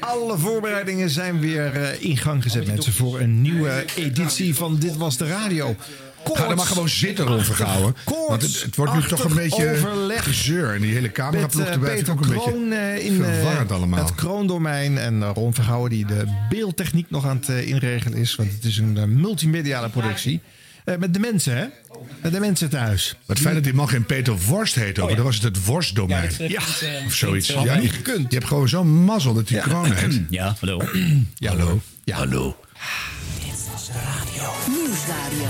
Alle voorbereidingen zijn weer eh, in gang gezet, mensen, voor een nieuwe editie van Dit Was De Radio. Ga er maar gewoon zitten, Vergouwen. Want het, het wordt nu toch een beetje overleg gezeur. En die hele cameraploeg eh, erbij Peter ook een Kroon beetje eh, in verwarrend allemaal. het Kroondomein. En Ron Vergouwen die de beeldtechniek nog aan het inregelen is. Want het is een multimediale productie. Eh, met de mensen, hè? Met de mensen thuis. Wat fijn dat die man geen Peter Worst heet ook. Dan was het het worstdomein. Ja, of zoiets. Had Ja, niet je, gekund. je hebt gewoon zo'n mazzel dat die kroon heet. Ja, hallo. ja, hallo. Ja. Hallo. Nieuwsradio.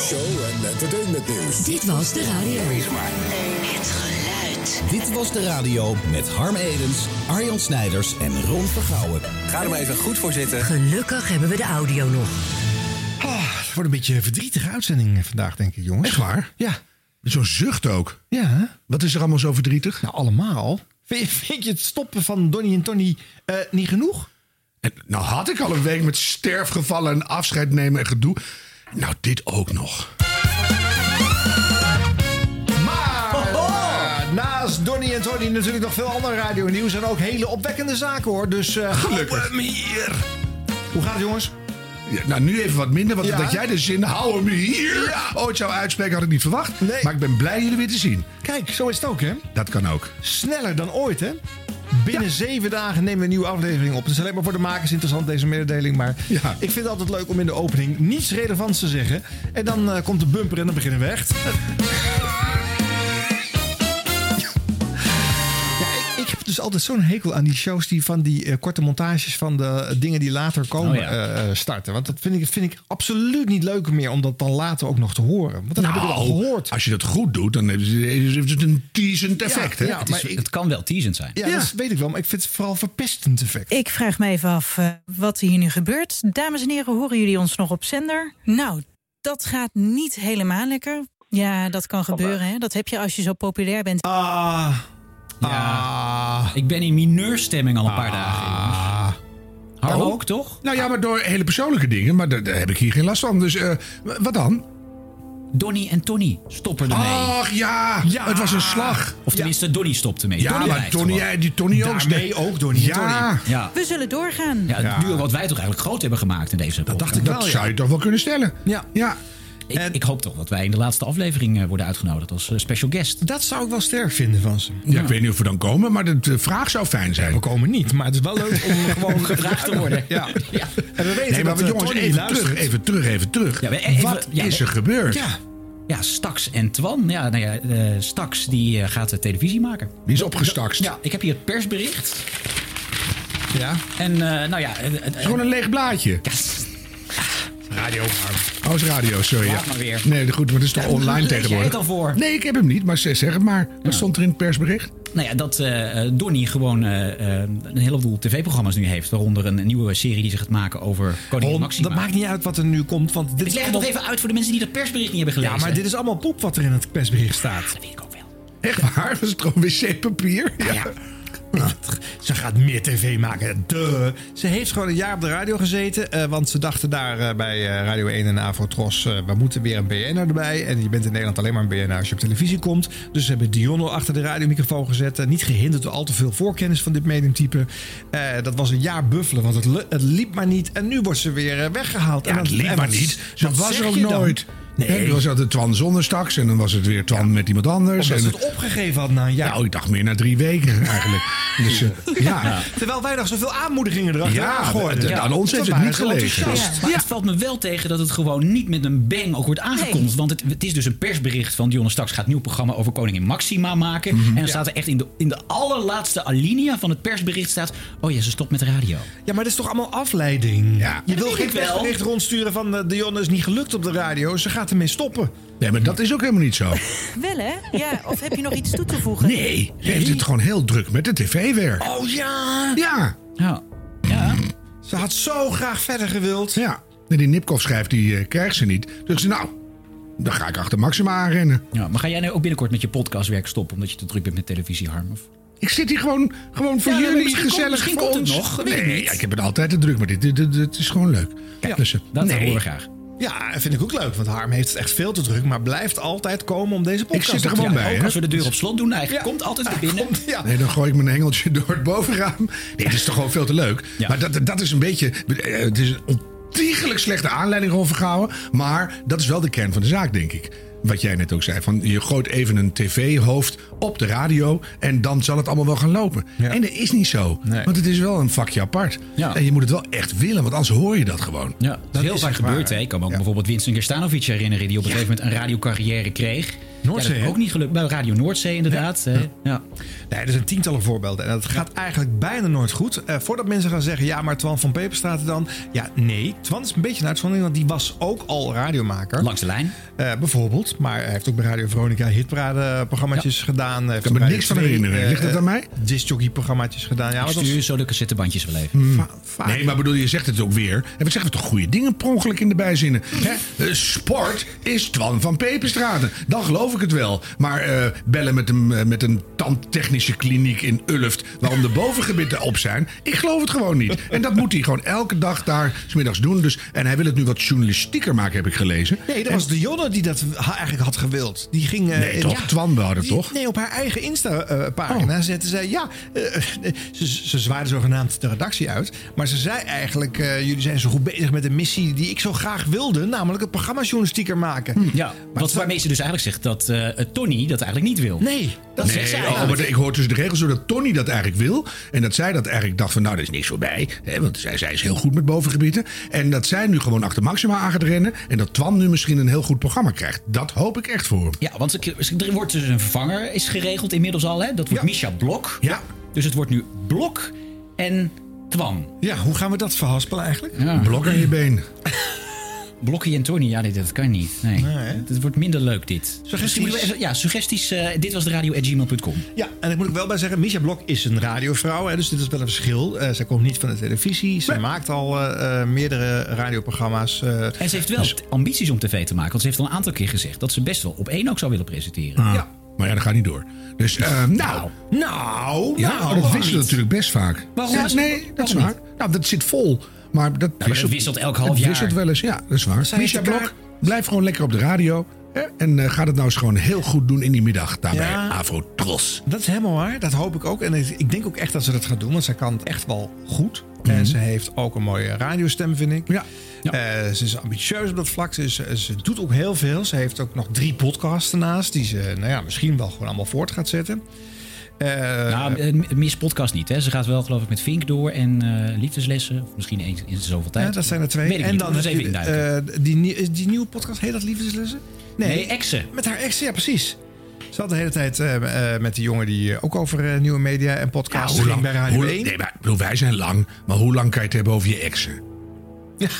Show en entertainment nieuws. Dit was de radio. Het geluid. Dit was de radio met Harm Edens, Arjan Snijders en Ron Vergouwen. Ga er maar even goed voor zitten. Gelukkig hebben we de audio nog. Ah, het wordt een beetje een verdrietige uitzending vandaag, denk ik, jongens. Echt waar? Ja. Zo'n zucht ook. Ja? Wat is er allemaal zo verdrietig? Nou, allemaal. Vind je, vind je het stoppen van Donny en Tony eh, niet genoeg? En, nou had ik al een week met sterfgevallen en afscheid nemen en gedoe. Nou, dit ook nog. Maar naast Donny en Tony natuurlijk nog veel andere radio nieuws en ook hele opwekkende zaken hoor. Dus eh Gelukkig. Hoe gaat het jongens? Nou, nu even wat minder, want dat jij de zin hou hem hier ooit zou uitspreken had ik niet verwacht. Nee. Maar ik ben blij jullie weer te zien. Kijk, zo is het ook hè. Dat kan ook. Sneller dan ooit hè. Binnen zeven dagen nemen we een nieuwe aflevering op. Het is alleen maar voor de makers interessant deze mededeling. Maar Ja. ik vind het altijd leuk om in de opening niets relevants te zeggen. En dan eh, komt de bumper en dan beginnen we echt. dus altijd zo'n hekel aan die shows die van die eh, korte montages van de dingen die later komen Oh ja. eh, eh, starten. Want dat vind ik, vind ik absoluut niet leuk meer om dat dan later ook nog te horen. Want dan heb ik het al Nou, gehoord. Als je dat goed doet, dan heeft het- een teasend effect. hè? ja. Het, is, maar ik- het kan wel teasend zijn. Ja, Ja. dat weet ik wel. Maar ik vind het vooral verpestend effect. Ik vraag me even af eh, wat hier nu gebeurt. Dames en heren, horen jullie ons nog op zender? Nou, dat gaat niet helemaal lekker. Ja, dat kan gebeuren. Hè? Dat heb je als je zo populair bent. Ah. Ja. Ah. Ik ben in mineurstemming al een paar dagen. jongens. Harm Oh. ook, toch? Nou ja, maar door hele persoonlijke dingen. Maar daar, daar heb ik hier geen last van. Dus eh, wat dan? Donny en Tony stoppen ermee. Ach ja, Ja. het was een slag. of tenminste, Donny stopt ermee. Ja, Donny maar blijft Tony, gewoon. eh, die Tony ook. Daarmee ook Donny en Ja, Tony. Ja, We zullen doorgaan. ja, het duo wat wij toch eigenlijk groot hebben gemaakt in deze podcast. dacht ik dat wel, ja. zou je toch wel kunnen stellen. Ja. Ja. Ik, ik hoop toch dat wij in de laatste aflevering eh, worden uitgenodigd als eh, special guest. Dat zou ik wel sterk vinden van ze. Ja, ik weet niet of we dan komen, maar de, vraag zou fijn zijn. We komen niet, maar het is wel leuk om gewoon Gevraagd te worden. Ja. Ja. En we weten Nee, maar dat, eh, jongens, even luistert. terug, even terug, even terug. Ja, we- even- Wat ja, is we- er gebeurd? Ja. Ja, Stax en Twan. Ja, nou ja, eh, Stax die gaat de televisie maken. Die is opgestakst. Ja, ik heb hier het persbericht. Ja. En eh, nou ja... het- het- gewoon een leeg blaadje. Radio. Oh, is radio, sorry. Laat ja. maar weer. Nee, goed, maar het is toch online tegenwoordig. het al voor? Nee, ik heb hem niet, maar zeg het maar. Wat stond er in het persbericht? Nou ja, dat eh eh, Donnie gewoon eh, een heleboel tv-programma's nu heeft. Waaronder een nieuwe serie die ze gaat maken over koningin Ron, Maxima. dat maakt niet uit wat er nu komt, want dit Ik is leg het nog even uit voor de mensen die dat persbericht niet hebben gelezen. Ja, maar dit is allemaal poep wat er in het persbericht staat. Dat weet ik ook wel. Echt waar? Was het gewoon wc-papier? Ja. Ze gaat meer tv maken. Duh. Ze heeft gewoon een jaar op de radio gezeten. eh, want ze dachten daar eh, bij eh, Radio 1 en Avrotros... eh, we moeten weer een BN'er erbij. En je bent in Nederland alleen maar een BN'er als je op televisie komt. Dus ze hebben Dionne achter de radiomicrofoon gezet. niet gehinderd door al te veel voorkennis van dit mediumtype. Dat was een jaar buffelen, want het, het liep maar niet. En nu wordt ze weer eh, weggehaald. Ja, en het dan- liep maar niet. Dat was er ook dan? Nee. Er was altijd Twan zonder straks en dan was het weer Twan met iemand anders. Of dat ze En, het opgegeven had na een jaar. nou, ik dacht meer na drie weken eigenlijk. Dus eh, ja. Terwijl wij nog zoveel aanmoedigingen erachteraan Ja, gooiden. d- aan ons heeft het niet gelegen. enthousiast. Maar het valt me wel tegen dat het gewoon niet met een bang ook wordt aangekondigd. Want het, het is dus een persbericht van Dionne Straks gaat een nieuw programma over koningin Maxima maken. Mhm. En dan staat er echt in de, in de allerlaatste alinea van het persbericht staat... Oh ja, ze stopt met de radio. Ja, maar dat is toch allemaal afleiding? Ja. Je wil geen persbericht rondsturen van... eh, Dionne is niet gelukt op de radio. Ze gaat ermee stoppen. Nee, maar dat is ook helemaal niet zo. Wel hè? Ja, of heb je nog iets toe te voegen? Nee, ze heeft het gewoon heel druk met de tv-werk. Oh ja! Ja, Ja. ja. Ze had zo graag verder gewild. ja. En die Nipkoff schrijft, die eh, krijgt ze niet. Dus ze, nou, dan ga ik achter Maxima aanrennen. ja. Maar ga jij nou ook binnenkort met je podcastwerk stoppen... omdat je te druk bent met televisie, Harm? Of? Ik zit hier gewoon, gewoon voor Ja, jullie misschien komt- gezellig misschien voor komt het ons. nog, dat weet ik nee, niet. ja, ik heb het altijd te druk, maar dit, dit, dit, dit is gewoon leuk. Ja, Dus, eh, dat nee. horen we graag. Ja, vind ik ook leuk. Want Harm heeft het echt veel te druk. Maar blijft altijd komen om deze podcast zit er gewoon bij, Ook hè? als we de deur op slot doen, hij Ja. komt altijd weer Hij binnen. komt- ja. Nee, dan gooi ik mijn engeltje door het bovenraam. Nee, dat is toch gewoon veel te leuk. Ja. Maar dat, dat is een beetje... eh, Het is een ontiegelijk slechte aanleiding over gehouden. Maar dat is wel de kern van de zaak, denk ik. Wat jij net ook zei. Van je gooit even een tv-hoofd op de radio... en dan zal het allemaal wel gaan lopen. Ja. En dat is niet zo. Nee. Want het is wel een vakje apart. Ja. En je moet het wel echt willen, want anders hoor je dat gewoon. Ja, dat is heel vaak gebeurd. hè? Ik kan me ook Ja. bijvoorbeeld Winston Gerstanovic herinneren... die op een gegeven moment een radiocarrière kreeg. Noordzee, ja, dat is ook niet gelukt. Bij Radio Noordzee inderdaad. hè. Ja. Nee, er zijn tientallen voorbeelden. En dat gaat eigenlijk bijna nooit goed. Eh, voordat mensen gaan zeggen, ja, maar Twan van Peperstraat dan. Ja, nee. Twan is een beetje een uitzondering, want die was ook al radiomaker. Langs de lijn. Eh, bijvoorbeeld. Maar hij heeft ook bij Radio Veronica hitparade-programmaatjes gedaan. Heeft kan me niks van herinneren. Ligt het eh, aan mij? Discjockey-programmaatjes gedaan. Ja, Ik dat stuur zo de cassettebandjes wel even. Va- vaak. Nee, maar bedoel, je zegt het ook weer. En we zeggen toch goede dingen per ongeluk in de bijzinnen. Hè? Sport is Twan van Peperstraten. Dan geloof ik het wel. Maar eh, bellen met een, eh, met een tandtechnische kliniek in Ulft... waarom de bovengebitten op zijn, ik geloof het gewoon niet. En dat moet hij gewoon elke dag daar 's middags doen. Dus, en hij wil het nu wat journalistieker maken, heb ik gelezen. Nee, dat was de Jonne die dat ha- eigenlijk had gewild. Die ging... eh, Nee, toch? ja, Twan wou dat die- toch? Nee, op haar eigen Insta-pagina Oh. zette zij... Ja, ze, ze zwaaide zogenaamd de redactie uit. Maar ze zei eigenlijk... eh, jullie zijn zo goed bezig met een missie die ik zo graag wilde. Namelijk het programma journalistieker maken. Ja, wat waarmee ze dus eigenlijk zegt dat eh, Tony dat eigenlijk niet wil. Nee, dat zegt Nee, zij oh, maar ik hoor tussen de regels zo dat Tony dat eigenlijk wil. En dat zij dat eigenlijk dacht van, nou, dat is niks voorbij. Hè, want zij, zij is heel goed met bovengebieden. En dat zij nu gewoon achter Maxima aan gaat rennen. En dat Twan nu misschien een heel goed programma krijgt. Dat hoop ik echt voor hem. Ja, want er wordt dus een vervanger is geregeld inmiddels al. Hè? Dat wordt Ja. Misha Blok. Ja. Dus het wordt nu Blok en Twan. Ja, hoe gaan we dat verhaspelen eigenlijk? Ja. Blok aan je been. Blokkie en Tony, ja, dit, dat kan niet. Nee, het wordt minder leuk dit. We even- ja, suggesties. eh, dit was de radio.gmail.com. Ja, en ik moet ook wel bij zeggen, Misha Blok is een radiovrouw. Hè, dus dit is wel een verschil. Eh zij komt niet van de televisie. Ze maakt al eh, eh, meerdere radioprogramma's. eh, En ze heeft wel ambities om tv te maken. Want ze heeft al een aantal keer gezegd dat ze best wel op één ook zou willen presenteren. Ah, Maar ja, dat gaat niet door. Dus, nou. nou, Ja, nou, dat wisselt niet? natuurlijk best vaak. Waarom Ja, nee, dat is waar. Nou, dat zit vol. Maar dat dat wisselt elk half jaar. wisselt wel eens, ja, dat is waar. Misha Blok, blijf gewoon lekker op de radio. Hè? En eh, gaat het nou eens gewoon heel goed doen in die middag. Daarbij Ja. Tros. Dat is helemaal waar. Dat hoop ik ook. En ik denk ook echt dat ze dat gaat doen. Want zij kan het echt wel goed. En ze heeft ook een mooie radiostem, vind ik. Ja. Ja. Eh, ze is ambitieus op dat vlak. Ze, is- ze doet ook heel veel. Ze heeft ook nog drie podcasts ernaast. Die ze nou ja, misschien wel gewoon allemaal voort gaat zetten. Eh, Nou, eh, mis podcast niet. Hè. Ze gaat wel geloof ik met Vink door en eh, liefdeslessen. Of misschien eens in zoveel tijd. ja, dat zijn er twee. Weet ik en niet. dan even induiken. die, die nieuwe podcast, heet dat Liefdeslessen? nee, exen. Met haar ex, ja, precies. Ze had de hele tijd met die jongen die ook over nieuwe media en podcasts ging bij Radio hoe- 1. nee, maar, ik bedoel, wij zijn lang. Maar hoe lang kan je het hebben over je exen?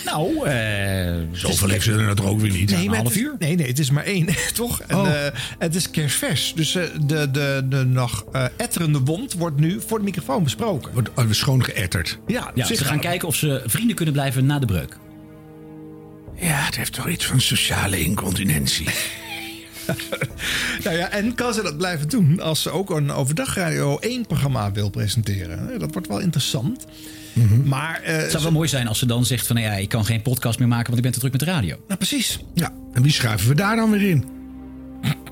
Nou, eh, Zoveel heeft ze er toch ook weer niet. Nee, een half uur? Nee, nee, het is maar één, toch? En, Oh. eh, het is kerstvers. Dus eh, de, de, de nog eh, etterende wond wordt nu voor de microfoon besproken. Wordt uh, schoon geëtterd. Ja, ze gaan kijken of ze vrienden kunnen blijven na de breuk. Ja, het heeft toch iets van sociale incontinentie. Nou ja, en kan ze dat blijven doen als ze ook een overdag Radio 1-programma wil presenteren? Dat wordt wel interessant. Maar eh, Het zou ze- wel mooi zijn als ze dan zegt van... Nou ja, ik kan geen podcast meer maken, want ik ben te druk met de radio. nou, precies. Ja, en wie schuiven we daar dan weer in?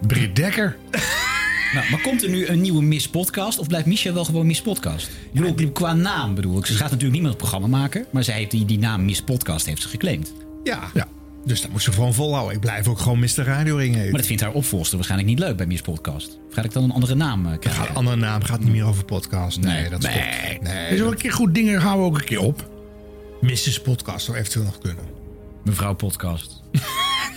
Britt Dekker. Nou, maar komt er nu een nieuwe Miss Podcast? Of blijft Micha wel gewoon Miss Podcast? Ik bedoel, qua naam bedoel ik. Ze gaat natuurlijk niet meer het programma maken. Maar zij heeft die, die naam Miss Podcast heeft ze geclaimd. Ja. Ja. Dus dat moet ze gewoon volhouden. Ik blijf ook gewoon Mr. Radio Ring. Maar dat vindt haar opvolster waarschijnlijk niet leuk bij Miss Podcast. Of ga ik dan een andere naam eh, krijgen? Een andere naam gaat niet meer over podcast. Nee, Nee. dat Nee. stopt. Nee, Is wel een keer goed dingen, gaan we ook een keer op. Mrs. Podcast zou eventueel nog kunnen. Mevrouw Podcast.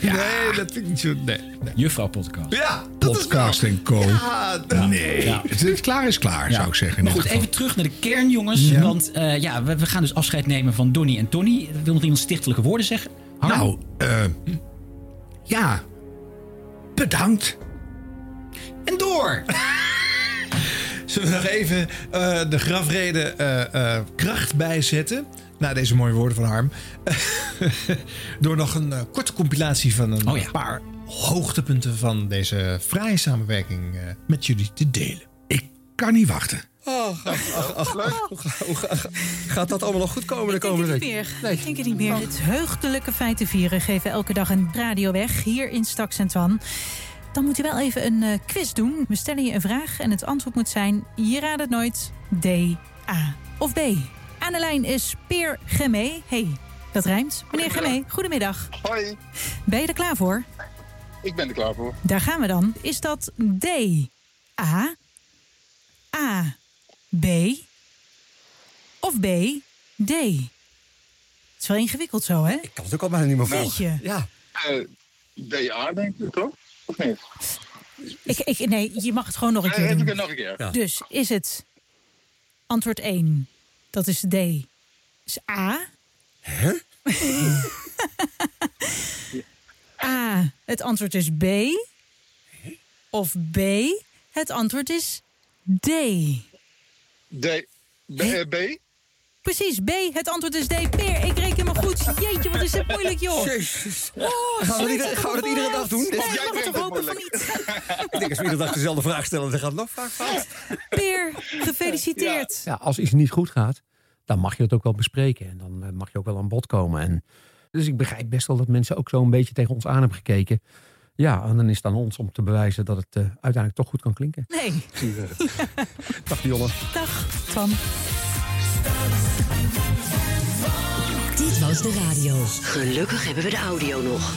Nee, dat vind ik niet zo... Nee. nee. Juffrouw Podcast. Ja, dat is Podcast en co. Ja, dat- Nee, Ja. het, het klaar is klaar, zou ik zeggen. Maar goed, even terug naar de kern, jongens. Want eh, ja, we, we gaan dus afscheid nemen van Donny en Tony. Wil nog iemand stichtelijke woorden zeggen? Harm? Nou, eh ja. Bedankt. en door! Zullen we nog even eh, de grafrede eh, kracht bijzetten? Na deze mooie woorden van Harm. Door nog een korte compilatie van een Oh ja. paar hoogtepunten van deze fraaie samenwerking met jullie te delen. Ik kan niet wachten. Oh, gaat dat allemaal nog goed komen de Ik denk komende het niet week? meer. Nee. Ik denk het niet meer. Het heugdelijke feiten vieren geven elke dag een radio weg hier in Staks en Twan. Dan moet u wel even een eh, quiz doen. We stellen je een vraag en het antwoord moet zijn... je raadt het nooit, D, A of B. Aan de lijn is Peer Gemee. hey, dat rijmt. Meneer Gemee, goedemiddag. Hoi, Ben je er klaar voor? ik ben er klaar voor. Daar gaan we dan. Is dat D, A, A, B of B, D? Het is wel ingewikkeld zo, hè? Ik kan het ook al bijna niet meer volgen. Ja. Eh DA denk ik toch? Of niet? Ik, ik, nee, je mag het gewoon nog een Eh, keer even doen. nog een keer. Ja. Dus is het antwoord 1, dat is D, is A. Hè? A, het antwoord is B. Of B, het antwoord is D. D, B, eh, B? Precies, B, het antwoord is D. Peer, ik reken me goed. Jeetje, wat is het moeilijk, joh. Jezus. Oh, Gaan we, ieder- gaan we dat iedere dag doen? Mag brengt toch het hopen van. Ik denk als we iedere dag dezelfde vraag stellen, dan gaat het nog vaak fout. Peer, gefeliciteerd. Ja, als iets niet goed gaat, dan mag je het ook wel bespreken. En dan eh, mag je ook wel aan bod komen. En, dus ik begrijp best wel dat mensen ook zo een beetje tegen ons aan hebben gekeken. Ja, en dan is het aan ons om te bewijzen dat het eh, uiteindelijk toch goed kan klinken. Nee, Dag Dionne. dag, Twan. Dit was de radio. Gelukkig hebben we de audio nog.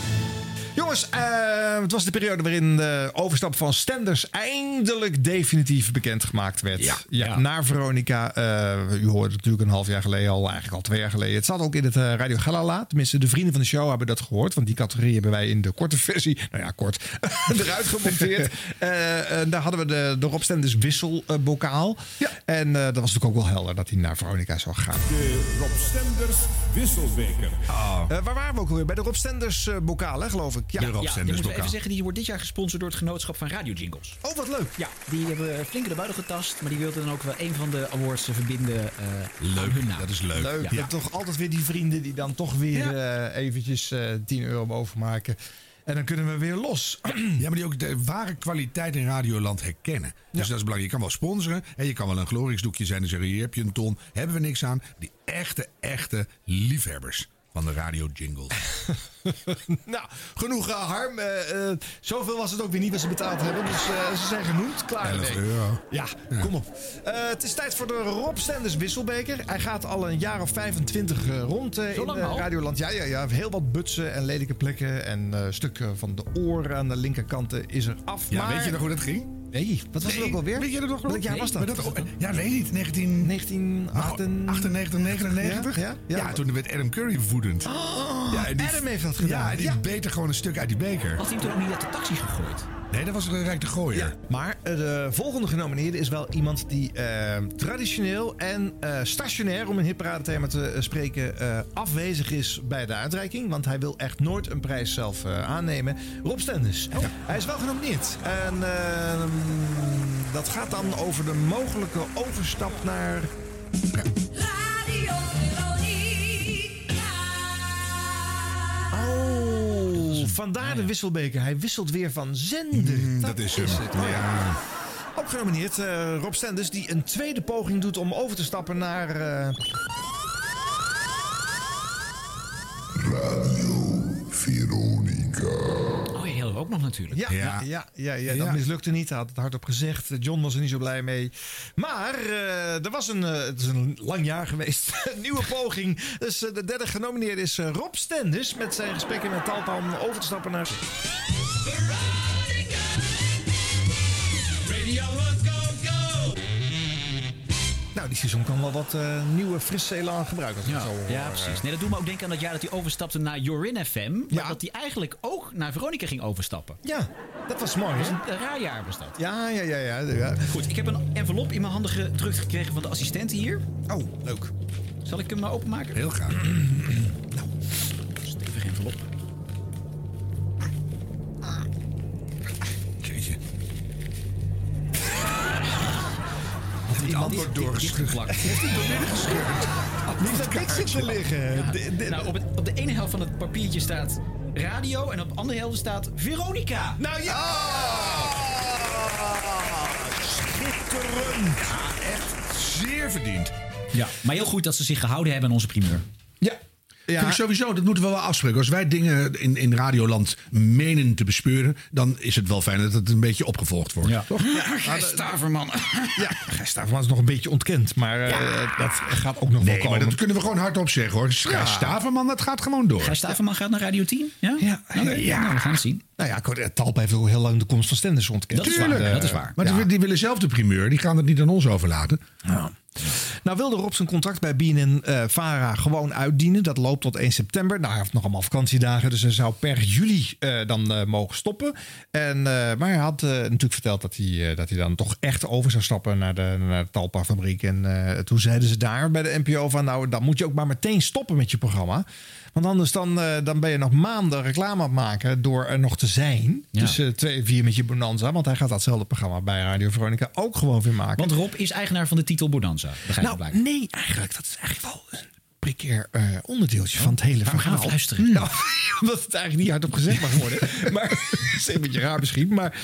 Jongens, eh, het was de periode waarin de overstap van Stenders eindelijk definitief bekendgemaakt werd. Ja, ja, Naar Veronica. eh, u hoorde het natuurlijk een half jaar geleden al, eigenlijk al twee jaar geleden. Het zat ook in het eh, Radio Galala. Tenminste, de vrienden van de show hebben dat gehoord. Want die categorie hebben wij in de korte versie, nou ja, kort, eruit gemonteerd. Daar hadden we de, de Rob Stenders wisselbokaal. Ja. En eh, dat was natuurlijk ook wel helder dat hij naar Veronica zou gaan. De Rob Stenders Wisselbeker. Eh, waar waren we ook alweer? Bij de Rob Stenders bokaal, hè, geloof ik. Ja. De Rob Ja, Stenders moeten we even zeggen, die wordt dit jaar gesponsord door het genootschap van Radio Jingles. Oh, wat leuk. Ja, die hebben flink in de buidel getast, maar die wilden dan ook wel een van de awards eh, verbinden eh aan hun naam. Leuk, dat is leuk. Leuk. Ja. Je hebt toch altijd weer die vrienden die dan toch weer eh, eventjes eh 10 euro bovenmaken. En dan kunnen we weer los. Ja, maar die ook de ware kwaliteit in Radioland herkennen. Dus dat is belangrijk. Je kan wel sponsoren. En je kan wel een gloringsdoekje zijn en zeggen: hier heb je een ton. Hebben we niks aan. Die echte, echte liefhebbers van de radio jingles. nou, genoeg eh, harm. Eh, eh, zoveel was het ook weer niet wat ze betaald hebben. Dus eh, ze zijn genoemd. Klaar 11 ermee. euro. Ja, kom op. Eh, het is tijd voor de Rob Stenders wisselbeker. Hij gaat al een jaar of 25 eh, rond eh, in? Radioland. Ja, ja, ja. Heel wat butsen en lelijke plekken. En eh stukken van de oren aan de linkerkanten is er af. Ja, maar... weet je nog hoe dat ging? Nee, wat was het ook alweer? Weet je dat nog? Welk jaar was dat? maar ja, weet niet. 19... 1998, 98, 99? Ja, ja, ja. toen werd Adam Curry woedend. ja, en die, Adam heeft dat gedaan. Ja, en die Ja. beet er gewoon een stuk uit die beker. Had hij toen ook niet uit de taxi gegooid? Nee, dat was een Rijk de Gooier. Maar eh, de volgende genomineerde is wel iemand die eh, traditioneel en eh, stationair, om een hitparade-thema te eh, spreken, afwezig is bij de uitreiking. Want hij wil echt nooit een prijs zelf aannemen. Rob Stenders. Hij is wel genomineerd. En ehm, dat gaat dan over de mogelijke overstap naar. Oh, vandaar de wisselbeker. Hij wisselt weer van zender. Mm, dat is hem. het. Oh, ja. Ook genomineerd eh, Rob Stenders, die een tweede poging doet om over te stappen naar. eh, Oh hadden we ook nog natuurlijk. Ja, ja. Ja, ja, ja, dat Ja. mislukte niet. Hij had het hardop gezegd. John was er niet zo blij mee. Maar eh, er was een, eh, het is een lang jaar geweest. een nieuwe poging. Dus eh, de derde genomineerde is Rob Stenders. Met zijn gesprekken met Talpa om over te stappen naar. Nou, die seizoen kan wel wat eh, nieuwe frisse elan gebruiken. Ja, zo ja, precies. Nee, dat doet me ook denken aan dat jaar dat hij overstapte naar Jorin FM. Maar Ja. dat hij eigenlijk ook naar Veronica ging overstappen. Ja, dat was mooi. Hè? Een raar jaar was dat. Ja, ja, ja, ja, ja. Goed, ik heb een envelop in mijn handen gedrukt gekregen van de assistenten hier. Oh, leuk. Zal ik hem nou openmaken? Heel graag. Stevig envelop. Jeetje. Het antwoord doorgeschud. Niet dat ik zit te liggen. De- de- Nou, op, het, op de ene helft van het papiertje staat radio en op de andere helft staat Veronica. Nou ja! Schitterend! Ja, echt zeer verdiend. Ja, maar heel goed dat ze zich gehouden hebben aan onze primeur. Ja. Sowieso, dat moeten we wel afspreken. Als wij dingen in, in Radioland menen te bespeuren... dan is het wel fijn dat het een beetje opgevolgd wordt. Ja. Toch? Gijs Staverman. Ja, Gijs Staverman is nog een beetje ontkend. Maar eh, dat gaat ook nog wel Nee, komen. maar dat kunnen we gewoon hardop zeggen hoor. Gijs Ja. Staverman, dat gaat gewoon door. Gijs Staverman gaat naar Radio 10? Ja? Ja. Ja. nou, we gaan het zien. Nou ja, Cor- Talpa heeft ook heel lang de komst van Stenders ontkend. Dat is waar, eh, dat is waar. Maar ja. die, die willen zelf de primeur. Die gaan het niet aan ons overlaten. Nou wilde Rob zijn contract bij BNN eh Vara gewoon uitdienen. Dat loopt tot 1 september. Nou, hij heeft nog allemaal vakantiedagen. Dus hij zou per juli eh, dan eh, mogen stoppen. En, maar hij had natuurlijk verteld dat hij, dat hij dan toch echt over zou stappen naar de, naar de Talpa-fabriek. En toen zeiden ze daar bij de NPO van... nou, dan moet je ook maar meteen stoppen met je programma. Want anders dan, eh, dan ben je nog maanden reclame aan het maken door er nog te zijn. Ja. Tussen twee en vier met je Bonanza. Want hij gaat datzelfde programma bij Radio Veronica ook gewoon weer maken. Want Rob is eigenaar van de titel Bonanza. Begrijp Nou, nee, eigenlijk. Dat is eigenlijk wel een precair eh, onderdeeltje van het hele Oh, we gaan verhaal. even luisteren. Nou, omdat het eigenlijk niet hardop gezegd mag worden. maar dat is een beetje raar misschien. Maar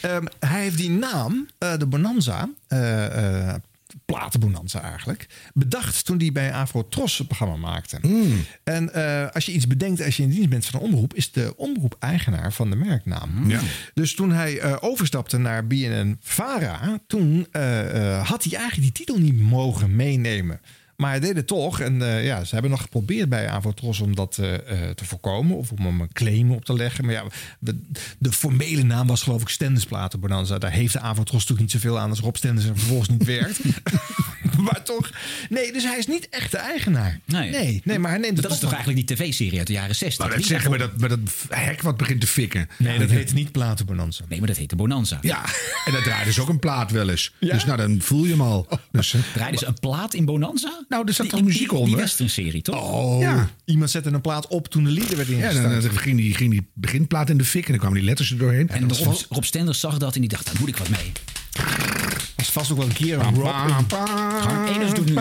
ehm, hij heeft die naam, eh, de Bonanza, eh, eh, Platenbonanza eigenlijk, bedacht toen hij bij Afro-Tros het programma maakte. En eh, als je iets bedenkt als je in dienst bent van een omroep, is de omroep eigenaar van de merknaam. Ja. Dus toen hij eh, overstapte naar BNN Vara, toen eh, had hij eigenlijk die titel niet mogen meenemen. Maar hij deed het toch. En eh, ja, ze hebben nog geprobeerd bij Avotros om dat eh, eh, te voorkomen. Of om hem een claim op te leggen. Maar ja, de, de formele naam was geloof ik Stendensplaten Bonanza. Daar heeft de Avotros natuurlijk niet zoveel aan als Rob Stenders en vervolgens niet werkt. maar toch. Nee, dus hij is niet echt de eigenaar. Nee. nee, nee, maar hij neemt Dat is toch eigenlijk die tv-serie uit de jaren 60? Nou, dat zeggen we dat, met dat hek wat begint te fikken. Nee, dat heet niet Platen Bonanza. Nee, maar dat heet de Bonanza. Ja, en dat draait dus ook een plaat wel eens. Dus nou, dan voel je hem al. Dus, eh, Draaiden ze een plaat in Bonanza? Nou, er zat toch muziek onder? Die western-serie, toch? Oh, Ja. iemand zette een plaat op toen de lieder werd Ja, ingestart. dan, dan ging, die, ging die beginplaat in de fik en dan kwamen die letters er doorheen. En Rob, Rob Stenders zag dat en die dacht, daar moet ik wat mee. was vast ook wel een keer een Rob. Harm Edens doet nu.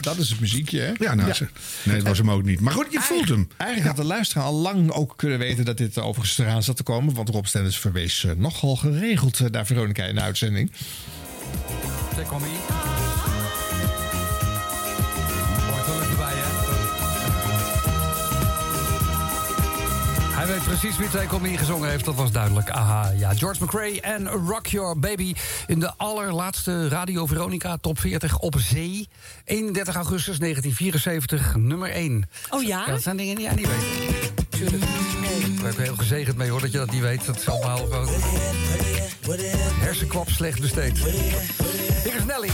Dat is het muziekje, hè? Ja, nou, ze- nee, dat was hem ook niet. Maar goed, je voelt hem. Eigenlijk had de luisteraar al lang ook kunnen weten dat dit overigens eraan zat te komen. Want Rob Stenders verwees eh, nogal geregeld eh, naar Veronica in de uitzending. Zeg, kom hier. Hij weet precies wie Take gezongen heeft, dat was duidelijk. Aha, ja. George McRae en Rock Your Baby in de allerlaatste Radio Veronica Top 40 op zee. 31 augustus 1974, nummer 1. Oh ja? dat zijn dingen die jij niet weet. Ik ben ook heel gezegend mee hoor, dat je dat niet weet. Dat is allemaal gewoon hersenkwap slecht besteed. Hier is Nelly.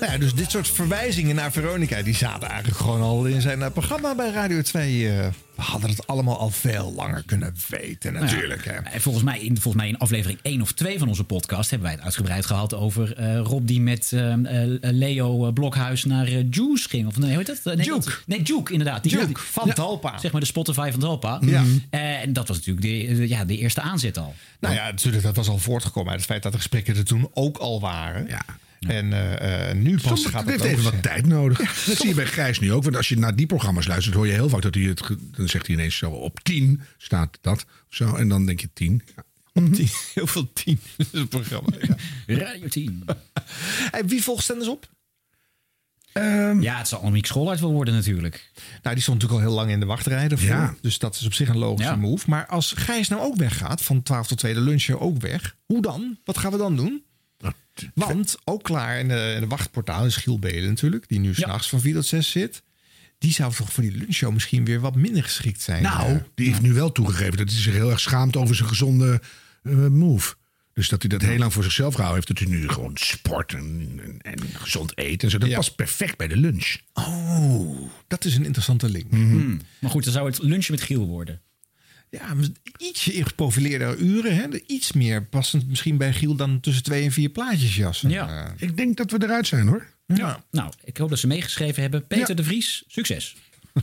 Nou ja, dus dit soort verwijzingen naar Veronica... die zaten eigenlijk gewoon al in zijn eh, programma bij Radio 2. eh, we hadden het allemaal al veel langer kunnen weten natuurlijk. hè. En volgens mij, in, volgens mij in aflevering 1 of 2 van onze podcast hebben wij het uitgebreid gehad over eh, Rob die met eh, eh, Leo eh, Blokhuis naar eh, Juice ging. Of nee, hoe heet dat? Eh, Nee, Juke. dat- nee, Juke inderdaad. Die, Juke die- van ja, Talpa. Zeg maar de Spotify van Talpa. Ja. Eh, en dat was natuurlijk de, de- ja, de eerste aanzet al. Nou ja, natuurlijk, dat was al voortgekomen uit het feit dat de gesprekken er toen ook al waren. Ja. En eh, eh, nu pas Soms, gaat het het heeft even wat tijd nodig. Dat zie je bij Gijs nu ook. Want als je naar die programma's luistert, hoor je heel vaak dat hij het. Dan zegt hij ineens zo op 10 staat dat. Zo, en dan denk je 10. Ja. Tien- Heel veel tien in het programma. Ja. Radio 10. Hey, wie volgt Stenders op? Ja, het zal Annemiek Schollaert wel worden natuurlijk. Nou, die stond natuurlijk al heel lang in de wachtrij ervoor. Ja. Dus dat is op zich een logische Ja. move. Maar als Gijs nou ook weggaat, van 12 tot 2 de lunch ook weg. Hoe dan? Wat gaan we dan doen? Want ook klaar in de, in de wachtportaal is Giel Belen natuurlijk. Die nu s'nachts van 4 tot 6 zit. Die zou toch voor die lunchshow misschien weer wat minder geschikt zijn. Nou, Eh, die heeft nu wel toegegeven dat hij zich heel erg schaamt over zijn gezonde eh, move. Dus dat hij dat heel lang voor zichzelf gehouden heeft. Dat hij nu gewoon sport en, en, en gezond eet en zo. Dat Ja. past perfect bij de lunch. Oh, dat is een interessante link. Hmm. Maar goed, dan zou het lunchen met Giel worden. Ja, ietsje geprofileerde uren. Hè? Iets meer passend misschien bij Giel dan tussen twee en vier plaatjes jassen. Ja. Eh, Ik denk dat we eruit zijn hoor. ja. Nou, ik hoop dat ze meegeschreven hebben. Peter Ja. de Vries, succes.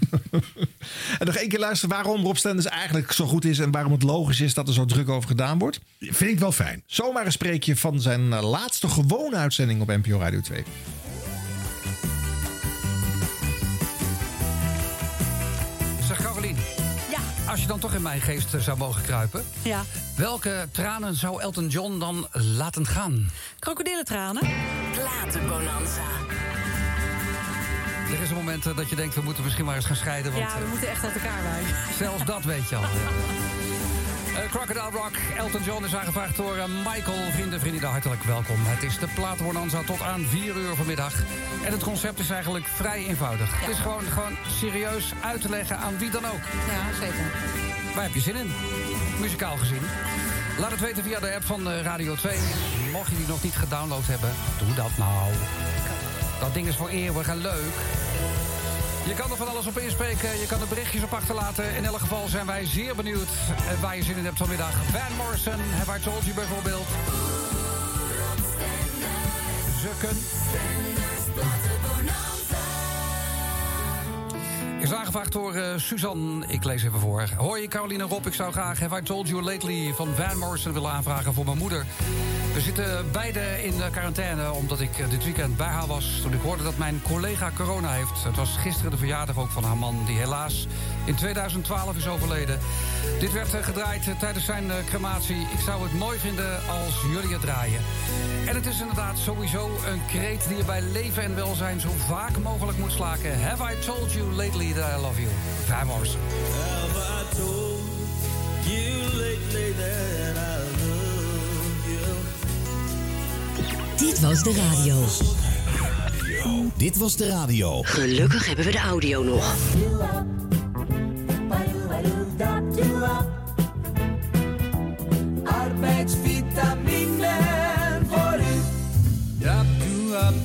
En nog één keer luisteren waarom Rob Stenders eigenlijk zo goed is... en waarom het logisch is dat er zo druk over gedaan wordt. Vind ik wel fijn. Zomaar een spreekje van zijn laatste gewone uitzending op NPO Radio 2. Als je dan toch in mijn geest eh, zou mogen kruipen... ja. welke tranen zou Elton John dan laten gaan? Krokodillentranen. Platenbonanza. Er is een moment eh, dat je denkt, we moeten misschien maar eens gaan scheiden. Want, Ja, we eh, moeten echt uit elkaar wijken. Zelfs dat weet je al. ja. Eh, Crocodile Rock, Elton John is aangevraagd door eh, Michael. Vrienden, vrienden, hartelijk welkom. Het is de Platenbonanza tot aan 4 uur vanmiddag. En het concept is eigenlijk vrij eenvoudig. Het is gewoon, gewoon serieus uit te leggen aan wie dan ook. Ja, zeker. Waar heb je zin in? Muzikaal gezien. Laat het weten via de app van eh, Radio 2. Mocht je die nog niet gedownload hebben, doe dat nou. Dat ding is voor eeuwig en leuk. Je kan er van alles op inspreken, je kan er berichtjes op achterlaten. In elk geval zijn wij zeer benieuwd waar je zin in hebt vanmiddag. Van Morrison, Have I Told bijvoorbeeld. Zukken. Is aangevraagd door eh, Suzanne. Ik lees even voor. Hoi Caroline Rob, ik zou graag Have I Told You Lately van Van Morrison willen aanvragen voor mijn moeder. We zitten beide in quarantaine omdat ik eh, dit weekend bij haar was... toen ik hoorde dat mijn collega corona heeft. Het was gisteren de verjaardag ook van haar man... die helaas in 2012 is overleden. Dit werd eh, gedraaid tijdens zijn crematie. Ik zou het mooi vinden als jullie het draaien. En het is inderdaad sowieso een kreet die je bij leven en welzijn... zo vaak mogelijk moet slaken. Have I told you lately that I love you? Morrison. Have I told you lately that I love you? Dit was de radio. Dit was de radio. Gelukkig hebben we de audio nog. Arbeidsvitamine voor u. Dap doe up.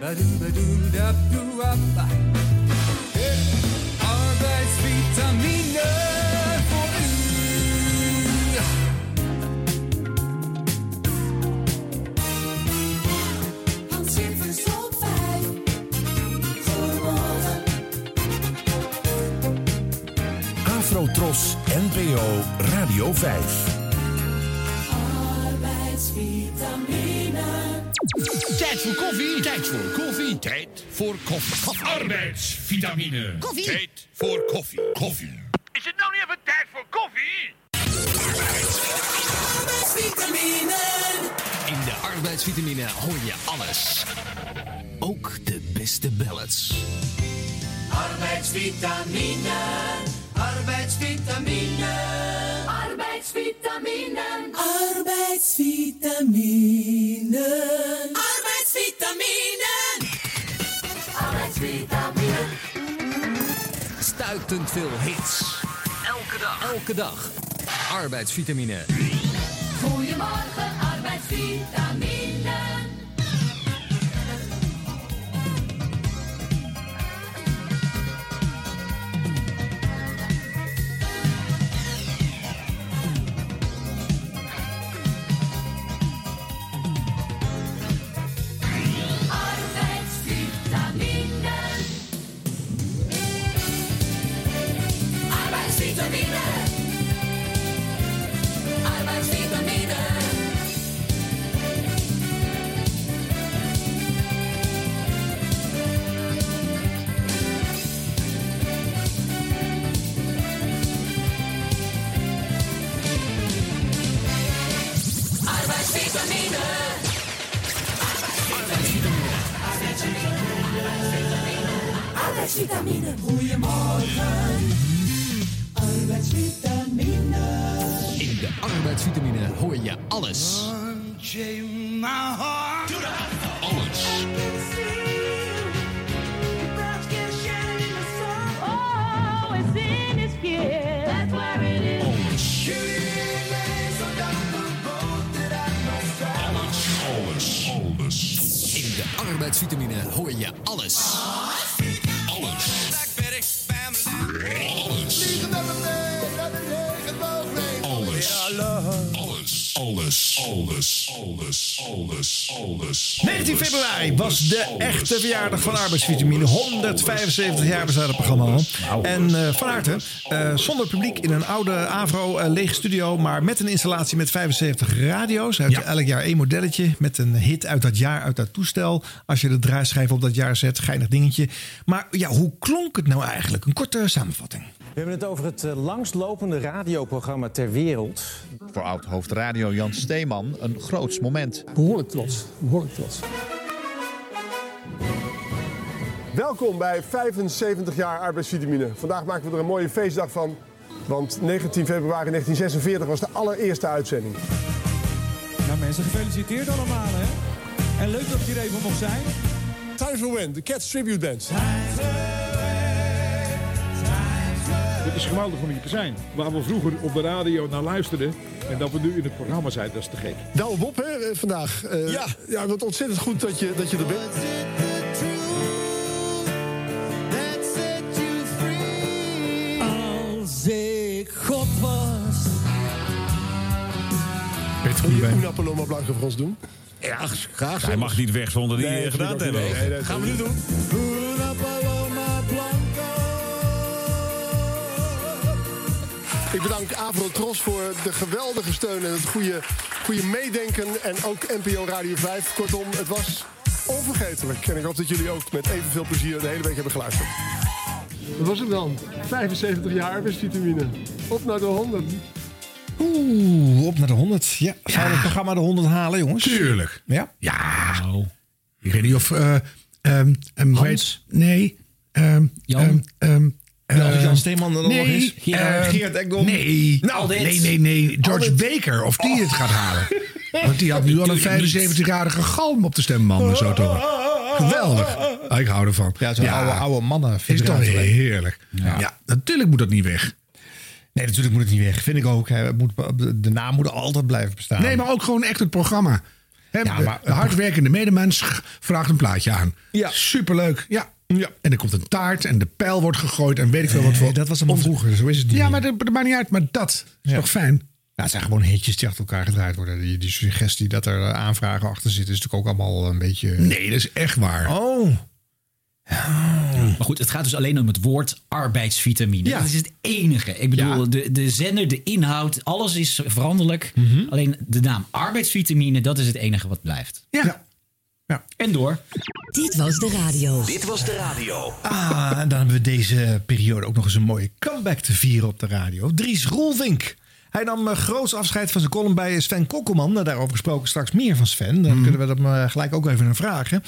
Badoe badoe dap doe up. Afrotros NPO Radio 5. Arbeidsvitamine. Tijd voor koffie. Tijd voor koffie. Tijd voor koffie. Arbeidsvitamine. Koffie. Tijd voor koffie. Koffie. Is het nou niet even tijd voor koffie? Arbeidsvitamine. In de arbeidsvitamine hoor je alles. Ook de beste ballads. Arbeidsvitamine. Arbeidsvitamine. Arbeidsvitamine. Arbeidsvitamine. Arbeidsvitamine. Arbeidsvitamine. Stuitend veel hits. Elke dag. Elke dag. Arbeidsvitamine. Goedemorgen, arbeidsvitamine. Alles. Alles. Alles. 19 februari was de echte verjaardag van arbeidsvitamine. 175 jaar bestaat het programma al. En eh, van harte, eh, zonder publiek in een oude Avro lege studio, maar met een installatie met 75 radio's. Elk jaar één modelletje met een hit uit dat jaar, uit dat toestel. Als je de draaischijf op dat jaar zet, geinig dingetje. Maar ja, hoe klonk het nou eigenlijk? Een korte samenvatting. We hebben het over het eh, langstlopende radioprogramma ter wereld. Voor oud-hoofd radio Jan Steeman een groots moment. Behoorlijk trots, behoorlijk trots. Welkom bij 75 jaar arbeidsvitamine. Vandaag maken we er een mooie feestdag van. Want 19 februari 1946 was de allereerste uitzending. Ja, mensen, gefeliciteerd allemaal, hè? En leuk dat je er even mocht zijn. Times Will Win, de Cats Tribute Dance. Het is geweldig om hier te zijn. Waar we vroeger op de radio naar luisterden. En dat we nu in het programma zijn, dat is te gek. Douwe Bob, hè, eh, vandaag. Eh, ja. Ja, wat ontzettend goed dat je, dat je er bent. Als ik God was. Wil je Una Paloma Blanca voor ons doen? Ja, graag. Hij mag niet weg zonder die Nee, gedaan te hebben. niet. Nee, nee, Gaan we nu doen? Ik bedank Avro Tros voor de geweldige steun en het goede, goede meedenken. En ook NPO Radio 5. Kortom, het was onvergetelijk. En ik hoop dat jullie ook met evenveel plezier de hele week hebben geluisterd. Dat was het dan. 75 jaar arbeidsvitamine. Op naar de 100. Oeh, op naar de 100. Ja, zou het programma de 100 halen, jongens? Tuurlijk. Ja? Ja. Ik weet niet of... eh ehm, ehm, hoe heet- Nee. ehm, Jan? Ehm, Jan Steeman er dan nee, nog is? Gerard- ehm, Gerard Ekdom? Nee. Dit. nee, nee, nee. George. Baker, of die het gaat halen. Want die had nu al een 75-jarige galm op de stembanden. Zo toch. Geweldig. Ah, ik hou ervan. Ja, zo'n oude, oude mannen. Is toch heerlijk. Ja. Ja. natuurlijk moet dat niet weg. Nee, natuurlijk moet het niet weg. Vind ik ook. Hè. Moet, de naam moet altijd blijven bestaan. Nee, maar ook gewoon echt het programma. Hè, Ja, maar- de hardwerkende medemens vraagt een plaatje aan. Ja. Superleuk. Ja. Ja. En er komt een taart en de pijl wordt gegooid en weet ik veel wat voor. dat was allemaal vroeger. Zo is het niet Ja, meer. maar dat, dat maakt niet uit. Maar dat is Ja. toch fijn? Ja, het zijn gewoon hitjes die achter elkaar gedraaid worden. Die, die suggestie dat er eh, aanvragen achter zitten, is natuurlijk ook allemaal een beetje. Nee, dat is echt waar. Oh. Maar goed, het gaat dus alleen om het woord arbeidsvitamine. Ja. Dat is het enige. Ik bedoel, de, de zender, de inhoud, alles is veranderlijk. Mhm. Alleen de naam arbeidsvitamine, dat is het enige wat blijft. Ja. ja. En door. Dit was de radio. Dit was de radio. Ah, en dan hebben we deze periode ook nog eens een mooie comeback te vieren op de radio. Dries Roelvink. Hij nam uh, groots afscheid van zijn column bij Sven Kokkelman. Nou, Daarover gesproken straks meer van Sven. Dan kunnen we hem uh, gelijk ook even naar vragen.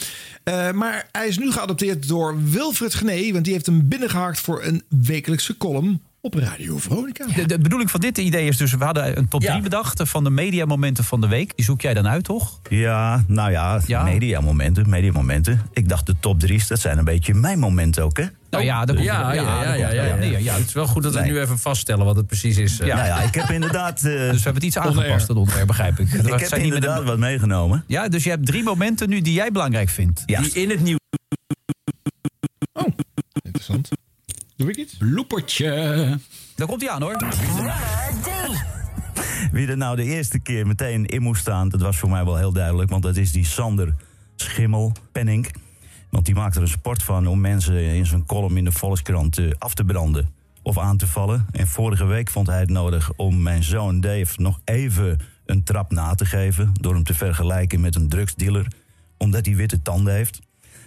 Uh, maar hij is nu geadopteerd door Wilfred Genee. Want die heeft hem binnengehaakt voor een wekelijkse column op Radio Veronica. De, de bedoeling van dit idee is dus, we hadden een top 3 bedacht van de mediamomenten van de week. Die zoek jij dan uit, toch? Ja, nou ja, mediamomenten, mediamomenten. Ik dacht de top drie's, dat zijn een beetje mijn momenten ook, hè? Nou ja, dat komt Ja, ja, ja, ja, ja, ja, ja, ja. Ja, Het is wel goed dat we Nee. nu even vaststellen wat het precies is. eh. Nou ja, ik heb inderdaad... Dus we hebben het iets aangepast, het onderwerp, begrijp ik. Ik heb zijn niet met inderdaad een- wat meegenomen. Ja, dus je hebt drie momenten nu die jij belangrijk vindt. Ja. Die in het nieuws... Interessant. Doe ik iets? Daar komt hij aan, hoor. Wie er nou de eerste keer meteen in moest staan, dat was voor mij wel heel duidelijk. Want dat is die Sander Schimmel Penning. Want die maakt er een sport van om mensen in zijn column in de Volkskrant eh, af te branden of aan te vallen. En vorige week vond hij het nodig om mijn zoon Dave nog even een trap na te geven. Door hem te vergelijken met een drugsdealer, omdat hij witte tanden heeft.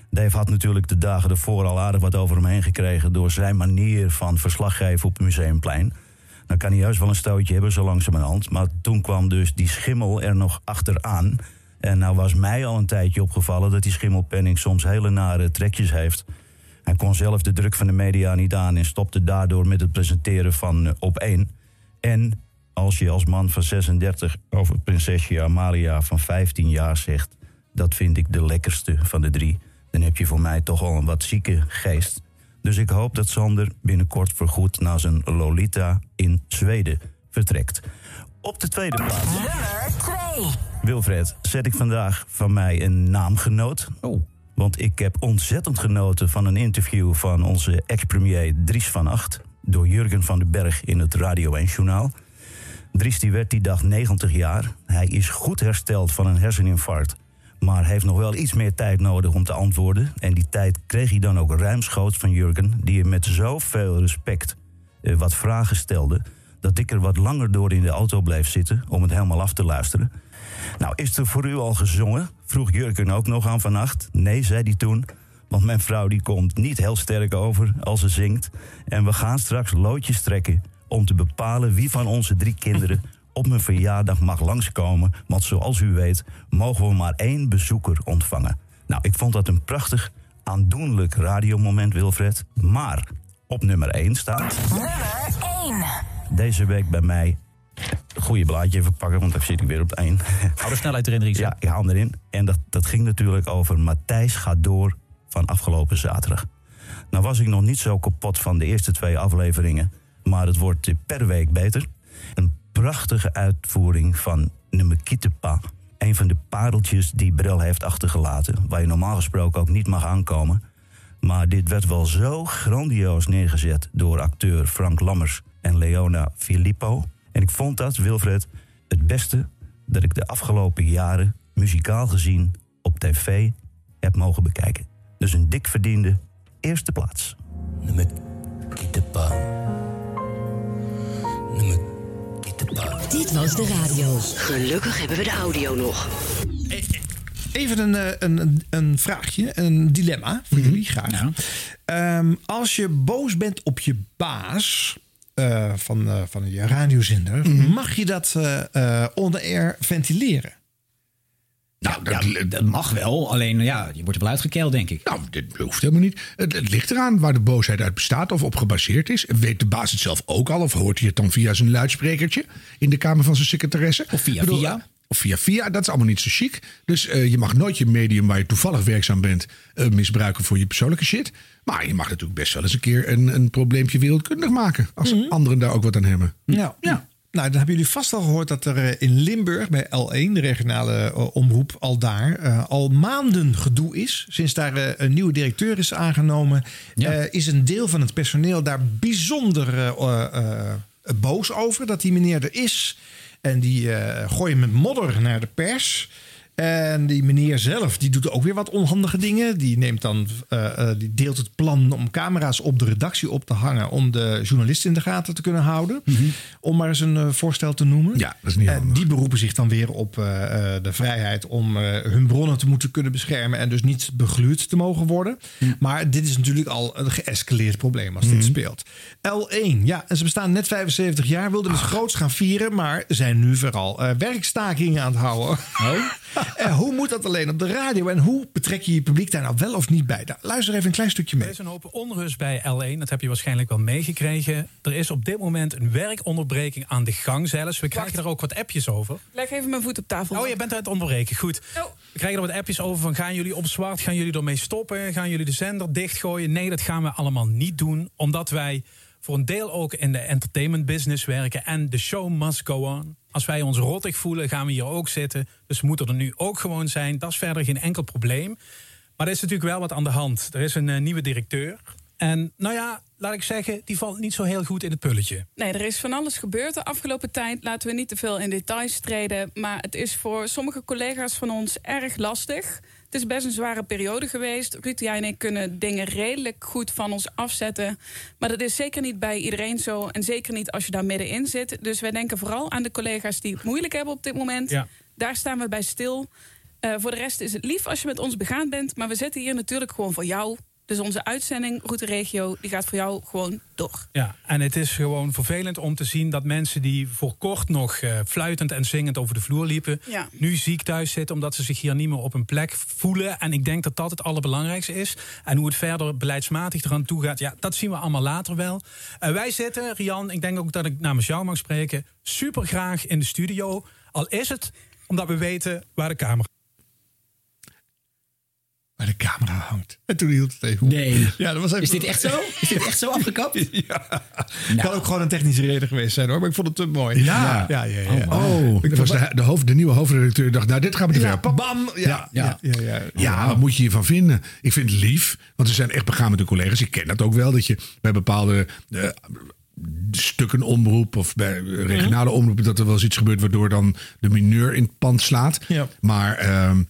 Dave had natuurlijk de dagen ervoor al aardig wat over hem heen gekregen door zijn manier van verslaggeven op het museumplein. Dan kan hij juist wel een stootje hebben, zo langzamerhand. Maar toen kwam dus die schimmel er nog achteraan. En nou was mij al een tijdje opgevallen dat die schimmelpenning soms hele nare trekjes heeft. Hij kon zelf de druk van de media niet aan en stopte daardoor met het presenteren van eh, op één. En als je als man van 36 over prinsesje Amalia van 15 jaar zegt... dat vind ik de lekkerste van de drie... dan heb je voor mij toch al een wat zieke geest. Dus ik hoop dat Sander binnenkort voorgoed naar zijn Lolita in Zweden vertrekt. Op de tweede plaats. Wilfred, zet ik vandaag van mij een naamgenoot. Oh. Want ik heb ontzettend genoten van een interview van onze ex-premier Dries van Acht... door Jurgen van den Berg in het Radio 1-journaal. Dries die werd die dag 90 jaar. Hij is goed hersteld van een herseninfarct... maar heeft nog wel iets meer tijd nodig om te antwoorden. En die tijd kreeg hij dan ook ruimschoots van Jurgen... die hem met zoveel respect eh, wat vragen stelde... dat ik er wat langer door in de auto bleef zitten om het helemaal af te luisteren... Nou, is er voor u al gezongen? Vroeg Jurgen ook nog aan vannacht. Nee, zei hij toen. Want mijn vrouw die komt niet heel sterk over als ze zingt. En we gaan straks loodjes trekken om te bepalen wie van onze drie kinderen op mijn verjaardag mag langskomen. Want zoals u weet mogen we maar één bezoeker ontvangen. Nou, ik vond dat een prachtig, aandoenlijk radiomoment, Wilfred. Maar op nummer 1 staat... Nummer 1. Deze week bij mij. Goeie blaadje even pakken, want dan zit ik weer op het één. Hou de snelheid erin, Ries. Ja, ik hou hem erin. En dat, dat ging natuurlijk over Matthijs gaat door van afgelopen zaterdag. Nou was ik nog niet zo kapot van de eerste twee afleveringen. Maar het wordt per week beter. Een prachtige uitvoering van Nemekitepa. Een van de pareltjes die Brel heeft achtergelaten. Waar je normaal gesproken ook niet mag aankomen. Maar dit werd wel zo grandioos neergezet door acteur Frank Lammers en Leona Filippo. En ik vond dat, Wilfred, het beste dat ik de afgelopen jaren muzikaal gezien op tv heb mogen bekijken. Dus een dik verdiende eerste plaats. Dit was de radio. Gelukkig hebben we de audio nog. Even een, eh, een, een, een vraagje, een dilemma voor jullie graag. Ehm, als je boos bent op je baas eh, van, eh, van je radiozender, mag je dat eh eh, on-air ventileren? Nou, dat, dat mag wel. Alleen ja, je wordt er wel uitgekeld, denk ik. Nou, dit hoeft helemaal niet. Het, het ligt eraan waar de boosheid uit bestaat of op gebaseerd is. Weet de baas het zelf ook al? Of hoort hij het dan via zijn luidsprekertje in de kamer van zijn secretaresse? Of via bedoel, via. eh, Of via via, dat is allemaal niet zo chic. Dus eh, je mag nooit je medium waar je toevallig werkzaam bent eh, misbruiken voor je persoonlijke shit. Maar je mag natuurlijk best wel eens een keer een, een probleempje wereldkundig maken. Als anderen daar ook wat aan hebben. Ja. ja. Nou, dan hebben jullie vast al gehoord dat er eh, in Limburg bij L1, de regionale eh, omroep, al daar eh, al maanden gedoe is. Sinds daar een nieuwe directeur is aangenomen, is een deel van het personeel daar bijzonder boos over dat die meneer er is. En die gooien met modder naar de pers. En die meneer zelf, die doet ook weer wat onhandige dingen. Die, neemt dan, eh, eh, die deelt het plan om camera's op de redactie op te hangen... om de journalisten in de gaten te kunnen houden. Om maar eens een eh, voorstel te noemen. Ja, dat is niet En die beroepen zich dan weer op de vrijheid... om hun bronnen te moeten kunnen beschermen... en dus niet begluurd te mogen worden. Maar dit is natuurlijk al een geëscaleerd probleem als dit Mhm. speelt. L1, ja, en ze bestaan net 75 jaar... wilden dus groots gaan vieren... maar zijn nu vooral werkstakingen aan het houden. En hoe moet dat alleen op de radio? En hoe betrek je je publiek daar nou wel of niet bij? Nou, luister even een klein stukje Er mee. is een hoop onrust bij L1, dat heb je waarschijnlijk wel meegekregen. Er is op dit moment een werkonderbreking aan de gang zelfs. We krijgen er ook wat appjes over. Leg even mijn voet op tafel. Oh, je bent aan het onderbreken. Goed. We krijgen er wat appjes over van gaan jullie op zwart, gaan jullie ermee stoppen? Gaan jullie de zender dichtgooien? Nee, dat gaan we allemaal niet doen. Omdat wij voor een deel ook in de entertainment business werken. En de show must go on. Als wij ons rottig voelen, gaan we hier ook zitten. Dus we moeten er nu ook gewoon zijn. Dat is verder geen enkel probleem. Maar er is natuurlijk wel wat aan de hand. Er is een eh, nieuwe directeur. En nou ja, laat ik zeggen, die valt niet zo heel goed in het pulletje. Nee, er is van alles gebeurd de afgelopen tijd. Laten we niet te veel in details treden. Maar het is voor sommige collega's van ons erg lastig. Het is best een zware periode geweest. Ruud, jij en ik kunnen dingen redelijk goed van ons afzetten. Maar dat is zeker niet bij iedereen zo. En zeker niet als je daar middenin zit. Dus wij denken vooral aan de collega's die het moeilijk hebben op dit moment. Ja. Daar staan we bij stil. Eh, voor de rest is het lief als je met ons begaan bent. Maar we zitten hier natuurlijk gewoon voor jou. Dus onze uitzending, Route Regio, die gaat voor jou gewoon door. Ja, en het is gewoon vervelend om te zien dat mensen die voor kort nog eh, fluitend en zingend over de vloer liepen, Ja. nu ziek thuis zitten omdat ze zich hier niet meer op een plek voelen. En ik denk dat dat het allerbelangrijkste is. En hoe het verder beleidsmatig eraan toe gaat, ja, dat zien we allemaal later wel. Eh, wij zitten, Rian, ik denk ook dat ik namens jou mag spreken, super graag in de studio. Al is het omdat we weten waar de camera Waar de camera hangt. En toen hield het even. Nee. Ja, dat was even... Is dit echt zo? Is dit echt zo afgekapt? ja. Kan ook gewoon een technische reden geweest zijn hoor. Maar ik vond het te mooi. Ja. ja, ja. ja. Oh, Ik was de, de, hoofd, de nieuwe hoofdredacteur dacht, nou dit gaat me te Ja, ver. Bam. Ja, ja, ja. ja, Ja, wat moet je hiervan vinden? Ik vind het lief, want ze zijn echt begaan met de collega's. Ik ken dat ook wel, dat je bij bepaalde eh, stukken omroep of bij regionale omroepen... dat er wel eens iets gebeurt waardoor dan de mineur in het pand slaat. Ja. Maar ehm,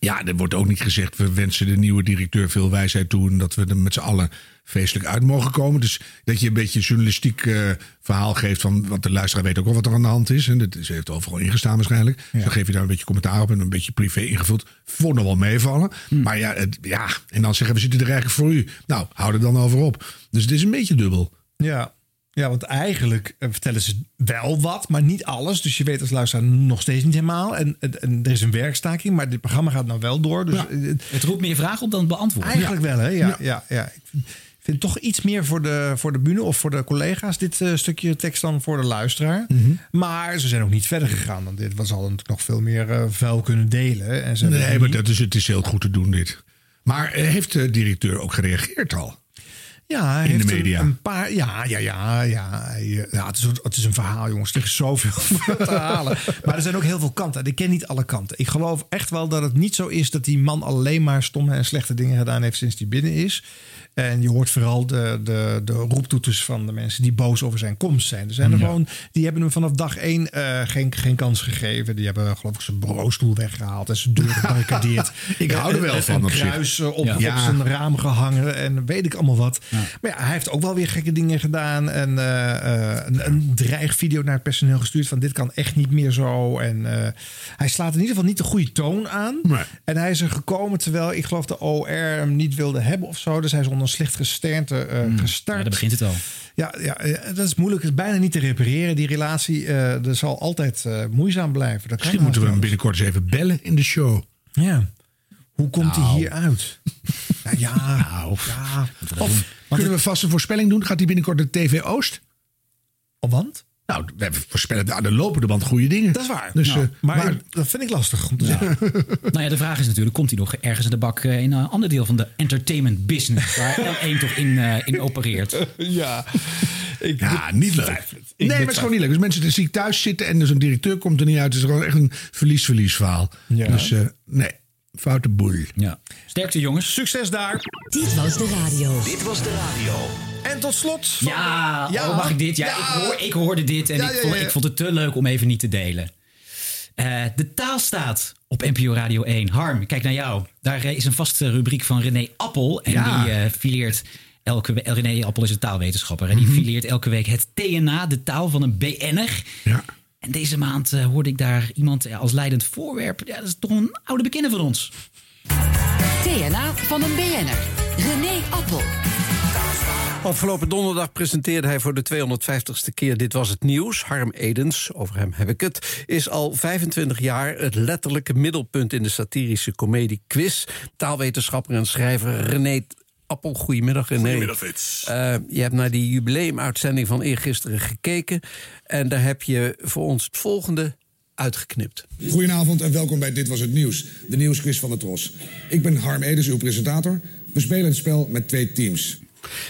Ja, er wordt ook niet gezegd, we wensen de nieuwe directeur veel wijsheid toe... en dat we er met z'n allen feestelijk uit mogen komen. Dus dat je een beetje journalistiek eh, verhaal geeft... van want de luisteraar weet ook wel wat er aan de hand is. En dat is, heeft overal ingestaan waarschijnlijk. Dus dan geef je daar een beetje commentaar op en een beetje privé ingevuld. Vond nog wel meevallen. Maar ja, het- ja, en dan zeggen we zitten er eigenlijk voor u. Nou, hou er dan over op. Dus het is een beetje dubbel. Ja. Ja, want eigenlijk eh, vertellen ze wel wat, maar niet alles. Dus je weet als luisteraar nog steeds niet helemaal. En, en, en er is een werkstaking, maar dit programma gaat nou wel door. Dus eh, Het roept meer vragen op dan het beantwoorden. Eigenlijk wel, hè? Ja, Ja. ja. Ja, Ik vind, vind toch iets meer voor de, voor de bühne of voor de collega's dit eh, stukje tekst dan voor de luisteraar. Maar ze zijn ook niet verder gegaan dan dit. We hadden natuurlijk nog veel meer vuil kunnen delen. En ze Nee, niet- maar dat is, het is heel goed te doen dit. Maar heeft de directeur ook gereageerd al? Ja, hij In de heeft media. Een, paar, ja, ja, ja, ja. Eh, ja het, is, een- het is een verhaal, jongens. Er is zoveel te halen. Maar er zijn ook heel veel kanten. Ik ken niet alle kanten. Ik geloof echt wel dat het niet zo is dat die man alleen maar stomme en slechte dingen gedaan heeft sinds hij binnen is. En je hoort vooral de, de, de roeptoeters van de mensen die boos over zijn komst zijn. Er zijn er Ja. gewoon, die hebben hem vanaf dag één eh, geen, geen kans gegeven. Die hebben geloof ik zijn bureaustoel weggehaald en zijn deur gebarricadeerd. Ik hou er wel En- van Een kruis eh, op, Ja. op zijn raam gehangen en weet ik allemaal wat. Maar ja, hij heeft ook wel weer gekke dingen gedaan. En eh, eh, een, een dreigvideo naar het personeel gestuurd van dit kan echt niet meer zo. En eh, hij slaat in ieder geval niet de goede toon aan. En hij is er gekomen terwijl ik geloof de OR hem niet wilde hebben of zo. Dus hij is onder een slecht gesternte eh, gestart. Ja, daar begint het al. Ja, ja, eh, dat is moeilijk. Het is bijna niet te repareren. Die relatie eh er zal altijd eh, moeizaam blijven. Dat Misschien moeten we hem binnenkort eens even bellen in de show. Ja. Hoe komt Nou. hij hier uit? Nou ja, ja. Of kunnen we vast een voorspelling doen? Gaat hij binnenkort de TV Oost? Want? Nou, we voorspellen aan de lopende band goede dingen. Dat is waar. Dus, Nou, eh, maar, maar- dat vind ik lastig om te zeggen. Nou ja, de vraag is natuurlijk, komt hij nog ergens in de bak eh, in een ander deel van de entertainment business, waar L1 toch in, eh, in opereert? ja. Ik ja, niet leuk. Nee, maar het is gewoon niet leuk. Dus mensen die thuis zitten en dus een directeur komt er niet uit. Het is gewoon echt een verlies-verlies verhaal. Ja. Dus eh, nee, foute boel. Ja. Sterkte jongens. Succes daar. Dit was de radio. Dit was de radio. En tot slot. van- Ja, oh, mag ik dit? Ja, Ik, hoor, ik hoorde dit en Ja, ik, ja, vond, ja. ik vond het te leuk om even niet te delen. Eh, de taal staat op NPO Radio 1. Harm, kijk naar jou. Daar eh, is een vaste rubriek van René Appel. En Ja. die eh, fileert elke week... René Appel is een taalwetenschapper. En die Mhm. fileert elke week het TNA, de taal van een BN'er. Ja. En deze maand eh, hoorde ik daar iemand eh, als leidend voorwerp. Ja, dat is toch een oude bekende van ons. TNA van een BN'er. René Appel. Afgelopen donderdag presenteerde hij voor de 250ste keer Dit Was Het Nieuws. Harm Edens, over hem heb ik het, is al 25 jaar het letterlijke middelpunt in de satirische komedie Quiz. Taalwetenschapper en schrijver René Appel, goedemiddag René. Goedemiddag, Frits. Eh, je hebt naar die jubileumuitzending van eergisteren gekeken... en daar heb je voor ons het volgende uitgeknipt. Goedenavond en welkom bij Dit Was Het Nieuws, de nieuwsquiz van de Tros. Ik ben Harm Edens, uw presentator. We spelen het spel met twee teams.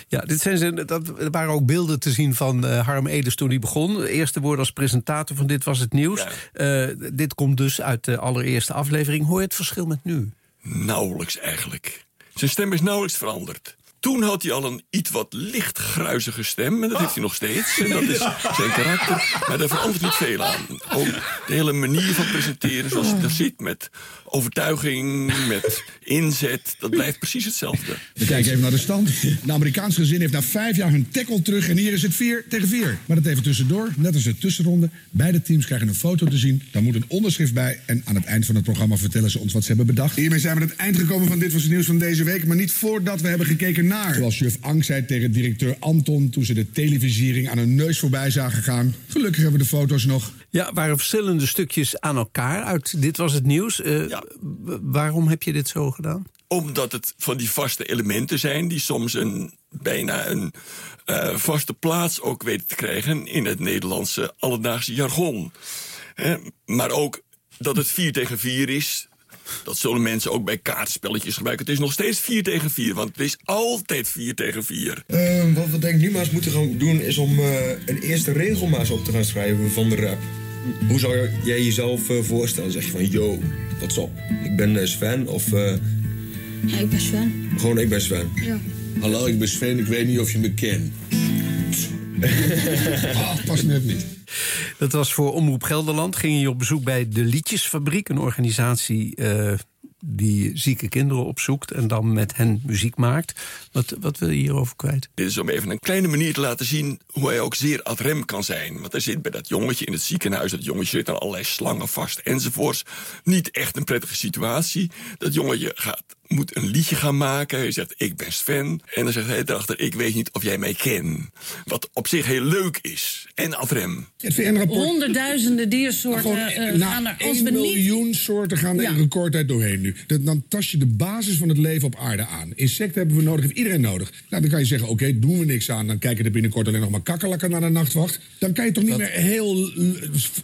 Ja, dit zijn ze, dat, er waren ook beelden te zien van eh, Harm Edens toen hij begon. De eerste woord als presentator van Dit Was Het Nieuws. Eh, dit komt dus uit de allereerste aflevering. Hoor je het verschil met nu? Nauwelijks eigenlijk. Zijn stem is nauwelijks veranderd. Toen had hij al een iets wat licht gruizige stem. En dat heeft hij nog steeds. En dat is zijn karakter. Maar daar verandert niet veel aan. Ook de hele manier van presenteren zoals je daar ziet. Met overtuiging, met inzet. Dat blijft precies hetzelfde. We kijken even naar de stand. De Amerikaanse gezin heeft na vijf jaar hun tackle terug en hier is het 4 tegen 4. Maar dat even tussendoor, net als de tussenronde. Beide teams krijgen een foto te zien. Daar moet een onderschrift bij. En aan het eind van het programma vertellen ze ons wat ze hebben bedacht. Hiermee zijn we aan het eind gekomen van Dit Was Het Nieuws van deze week. Maar niet voordat we hebben gekeken naar... Zoals juf Ang zei tegen directeur Anton... toen ze de televisiering aan hun neus voorbij zagen gaan. Gelukkig hebben we de foto's nog. Ja, waren verschillende stukjes aan elkaar uit Dit Was Het Nieuws. Eh, Waarom heb je dit zo gedaan? Omdat het van die vaste elementen zijn die soms een, bijna een eh, vaste plaats ook weten te krijgen in het Nederlandse alledaagse jargon. Hè, maar ook dat het 4 tegen 4 is. Dat zullen mensen ook bij kaartspelletjes gebruiken. Het is nog steeds 4 tegen 4, want het is altijd 4 tegen 4. Ehm, wat we denk ik nu maar eens moeten gaan doen is om eh, een eerste regel maar eens op te gaan schrijven van de rap. Hoe zou jij jezelf eh, voorstellen? Zeg je van, yo, what's up? Ik ben eh, Sven of eh, Ja, ik ben Sven. gewoon ik ben Sven. Ja. Hallo, ik ben Sven, ik weet niet of je me kent. Ah, pas net niet. Dat was voor Omroep Gelderland. Ging je op bezoek bij de Liedjesfabriek, een organisatie eh, die zieke kinderen opzoekt en dan met hen muziek maakt. Wat, wat wil je hierover kwijt? Dit is om even een kleine manier te laten zien hoe hij ook zeer ad rem kan zijn. Want hij zit bij dat jongetje in het ziekenhuis. Dat jongetje zit aan allerlei slangen vast enzovoorts. Niet echt een prettige situatie. Dat jongetje gaat, moet een liedje gaan maken. Hij zegt, ik ben Sven. En dan zegt hij erachter, ik weet niet of jij mij kent. Wat op zich heel leuk is. En ad rem. Het VN-rapport. Honderdduizenden diersoorten eh, eh, gaan er. Als 1 we niet miljoen soorten gaan er Ja. in recordtijd doorheen nu. Dat, dan tast je de basis van het leven op aarde aan. Insecten hebben we nodig, heeft iedereen nodig. Nou, dan kan je zeggen, oké, doen we niks aan. Dan kijken er binnenkort alleen nog maar kakkerlakken naar de nachtwacht. Dan kan je toch niet meer heel Nee,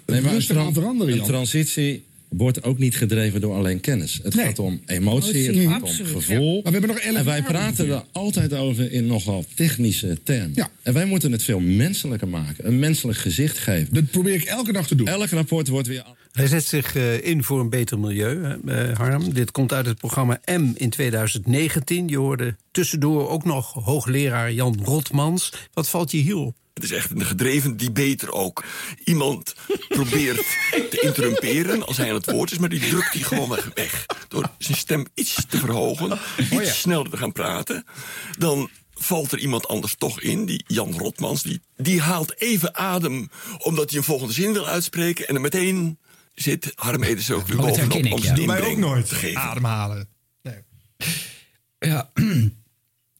maar een, rustig aan veranderen, een Jan. transitie wordt ook niet gedreven door alleen kennis. Het gaat om emotie, het gaat om absoluut, gevoel. ja. Maar we hebben nog en wij praten er altijd over in nogal technische termen. En wij moeten het veel menselijker maken. Een menselijk gezicht geven. Dat probeer ik elke dag te doen. Elk rapport wordt weer... Hij zet zich eh, in voor een beter milieu, hè, eh, Harm. Dit komt uit het programma M in 2019. Je hoorde tussendoor ook nog hoogleraar Jan Rotmans. Wat valt je hierop? Het is echt een gedreven debater ook. Iemand probeert te interrumperen als hij aan het woord is, maar die drukt hij gewoon weg- weg. Door zijn stem iets te verhogen, iets sneller te gaan praten. Dan valt er iemand anders toch in, die Jan Rotmans. Die, die haalt even adem omdat hij een volgende zin wil uitspreken. En dan meteen zit Harm Edens ook weer Oh, bovenop om ja. zijn wij ook nooit. te geven. Ademhalen. Ja.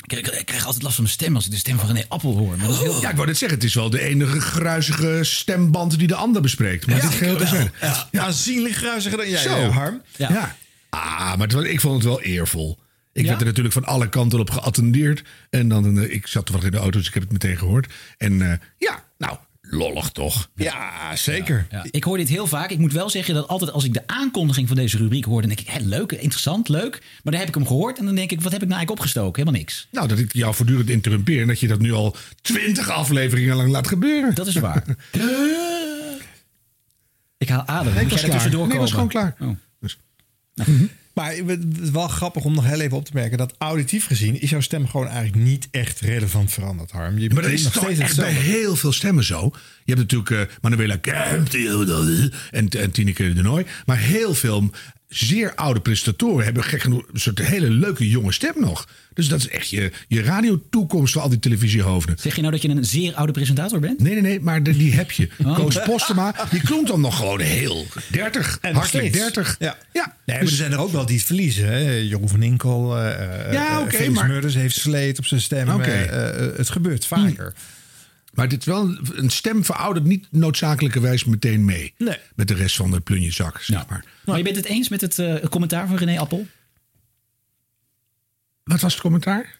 Ik krijg altijd last van mijn stem als ik de stem van René Appel hoor. Maar dat is heel Ja, ik wou net zeggen, het is wel de enige gruizige stemband die de ander bespreekt. Maar Ja, dit geheel wel. te zijn. Ja. Aanzienlijk gruiziger dan jij, Zo. eh, Harm. Ja. Ah, maar was- ik vond het wel eervol. Ik Ja? werd er natuurlijk van alle kanten op geattendeerd. En dan, eh, ik zat toevallig in de auto, dus ik heb het meteen gehoord. En eh, ja, nou, lollig toch? Ja, zeker. Ja. Ik hoor dit heel vaak. Ik moet wel zeggen dat altijd als ik de aankondiging van deze rubriek hoor, dan denk ik, hé, leuk, interessant, leuk. Maar dan heb ik hem gehoord en dan denk ik, wat heb ik nou eigenlijk opgestoken? Helemaal niks. Nou, dat ik jou voortdurend interrumpeer en dat je dat nu al twintig afleveringen lang laat gebeuren. Dat is waar. Ik haal adem. Nee, ik was jij er klaar. tussendoor Nee, ik was gewoon klaar. Oh. Dus- Maar het is wel grappig om nog heel even op te merken dat auditief gezien is jouw stem gewoon eigenlijk niet echt relevant veranderd, Harm. Je Maar dat is nog toch steeds echt bij heel veel stemmen zo. Je hebt natuurlijk eh, Manuela Kemp en, en Tineke de Nooi. Maar heel veel zeer oude presentatoren hebben gek genoeg een soort hele leuke jonge stem nog. Dus dat is echt je, je radiotoekomst voor al die televisiehoofden. Zeg je nou dat je een zeer oude presentator bent? Nee, nee, nee, maar de- die heb je. Oh. Koos Postema, die klonk dan nog gewoon heel 30. En hartelijk steeds. 30. Ja. ja. Nee, maar Dus- er zijn er ook wel die het verliezen. Hè? Jeroen van Inkel, eh Ja, eh, oké, Felix maar- Murders heeft sleet op zijn stem. Eh, eh, het gebeurt vaker. Maar dit is wel een stem veroudert niet noodzakelijkerwijs meteen mee. Nee. Met de rest van de plunjezak, zeg maar. Maar je bent het eens met het eh, commentaar van René Appel? Wat was het commentaar?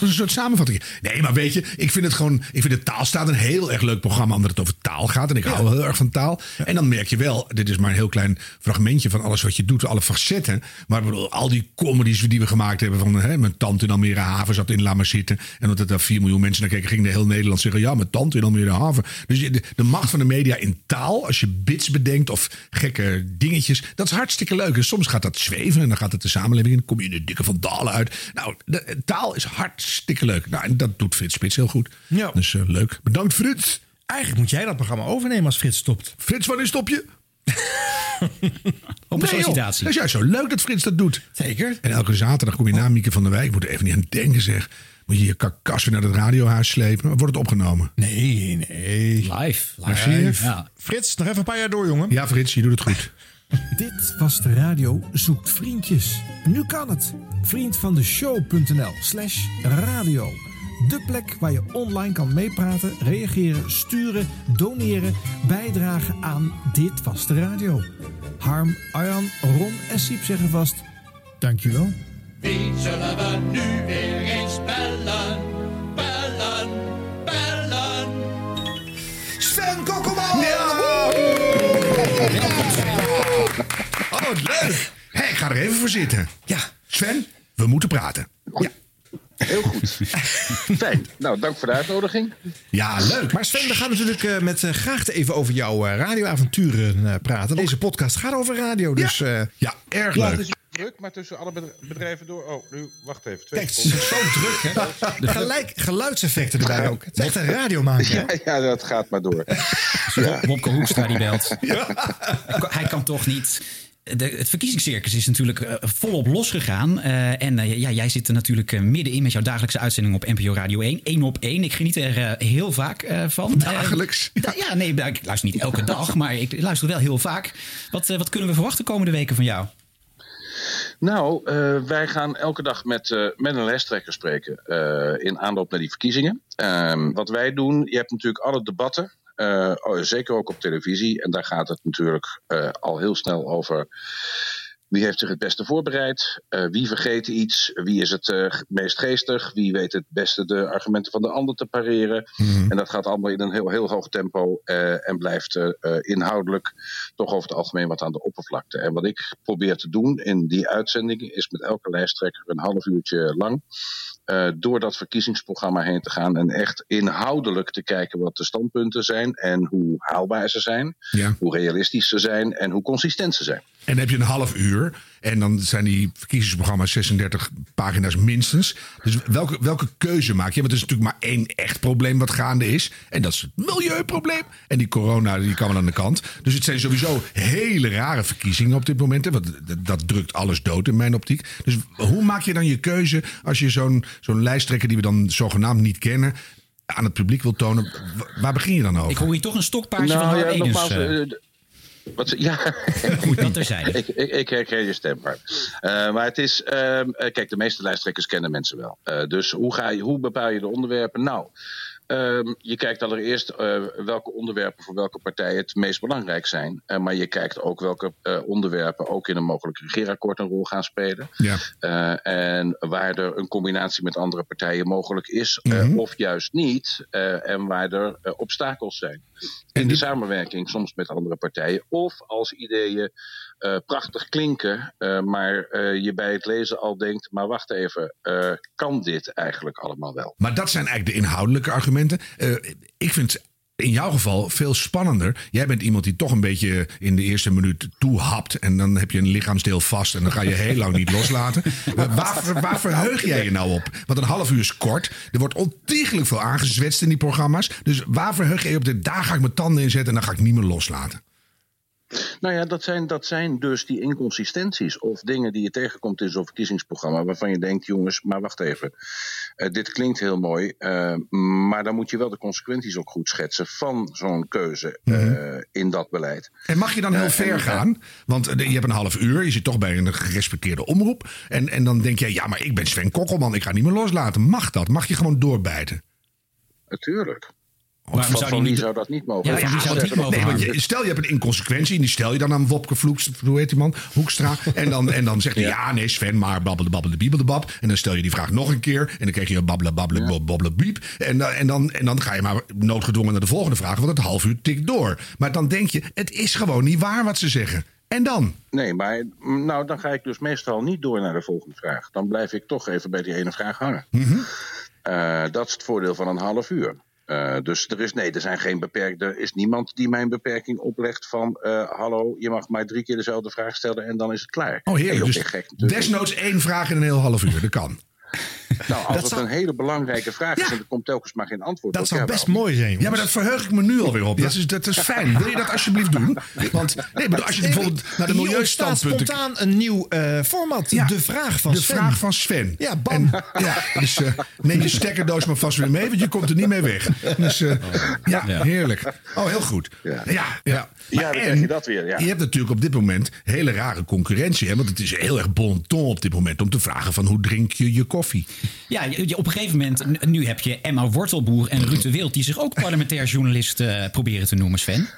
Was een soort samenvatting. Nee, maar weet je, ik vind het gewoon. Ik vind het Taalstaat een heel erg leuk programma. omdat het over taal gaat. En ik hou heel erg van taal. En dan merk je wel. Dit is maar een heel klein fragmentje van alles wat je doet. Alle facetten. Maar bedoel, al die comedies die we gemaakt hebben. van hè, mijn tante in Almere Haven zat in Laat maar zitten. En omdat er daar 4 miljoen mensen naar keken. ging de heel Nederland zeggen. Ja, mijn tante in Almere Haven. Dus de, de macht van de media in taal. als je bits bedenkt of gekke dingetjes. dat is hartstikke leuk. En soms gaat dat zweven. en dan gaat het de samenleving in. Dan kom je in de dikke vandalen uit. Nou, de, taal is hartstikke leuk. Nou, en dat doet Frits Spits heel goed. Ja. Dus eh, leuk. Bedankt, Frits. Eigenlijk moet jij dat programma overnemen als Frits stopt. Frits, wanneer stop je? Op een Nee, sollicitatie. joh. Dat is juist zo leuk dat Frits dat doet. Zeker. En elke zaterdag kom je na Mieke van der Wijk. Ik moet er even niet aan denken, zeg. Moet je je karkas weer naar het radiohuis slepen. Wordt het opgenomen? Nee, nee. Live. Ja. Frits, nog even een paar jaar door, jongen. Ja, Frits, je doet het goed. Dit was de radio Zoekt Vriendjes. Nu kan het. Vriend van de show.nl slash radio. De plek waar je online kan meepraten, reageren, sturen, doneren, bijdragen aan Dit Was de Radio. Harm, Arjan, Ron en Siep zeggen vast, dankjewel. Wie zullen we nu weer eens bellen? Bellen, bellen. Sven Kokkelman! Oh, wat leuk. Hé, ik ga er even voor zitten. Ja. Sven, we moeten praten. Ja. Heel goed. Fijn. Nou, dank voor de uitnodiging. Ja, leuk. Maar Sven, we gaan natuurlijk eh, met uh, graagte even over jouw uh, radioavonturen praten. Deze podcast gaat over radio, dus ja, ja erg ja, leuk. Het is druk, maar tussen alle bedrijven door... Oh, nu, wacht even. Twee Kijk, het is zo druk, hè? Gelijk, geluidseffecten erbij ook. Het is echt een radiomaker. Ja, ja, dat gaat maar door. Ja. Wopke Hoekstra die belt. Ja. Hij kan toch niet... de, het verkiezingscircus is natuurlijk eh, volop losgegaan. Eh, en eh, ja, jij zit er natuurlijk middenin met jouw dagelijkse uitzending op NPO Radio 1. 1 op 1. Ik geniet er heel vaak eh, van. Dagelijks? Da- ja, nee, nou, ik luister niet elke dag, maar ik luister wel heel vaak. Wat, wat kunnen we verwachten de komende weken van jou? Nou, eh, wij gaan elke dag met, met een lijsttrekker spreken eh, in aanloop naar die verkiezingen. Ehm, wat wij doen, je hebt natuurlijk alle debatten, eh, oh, zeker ook op televisie. En daar gaat het natuurlijk eh, al heel snel over. Wie heeft zich het beste voorbereid? Eh, wie vergeet iets? Wie is het meest geestig? Wie weet het beste de argumenten van de ander te pareren? En dat gaat allemaal in een heel, heel hoog tempo en blijft inhoudelijk toch over het algemeen wat aan de oppervlakte. En wat ik probeer te doen in die uitzendingen is met elke lijsttrekker een half uurtje lang eh, door dat verkiezingsprogramma heen te gaan en echt inhoudelijk te kijken wat de standpunten zijn en hoe haalbaar ze zijn, Ja. hoe realistisch ze zijn en hoe consistent ze zijn. En dan heb je een half uur. En dan zijn die verkiezingsprogramma's 36 pagina's minstens. Dus welke, welke keuze maak je? Want er is natuurlijk maar één echt probleem wat gaande is. En dat is het milieuprobleem. En die corona die kan wel aan de kant. Dus het zijn sowieso hele rare verkiezingen op dit moment. hè, Want dat, drukt alles dood in mijn optiek. Dus hoe maak je dan je keuze als je zo'n zo'n lijsttrekker die we dan zogenaamd niet kennen... aan het publiek wil tonen? Wa- Waar begin je dan over? Ik hoor hier toch een stokpaardje Nou van ja, nogmaals. Wat, ze- ja, dat terzijde. ik, ik, ik herken je stem, Bart. Eh, maar het is, ehm, eh, kijk, de meeste lijsttrekkers kennen mensen wel. Eh, dus hoe, ga je, hoe bepaal je de onderwerpen? Nou, ehm, je kijkt allereerst eh, welke onderwerpen voor welke partij het meest belangrijk zijn. Eh, maar je kijkt ook welke eh, onderwerpen ook in een mogelijk regeerakkoord een rol gaan spelen. Ja. En waar er een combinatie met andere partijen mogelijk is, eh, of juist niet. en waar er obstakels zijn. In de samenwerking soms met andere partijen. Of als ideeën eh, prachtig klinken, eh, maar eh, je bij het lezen al denkt: maar wacht even, kan dit eigenlijk allemaal wel? Maar dat zijn eigenlijk de inhoudelijke argumenten. Ik vind in jouw geval veel spannender. Jij bent iemand die toch een beetje in de eerste minuut toehapt. En dan heb je een lichaamsdeel vast en dan ga je heel lang niet loslaten. Waar, waar verheug jij je nou op? Want een half uur is kort. Er wordt ontiegelijk veel aangezwetst in die programma's. Dus waar verheug je je op? Dit? Daar ga ik mijn tanden in zetten en dan ga ik niet meer loslaten. Nou ja, dat zijn, dat zijn dus die inconsistenties of dingen die je tegenkomt in zo'n verkiezingsprogramma waarvan je denkt, jongens, maar wacht even, Eh, dit klinkt heel mooi, eh, maar dan moet je wel de consequenties ook goed schetsen van zo'n keuze eh, in dat beleid. En mag je dan heel ver gaan? Want je hebt een half uur, je zit toch bij een gerespecteerde omroep. En, en dan denk je, ja, maar ik ben Sven Kokkelman, ik ga niet meer loslaten. Mag dat? Mag je gewoon doorbijten? Natuurlijk. Waarom van, zou niet- zou dat niet mogen? Ja, ja, want- nee, want je- stel je hebt een inconsequentie en die stel je dan aan Wopke Vloeks, hoe heet die man? Hoekstra. En dan, en dan zegt hij ja, nee, Sven, maar babbelde, babbelde, biebelde, bab. En dan stel je die vraag nog een keer en dan krijg je een babbelen, babbelen, ja. babbelen, biep. En, dan- en, dan, en dan ga je maar noodgedwongen naar de volgende vraag, want het half uur tikt door. Maar dan denk je, het is gewoon niet waar wat ze zeggen. En dan? Nee, maar mm, nou, dan ga ik dus meestal niet door naar de volgende vraag. Dan blijf ik toch even bij die ene vraag hangen. Eh, dat is het voordeel van een half uur. Eh, dus er is, nee, er zijn geen beperkt, er is niemand die mij een beperking oplegt van eh, hallo, je mag maar drie keer dezelfde vraag stellen en dan is het klaar. Oh, heerlijk. Dus gek desnoods één vraag in een heel half uur, dat kan. Nou, als Dat het zou- een hele belangrijke vraag is en er komt telkens maar geen antwoord Dat op, zou ja, best wel. mooi zijn. Ja, maar dat verheug ik me nu alweer op. Dat, is, dat is fijn. Wil je dat alsjeblieft doen? Want nee, maar als je bijvoorbeeld naar de Hier milieustandpunten... ontstaat spontaan een nieuw eh, format. Ja, de vraag van de Sven. vraag van Sven. Ja, bam. Ja, dus eh, neem je stekkerdoos maar vast weer mee, want je komt er niet mee weg. Dus eh, ja, heerlijk. Oh, heel goed. Ja, ja. Ja, dan krijg je dat weer, ja. Je hebt natuurlijk op dit moment hele rare concurrentie. Hè? Want het is heel erg bon ton op dit moment om te vragen van hoe drink je je koffie? Ja, je- op een gegeven moment, nu heb je Emma Wortelboer en Ruud de Wild... die zich ook parlementair journalist eh, proberen te noemen, Sven.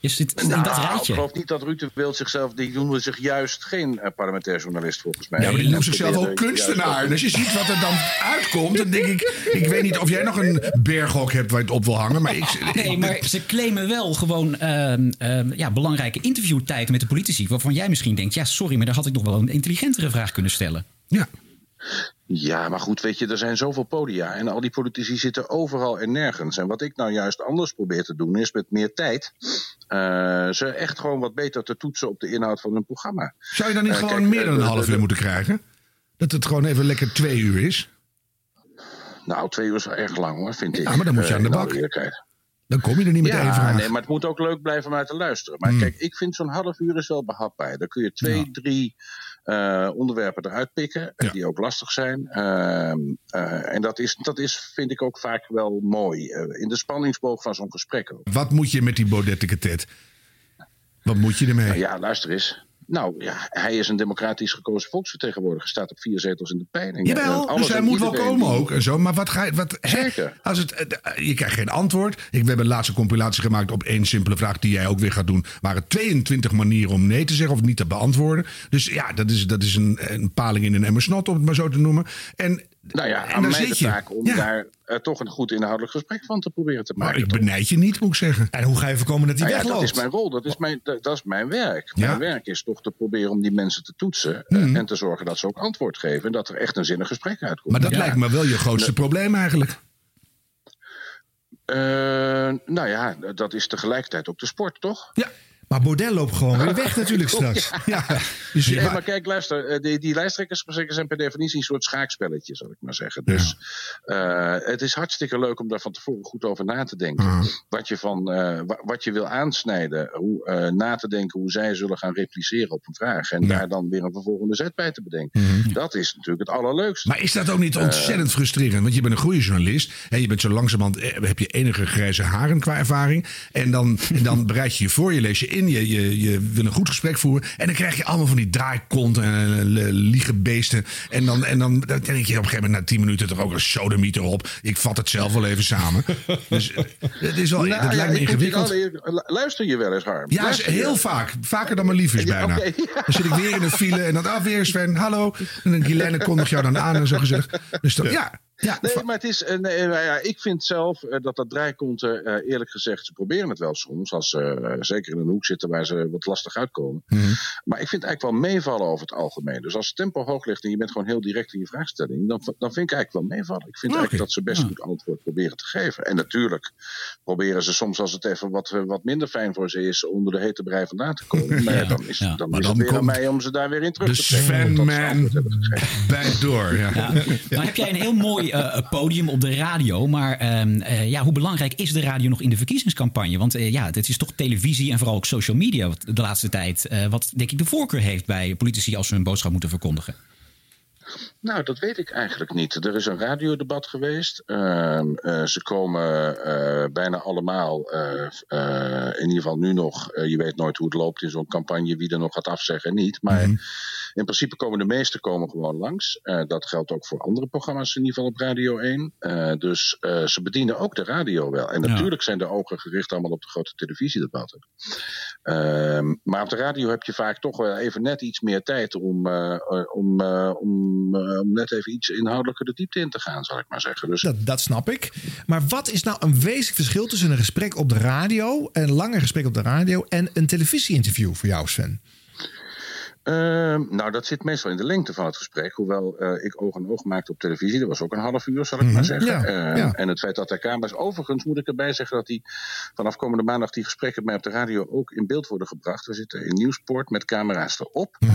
Je zit in dat Nou, ik geloof niet dat Ruud de Wild zichzelf, die noemen zich juist geen eh, parlementair journalist volgens mij. Ja, maar die noemt zichzelf ook kunstenaar. als je ziet wat er dan uitkomt, dan denk ik... Ik weet niet of jij nog een berghok hebt waar je het op wil hangen. Maar ik, Nee, maar ze claimen wel gewoon ehm, ehm, ja, belangrijke interviewtijden met de politici. Waarvan jij misschien denkt, ja sorry, maar daar had ik nog wel een intelligentere vraag kunnen stellen. Ja. Ja, maar goed, weet je, er zijn zoveel podia en al die politici zitten overal en nergens. En wat ik nou juist anders probeer te doen, is met meer tijd eh, ze echt gewoon wat beter te toetsen op de inhoud van hun programma. Zou je dan niet Eh, gewoon kijk, meer eh, dan een half uur moeten krijgen? Dat het gewoon even lekker twee uur is? Nou, twee uur is wel erg lang hoor, vind ik. Ja, maar dan moet je aan de bak. eerlijkheid. Dan kom je er niet met ja, één vraag. nee, maar het moet ook leuk blijven om uit te luisteren. Maar Hmm. kijk, ik vind zo'n half uur is wel behapbaar. Dan kun je twee, drie eh, onderwerpen eruit pikken, die ook lastig zijn. Ehm, eh, en dat is, dat is, vind ik ook vaak wel mooi. eh, in de spanningsboog van zo'n gesprek ook. Wat moet je met die Baudet de Catet? Wat moet je ermee? Nou ja, luister eens. Nou ja, hij is een democratisch gekozen volksvertegenwoordiger. Staat op vier zetels in de peiling. Jawel, dus hij moet wel komen die- ook en zo. Maar wat ga je... Wat, hè? Zeker. Als het, eh, je krijgt geen antwoord. Ik, we hebben een laatste compilatie gemaakt op één simpele vraag... die jij ook weer gaat doen. waren 22 manieren om nee te zeggen of niet te beantwoorden. Dus ja, dat is, dat is een, een paling in een emmer snot, om het maar zo te noemen. En, Nou ja, aan mij de taak om Ja. daar eh, toch een goed inhoudelijk gesprek van te proberen te Maar maken. ik benijd je niet, moet ik zeggen. En hoe ga je voorkomen dat hij Nou ja, dat wegloopt? is mijn rol, dat is mijn, dat, dat is mijn werk. Ja. Mijn werk is toch te proberen om die mensen te toetsen eh, Mhm. en te zorgen dat ze ook antwoord geven en dat er echt een zinnig gesprek uitkomt. Maar dat Ja. lijkt me wel je grootste probleem eigenlijk. Eh, nou ja, dat is tegelijkertijd ook de sport, toch? Ja. Maar Baudet loopt gewoon weer weg natuurlijk straks. Ja. Dus ja, maar kijk, luister, eh, die, die lijsttrekkersgesprekken zijn per definitie een soort schaakspelletje, zal ik maar zeggen. Dus eh, het is hartstikke leuk om daar van tevoren goed over na te denken. Wat, je van, eh, wa- wat je wil aansnijden, hoe, na te denken hoe zij zullen gaan repliceren op een vraag. En daar dan weer een vervolgende zet bij te bedenken. Dat is natuurlijk het allerleukste. Maar is dat ook niet ontzettend frustrerend? Want je bent een goede journalist. En je bent zo langzamerhand, heb je enige grijze haren qua ervaring. En dan, en dan bereid je je voor, je lees je in, je, je, je wil een goed gesprek voeren. En dan krijg je allemaal van die draaikonten en liegenbeesten. En dan, en dan, dan denk je op een gegeven moment na tien minuten toch ook een sodemieter op. Ik vat het zelf wel even samen. Dus eh, het is wel, Nou dat ja, lijkt me ingewikkeld. Luister je wel eens, Harm? Ja, Luister heel vaak. Vaker dan mijn lief is bijna. ja. Dan zit ik weer in de file en dan, ah, weer Sven, hallo. En dan Guilaine kondigt jou dan aan en zo gezellig. Dus dan, ja, ja. Nee, maar het is. eh, nee, nou ja, ik vind zelf eh, dat dat draaikonten, eh, eerlijk gezegd, ze proberen het wel soms. Als ze eh, zeker in een hoek zitten waar ze wat lastig uitkomen. Mhm. Maar ik vind het eigenlijk wel meevallen over het algemeen. Dus als het tempo hoog ligt en je bent gewoon heel direct in je vraagstelling, dan, dan vind ik eigenlijk wel meevallen. Ik vind eigenlijk dat ze best goed antwoord proberen te geven. En natuurlijk proberen ze soms, als het even wat, eh, wat minder fijn voor ze is, onder de hete brei vandaan te komen. Maar ja, dan is, Ja. dan Maar is dan het weer aan mij om ze daar weer in terug De te trekken. antwoord hebben gegeven. bijt door. Ja. Ja. Nou heb jij een heel mooi eh, podium op de radio. Maar ehm, eh, ja, hoe belangrijk is de radio nog in de verkiezingscampagne? Want eh, ja, het is toch televisie en vooral ook social media wat de laatste tijd. eh, wat denk ik de voorkeur heeft bij politici als ze hun boodschap moeten verkondigen. Nou, dat weet ik eigenlijk niet. Er is een radiodebat geweest. Ehm, eh, ze komen eh, bijna allemaal, eh, eh, in ieder geval nu nog. eh, je weet nooit hoe het loopt in zo'n campagne, wie er nog gaat afzeggen en niet. Maar in principe komen de meesten komen gewoon langs. Eh, dat geldt ook voor andere programma's, in ieder geval op Radio 1. Eh, dus eh, ze bedienen ook de radio wel. En Ja. natuurlijk zijn de ogen gericht allemaal op de grote televisiedebatten. Ehm, maar op de radio heb je vaak toch wel even net iets meer tijd om, om, om, om net even iets inhoudelijker de diepte in te gaan, zal ik maar zeggen. Dus dat, dat snap ik. Maar wat is nou een wezenlijk verschil tussen een gesprek op de radio, een langer gesprek op de radio en een televisieinterview voor jou, Sven? Ehm, nou, dat zit meestal in de lengte van het gesprek. Hoewel eh, ik oog en oog maakte op televisie. Dat was ook een half uur, zal ik Mhm, maar zeggen. ja, Ehm, ja. En het feit dat er camera's... Overigens moet ik erbij zeggen dat die vanaf komende maandag... die gesprekken bij op de radio ook in beeld worden gebracht. We zitten in Nieuwsport met camera's erop. Oh,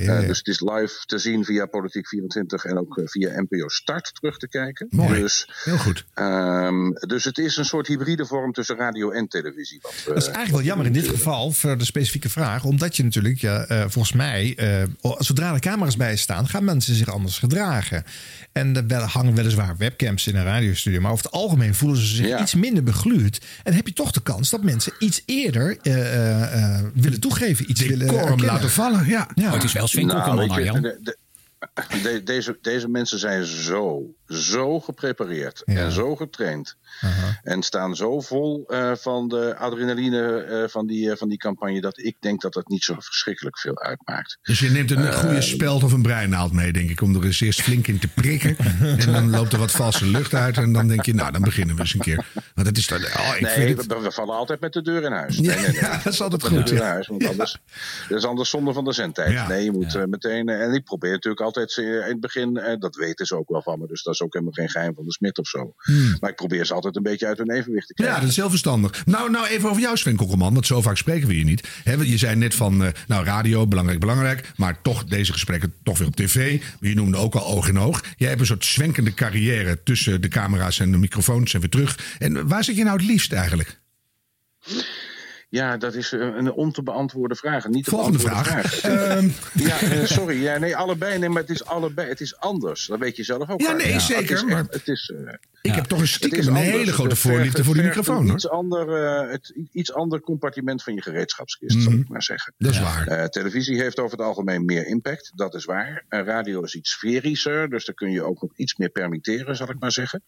ja. Eh, dus het is live te zien via Politiek 24 en ook eh, via NPO Start terug te kijken. Mooi. Dus, Heel goed. ehm, dus het is een soort hybride vorm tussen radio en televisie. Wat, Dat is eigenlijk wel jammer in dit geval voor de specifieke vraag. Omdat je natuurlijk, ja, volgens mij, eh, zodra er camera's bij staan, gaan mensen zich anders gedragen. En er wel- hangen weliswaar webcams in een radiostudio. Maar over het algemeen voelen ze zich Ja. iets minder begluurd. En heb je toch de kans dat mensen iets eerder eh, eh, eh, willen toegeven. Iets willen laten vallen, ja. Ja. Oh, het is wel Sven Nou, de- de- de- deze, deze mensen zijn zo, zo geprepareerd en zo getraind. En staan zo vol eh, van de adrenaline eh, van, die, eh, van die campagne... dat ik denk dat het niet zo verschrikkelijk veel uitmaakt. Dus je neemt een goede speld of een breinaald mee, denk ik. Om er eens eerst flink in te prikken. en dan loopt er wat valse lucht uit. En dan denk je, nou, dan beginnen we eens een keer. Want dat is dan. Oh, ik nee, vind het... we, we vallen altijd met de deur in huis. Ja, Nee, nee, nee. ja, dat is altijd Met de goed, deur ja. in huis, want anders, dat is anders zonde van de zendtijd. Nee, je moet meteen... en ik probeer natuurlijk altijd in het begin... dat weten ze ook wel van me, dus dat is ook helemaal geen geheim van de smid of zo. Hmm. Maar ik probeer ze altijd een beetje uit hun evenwicht te Ja, krijgen. dat is heel verstandig. Nou, nou even over jou, Sven Kokkelman. Want zo vaak spreken we je niet. Je zei net van, eh, nou, radio, belangrijk, belangrijk. Maar toch deze gesprekken toch weer op tv. Je noemde ook al oog in oog. Jij hebt een soort zwenkende carrière tussen de camera's en de microfoons en weer terug. En waar Waar zit je nou het liefst eigenlijk? Ja, dat is een een on te beantwoorden vraag. Niet te Volgende vraag. Ehm. ja, eh, sorry. Ja, nee, allebei. Nee, maar het is allebei. Het is anders. Dat weet je zelf ook. Ja, nee, zeker, is echt- maar- het is, eh, Ik heb toch een stiekem een hele grote voorliefde voor die microfoon, Een hoor. iets ander, eh, het, iets ander compartiment van je gereedschapskist, Mhm. zal ik maar zeggen. Dat is waar. Eh, televisie heeft over het algemeen meer impact, dat is waar. Eh, radio is iets sferischer, dus daar kun je ook nog iets meer permitteren, zal ik maar zeggen.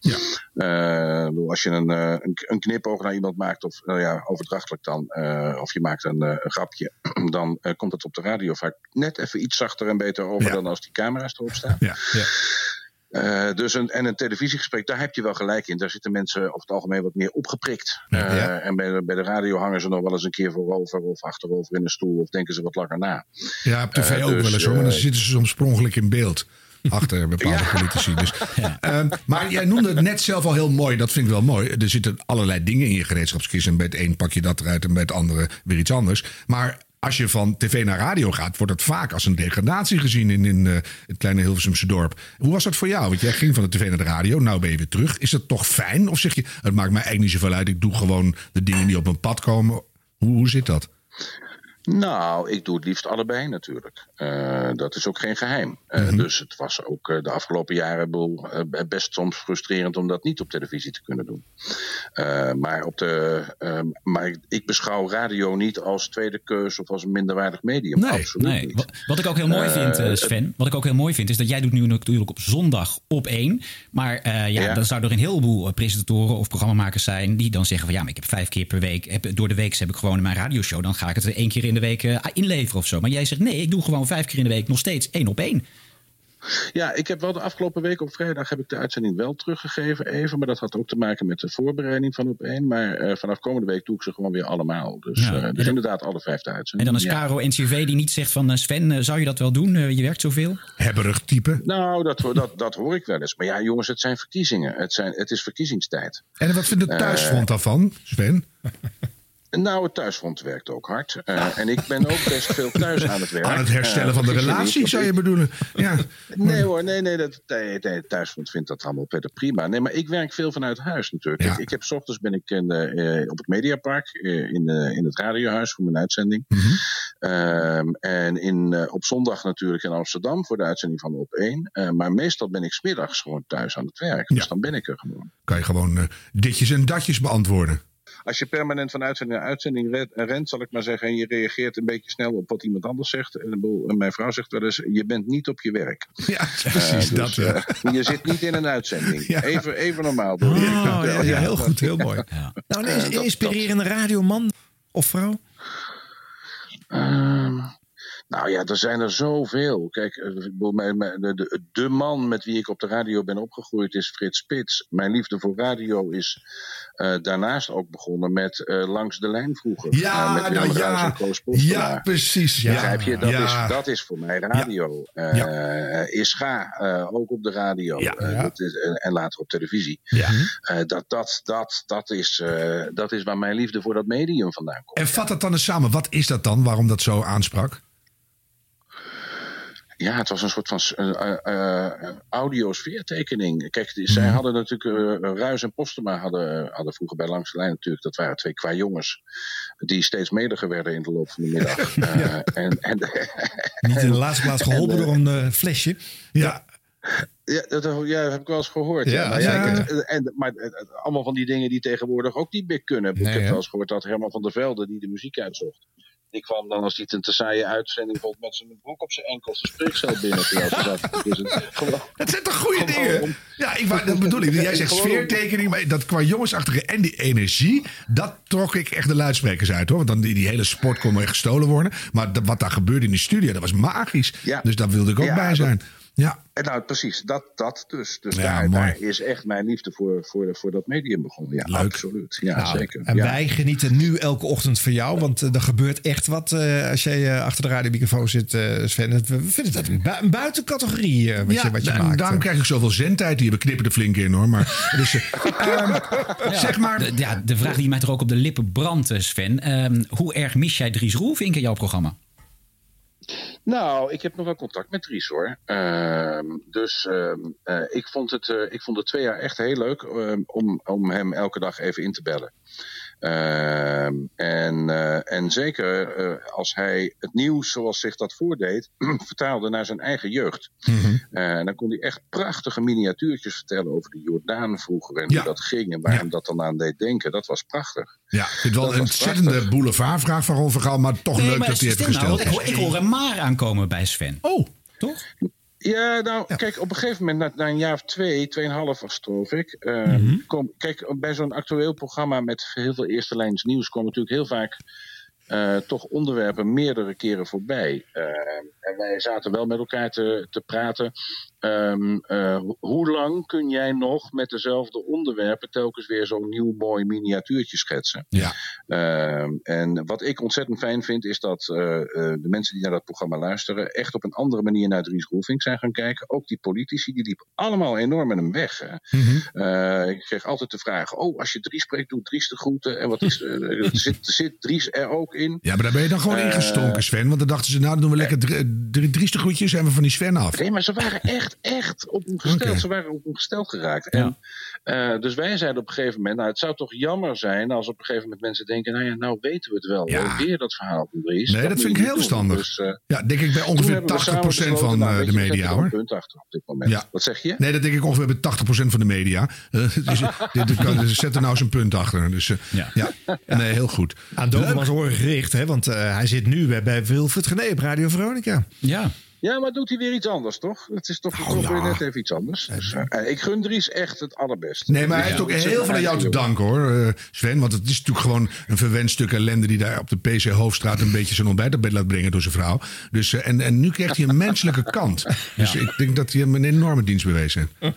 Eh, bedoel, als je een, eh, een, een knipoog naar iemand maakt, of nou ja, overdrachtelijk dan, eh, of je maakt een, eh, een grapje, dan eh, komt het op de radio vaak net even iets zachter en beter over dan als die camera's erop staan. Ja. Eh, dus een, en een televisiegesprek, daar heb je wel gelijk in. Daar zitten mensen over het algemeen wat meer opgeprikt. Ja. En bij de, bij de radio hangen ze nog wel eens een keer voorover of achterover in de stoel of denken ze wat langer na. Ja, op tv ook dus, wel eens hoor. Maar dan zitten ze soms in beeld. Achter bepaalde politici. Dus, Ehm, maar jij noemde het net zelf al heel mooi. Dat vind ik wel mooi. Er zitten allerlei dingen in je gereedschapskist. En bij het een pak je dat eruit en bij het andere weer iets anders. Maar als je van tv naar radio gaat, wordt het vaak als een degradatie gezien in, in eh, het kleine Hilversumse dorp. Hoe was dat voor jou? Want jij ging van de tv naar de radio. Nou ben je weer terug. Is dat toch fijn? Of zeg je, het maakt mij eigenlijk niet zoveel uit. Ik doe gewoon de dingen die op mijn pad komen. Hoe, hoe zit dat? Nou, ik doe het liefst allebei natuurlijk. Eh, dat is ook geen geheim. Eh, Mhm. Dus het was ook eh, de afgelopen jaren best soms frustrerend om dat niet op televisie te kunnen doen. Maar, op de, maar ik beschouw radio niet als tweede keus of als een minderwaardig medium. Absoluut Nee, niet. wat, wat ik ook heel mooi vind, Sven, wat ik ook heel mooi vind, is dat jij doet nu natuurlijk op zondag op één. Maar ja, Ja. dan zou er een heleboel presentatoren of programmamakers zijn die dan zeggen van ja, maar ik heb vijf keer per week, heb, door de week heb ik gewoon in mijn radioshow, dan ga ik het één keer in de week inleveren of zo. Maar jij zegt nee, ik doe gewoon vijf keer in de week nog steeds één op één. Ja, ik heb wel de afgelopen week op vrijdag heb ik de uitzending wel teruggegeven even. Maar dat had ook te maken met de voorbereiding van op één. Maar eh, vanaf komende week doe ik ze gewoon weer allemaal. Dus, Ja. eh, dus inderdaad alle vijfde En uitzending. dan is Ja. Caro NCV die niet zegt van eh, Sven, zou je dat wel doen? Je werkt zoveel. Hebberig type. Nou, dat, dat, dat hoor ik wel eens. Maar ja, jongens, het zijn verkiezingen. Het, zijn, het is verkiezingstijd. En wat vindt het Eh, thuisfront daarvan, Sven? Nou, het thuisfront werkt ook hard. Eh, en ik ben ook best veel thuis aan het werk. Aan het herstellen Eh, van de je relatie, niet, zou je bedoelen? Ja. Nee hoor, nee, nee, dat, nee, nee, het thuisfront vindt dat allemaal verder prima. Nee, maar ik werk veel vanuit huis natuurlijk. Ja. Ik, ik heb 's ochtends ben ik in eh, op het Mediapark in, in het radiohuis voor mijn uitzending. Mhm. Ehm, en in, op zondag natuurlijk in Amsterdam voor de uitzending van Op 1. Eh, maar meestal ben ik smiddags gewoon thuis aan het werk. Dus dan ben ik er gewoon. Kan je gewoon ditjes en datjes beantwoorden. Als je permanent van uitzending naar uitzending red- rent, zal ik maar zeggen, en je reageert een beetje snel op wat iemand anders zegt. En een boel- en mijn vrouw zegt wel eens: je bent niet op je werk. Ja, precies Eh, dat. dus, ja. eh, je zit niet in een uitzending. Even, even normaal doen. Oh, ja, heel goed, heel mooi. Nou, een dat- inspirerende radioman of vrouw? Ehm, nou ja, er zijn er zoveel. Kijk, eh, de, man met wie ik op de radio ben opgegroeid is Frits Spits. Mijn liefde voor radio is eh, daarnaast ook begonnen met eh, Langs de Lijn vroeger. Ja, Eh, met nou ja. Ja, precies. Ja. Begrijp je? Dat, Ja. is, dat is voor mij radio. Eh Ischa, eh, ook op de radio. Dat is, en, later op televisie. Dat, dat, dat, dat, is, dat is waar mijn liefde voor dat medium vandaan komt. En vat dat dan eens samen. Wat is dat dan? Waarom dat zo aansprak? Ja, het was een soort van uh, uh, audiosfeertekening. Kijk, die, zij Mhm. hadden natuurlijk, uh, Ruis en Postema hadden, hadden vroeger bij Langs de Lijn natuurlijk, dat waren twee qua jongens, die steeds meliger werden in de loop van de middag. En, en, Niet in de laatste plaats geholpen door een flesje. Ja. Ja, dat, ja, dat heb ik wel eens gehoord. Ja, Ja, maar, ja, zeker. ik- en, maar eh, allemaal van die dingen die tegenwoordig ook niet meer kunnen. Nee, ik heb wel eens gehoord dat Herman van der Velde, die de muziek uitzocht, die kwam dan als hij het een te saaie uitzending vond met zijn broek op zijn enkels de spreekcel binnen. Dus het, gewoon, Het zijn toch goede dingen? om- Ja, ik, dat bedoel ik. Jij zegt sfeertekening, maar dat qua jongensachtige en die energie, dat trok ik echt de luidsprekers uit hoor. Want dan die, die hele sport kon echt gestolen worden. Maar dat- wat daar gebeurde in die studio, dat was magisch. Ja. Dus daar wilde ik ook Ja, bij dat- zijn. Ja. En nou, precies, dat, dat dus. Dus Ja, daar, is echt mijn liefde voor, voor, voor dat medium begonnen. Ja, absoluut. Ja, Nou, zeker. En ja. wij genieten nu elke ochtend van jou. Want eh, er gebeurt echt wat eh, als jij eh, achter de radiomicrofoon zit, eh, Sven. Het- We vinden dat een bui- een buitencategorie wat ja, je, wat je en maakt. daarom krijg ik zoveel zendtijd hier. We knippen er flink in hoor. Maar, dus, zeg maar. De, ja, de vraag die mij toch ook op de lippen brandt, Sven. Ehm, hoe erg mis jij Dries Roelvink in jouw programma? Nou, ik heb nog wel contact met Dries hoor. Ehm, dus ehm, eh, ik, vond het, eh, ik vond het twee jaar echt heel leuk ehm, om, om hem elke dag even in te bellen. Ehm, en, eh, en zeker eh, als hij het nieuws zoals zich dat voordeed, vertaalde naar zijn eigen jeugd. Eh, en dan kon hij echt prachtige miniatuurtjes vertellen over de Jordaan vroeger en hoe dat ging en waar hem dat dan aan deed denken. Dat was prachtig. Ja, ik vind het wel Dat een was ontzettende prachtig. boulevardvraag van Ron Vergaal, maar toch leuk dat hij heeft nou, gesteld. ik, hoor, ik hoor een maar aankomen bij Sven. Oh. Toch? Ja, nou, kijk, op een gegeven moment, na, na een jaar of twee, tweeënhalf was het, geloof ik. ehm, kom, kijk, bij zo'n actueel programma met heel veel eerste lijns nieuws komen natuurlijk heel vaak eh, toch onderwerpen meerdere keren voorbij. Ehm, en wij zaten wel met elkaar te, te praten. Ehm, eh, ho- hoe lang kun jij nog met dezelfde onderwerpen telkens weer zo'n nieuw mooi miniatuurtje schetsen? Ja. Ehm, en wat ik ontzettend fijn vind, is dat eh, de mensen die naar dat programma luisteren, echt op een andere manier naar Dries Roelvink zijn gaan kijken. Ook die politici, die liepen allemaal enorm met hem weg. Hè. Mhm. Ik kreeg altijd de vraag: oh, als je Dries spreekt, doet Dries de groeten. En wat is, zit, zit Dries er ook in? Ja, maar daar ben je dan gewoon Eh, ingestonken, Sven. Want dan dachten ze, nou, dan doen we lekker drie, drie drieste groetjes en we van die Sven af. Nee, maar ze waren echt, echt op hem gesteld. Ze waren op hem gesteld geraakt. En, eh, dus wij zeiden op een gegeven moment, nou, het zou toch jammer zijn als op een gegeven moment mensen denken, nou ja, nou weten we het wel. Ja. hoor. Weer dat verhaal van Dries. Nee, dat vind ik heel verstandig. Dus, eh, Ja, denk ik bij ongeveer hebben we 80% samen besloten, van nou, eh, de zetten media, een hoor. punt achter op dit moment. Ja. Wat zeg je? Nee, dat denk ik ongeveer bij 80% van de media. Eh, dus, dit, dit kan, dus zet er nou eens een punt achter. Dus, eh, ja. nee, heel goed. Aan Dobermans oren gericht, hè? want eh, hij zit nu bij, bij Wilfried Gené op Radio Veronica. Ja. Ja, maar doet hij weer iets anders, toch? Het is toch, toch Oh, ja. weer net even iets anders. Dus, eh, ik gun Dries echt het allerbeste. Nee, maar hij heeft ook heel veel aan jou te danken hoor, eh, Sven. Want het is natuurlijk gewoon een verwend stuk ellende die daar op de PC Hoofdstraat een beetje zijn ontbijt op bed laat brengen door zijn vrouw. Dus, eh, en, en nu krijgt hij een menselijke kant. Dus ik denk dat hij hem een enorme dienst bewezen heeft.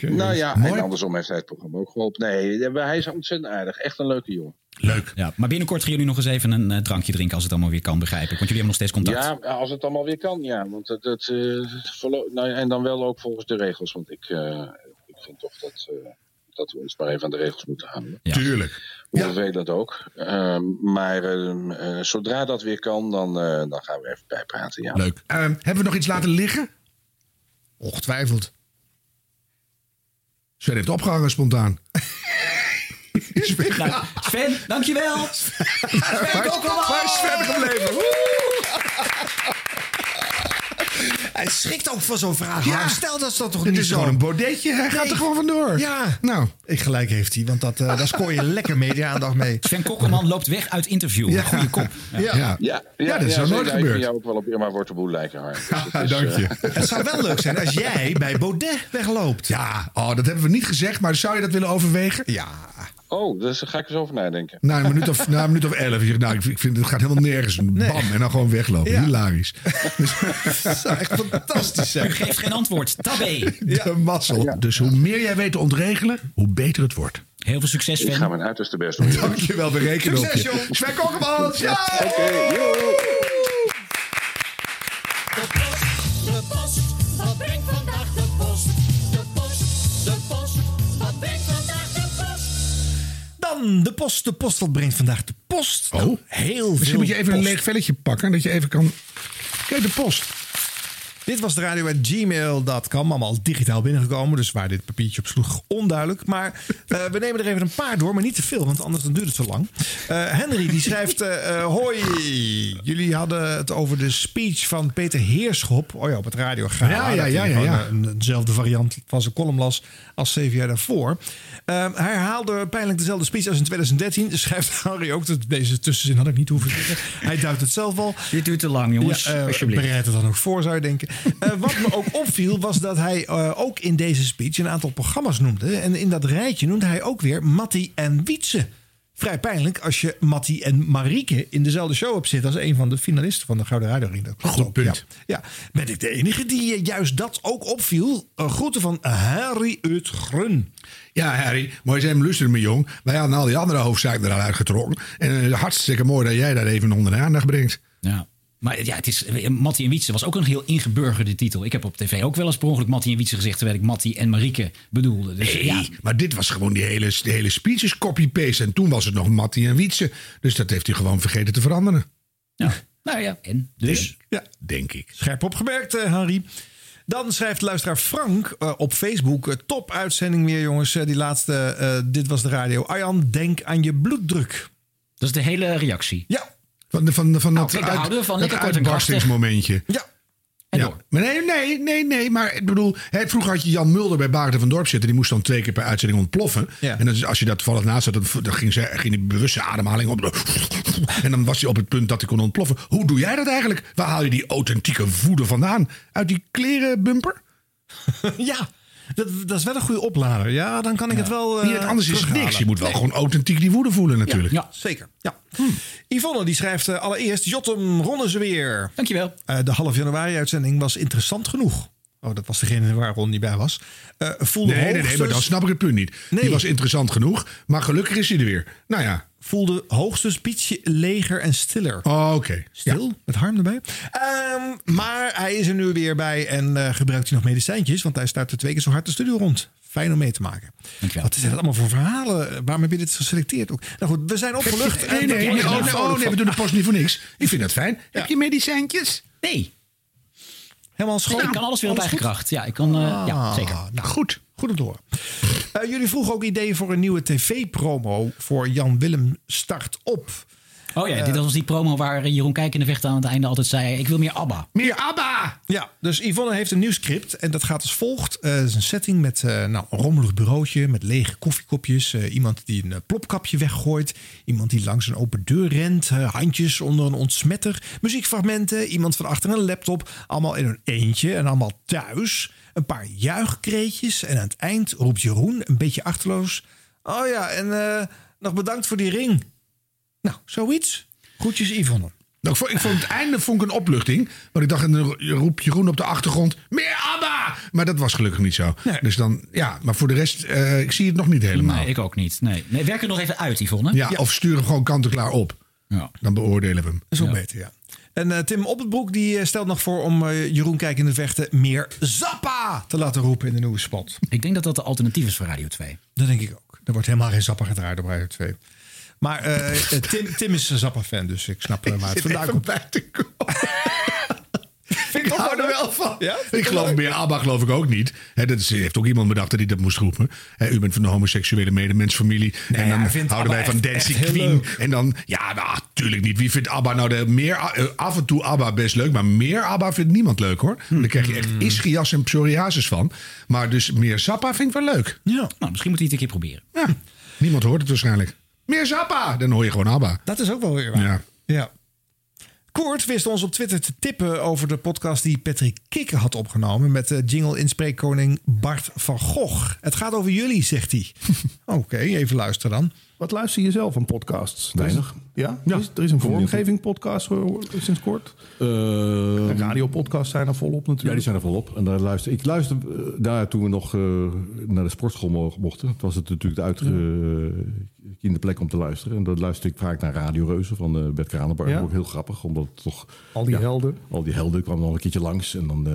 Nou ja, Mooi. en andersom heeft hij het programma ook geholpen. Nee, ja, hij is ontzettend aardig. Echt een leuke jongen. Leuk. Ja, maar binnenkort gaan jullie nog eens even een eh, drankje drinken als het allemaal weer kan, begrijp ik. Want jullie hebben nog steeds contact. Ja, als het allemaal weer kan, ja. Want het, het, eh, nou, ja, en dan wel ook volgens de regels. Want ik, eh, ik vind toch dat, eh, dat we ons maar even aan de regels moeten houden. Tuurlijk. Hoe vervelend ook. Ehm, maar ehm, eh, zodra dat weer kan, dan, eh, dan gaan we even bijpraten. Ja. Leuk. Ehm, hebben we nog iets laten liggen? Ongetwijfeld. Sven heeft opgehangen spontaan. Nou, Sven, dankjewel. Waar is Sven gebleven? Hij schrikt ook van zo'n vraag. Ja. Stel dat is dat toch Het niet is zo. gewoon een bodetje. Hij gaat er gewoon vandoor. Ja. Nou. Ik gelijk heeft hij, want dat, eh, daar scoor je lekker media-aandacht mee. Sven Kokkelman loopt weg uit interview. Ja. Goeie kop. Ja. Ja, ja, Ja, dat is nog nooit Ik gebeurd. vind jou ook wel op Irma Wortelboel lijken, Harm. Dus het is, Dank je. eh, Het zou wel leuk zijn als jij bij Baudet wegloopt. Ja, oh, dat hebben we niet gezegd, maar zou je dat willen overwegen? Ja. Oh, dus daar ga ik eens over nadenken. Na een minuut of, na een minuut of elf. Je nou, ik vind- ik vind het gaat helemaal nergens. Bam, en dan gewoon weglopen. Ja. Hilarisch. Dat zou echt fantastisch zijn. U geeft geen antwoord. Tabé. De mazzel. Dus hoe meer jij weet te ontregelen, hoe beter het wordt. Heel veel succes, Ik ga Sven. mijn uiterste best doen. Dankjewel, we rekenen op Succes, je. jong. Sven Kokkelmans, ja! Oké, joe. Dan de post. De post, wat brengt vandaag de post? Nou, Oh. heel Misschien veel moet je even een leeg velletje pakken, dat je even kan... Kijk, de post. Dit was de radio at gmail.com. Allemaal digitaal binnengekomen. Dus waar dit papiertje op sloeg, onduidelijk. Maar eh, we nemen er even een paar door, maar niet te veel. Want anders dan duurt het zo lang. Eh, Henry die schrijft... eh, hoi, jullie hadden het over de speech van Peter Heerschop. Oh ja, op het radio. Ja, ja, ja, ja, ja. Een, eenzelfde variant van zijn column las als zeven jaar daarvoor. Eh, hij herhaalde pijnlijk dezelfde speech als in 2013. Schrijft Henry ook. dat Deze tussenzin had ik niet hoeven zeggen. Hij duidt het zelf al. Dit duurt te lang, jongens. Ja, eh, Alsjeblieft. bereid het dan ook voor, zou je denken. Eh, wat me ook opviel, was dat hij eh, ook in deze speech een aantal programma's noemde. En in dat rijtje noemde hij ook weer Matti en Wietse. Vrij pijnlijk als je Matti en Marieke in dezelfde show hebt zitten... als een van de finalisten van de Gouden Radio Goed punt. Ja. ja. Ben ik de enige die juist dat ook opviel? Uh, groeten van Harry uit Grun. Ja, Harry, mooi zijn luisteren, mijn jong. Wij hadden al die andere hoofdzaken er al uitgetrokken. En uh, hartstikke mooi dat jij dat even onder de aandacht brengt. Ja. Maar ja, het is, Mattie en Wietse was ook een heel ingeburgerde titel. Ik heb op tv ook wel eens per ongeluk Mattie en Wietse gezegd... terwijl ik Mattie en Marieke bedoelde. Dus, Nee, ja, maar dit was gewoon die hele, de hele speech is copy-paste. En toen was het nog Mattie en Wietse. Dus dat heeft hij gewoon vergeten te veranderen. ja. Nou ja, en dus? Ja, denk ik. Scherp opgemerkt, eh, Henry. Dan schrijft luisteraar Frank eh, op Facebook... eh, top uitzending weer, jongens. Eh, die laatste, dit was de radio. Arjan, denk aan je bloeddruk. Dat is de hele reactie. Ja. Van, de, van, de, van Nou, dat, kijk, houden we van. uitbarstingsmomentje. Ja. Ja. Maar nee, nee, nee, nee. Maar ik bedoel, hè, vroeger had je Jan Mulder bij Baarden van Dorp zitten. Die moest dan twee keer per uitzending ontploffen. Ja. En dan, is- als je dat toevallig naast zat, dan, dan ging, ze, ging die bewuste ademhaling op. En dan was hij op het punt dat hij kon ontploffen. Hoe doe jij dat eigenlijk? Waar haal je die authentieke woede vandaan? Uit die klerenbumper? ja, dat, dat is wel een goede oplader. Ja, dan kan ik het wel. eh, Niet, anders is het niks. Je moet wel Nee. gewoon authentiek die woede voelen natuurlijk. Ja, zeker. Ja. Yvonne die schrijft eh, allereerst... Jotem, ronnen ze weer. Dankjewel. Eh, de half januari uitzending was interessant genoeg. Oh, dat was degene waar Ron niet bij was. Eh voelde Nee, nee, nee, maar dan snap ik het punt niet. Nee. Die was interessant genoeg, maar gelukkig is hij er weer. Nou ja. Voelde hoogstens ietsje leger en stiller. Oh, oké. Stil, met harm erbij. Ehm, maar hij is er nu weer bij en eh, gebruikt hij nog medicijntjes. Want hij startte twee keer zo hard de studio rond. Fijn om mee te maken. Wat zijn dat allemaal voor verhalen? Waarom heb je dit geselecteerd? Ook? Nou goed, we zijn opgelucht. Nee, nee, nee, oh, nee, oh, nee, we doen de post niet voor niks. Ik vind dat fijn. Heb je medicijntjes? Nee. Helemaal schoon. Nee, ik kan alles weer op eigen kracht. Ja, ik kan, eh, ja, Ah, zeker. Nou, goed. Goed om te horen. Eh, jullie vroegen ook ideeën voor een nieuwe tv-promo voor Jan Willem Start Op. Oh ja, dit was die promo waar Jeroen Kijk in de Vecht aan het einde altijd zei... ik wil meer ABBA. Meer ABBA! Ja, dus Yvonne heeft een nieuw script en dat gaat als volgt. Eh, Het is een setting met eh, nou, een rommelig bureautje, met lege koffiekopjes. eh, iemand die een plopkapje weggooit. Iemand die langs een open deur rent. handjes onder een ontsmetter. Muziekfragmenten. Iemand van achter een laptop. Allemaal in hun eentje en allemaal thuis. Een paar juichkreetjes. En aan het eind roept Jeroen, een beetje achterloos... Oh ja, en nog bedankt voor die ring. Nou, zoiets. Groetjes Yvonne. Nou, ik, vond, ik vond het einde vond ik een opluchting. Want ik dacht, en dan roep Jeroen op de achtergrond... Meer ABBA! Maar dat was gelukkig niet zo. Dus dan, ja, maar voor de rest, eh, ik zie het nog niet helemaal. Nee, ik ook niet. Nee. nee werk er nog even uit, Yvonne. Ja, of stuur hem gewoon kant-en-klaar op. Ja. Dan beoordelen we hem. Dat is wel beter, ja. En eh, Tim Oppenbroek die eh, stelt nog voor om eh, Jeroen Kijk in de Vechten meer Zappa te laten roepen in de nieuwe spot. Ik denk dat dat de alternatief is voor Radio 2. Dat denk ik ook. Er wordt helemaal geen Zappa gedraaid op Radio 2. Maar eh, eh, Tim, Tim is een Zappa-fan, dus ik snap eh, waar het vandaan komt. bij te Vind Ik hou er wel van. Ja? Ik geloof meer ABBA geloof ik ook niet. Hè, dat is, heeft ook iemand bedacht dat hij dat moest roepen. U bent van de homoseksuele medemensfamilie. en dan houden wij van Dancing Queen. En dan, ja, nou, tuurlijk niet. Wie vindt ABBA nou de meer... eh, af en toe ABBA best leuk, maar meer ABBA vindt niemand leuk hoor. Dan krijg je echt ischias en psoriasis van. Maar dus meer Zappa vind ik wel leuk. Ja. Nou, misschien moet hij het een keer proberen. Ja, niemand hoort het waarschijnlijk. Meer Zappa! Dan hoor je gewoon ABBA. Dat is ook wel weer waar. Ja. Ja. Koort wist ons op Twitter te tippen over de podcast die Patrick Kikker had opgenomen met de jingle inspreekkoning Bart van Gogh. Het gaat over jullie, zegt hij. Oké, even luisteren dan. Wat luister je zelf van podcasts? Weinig. Ja? Er, is, er is een vormgeving podcast sinds kort. Uh, en radiopodcasts zijn er volop natuurlijk. Ja, die zijn er volop. En daar luister, ik luister uh, daar toen we nog uh, naar de sportschool mo mochten. Het was het natuurlijk de uitgekiende plek om te luisteren. En dan luister ik vaak naar Radio Reuzen van Bert Kranenbarg. Ja. Ook heel grappig, omdat toch... Al die ja, helden. Al die helden kwamen nog een keertje langs. En dan...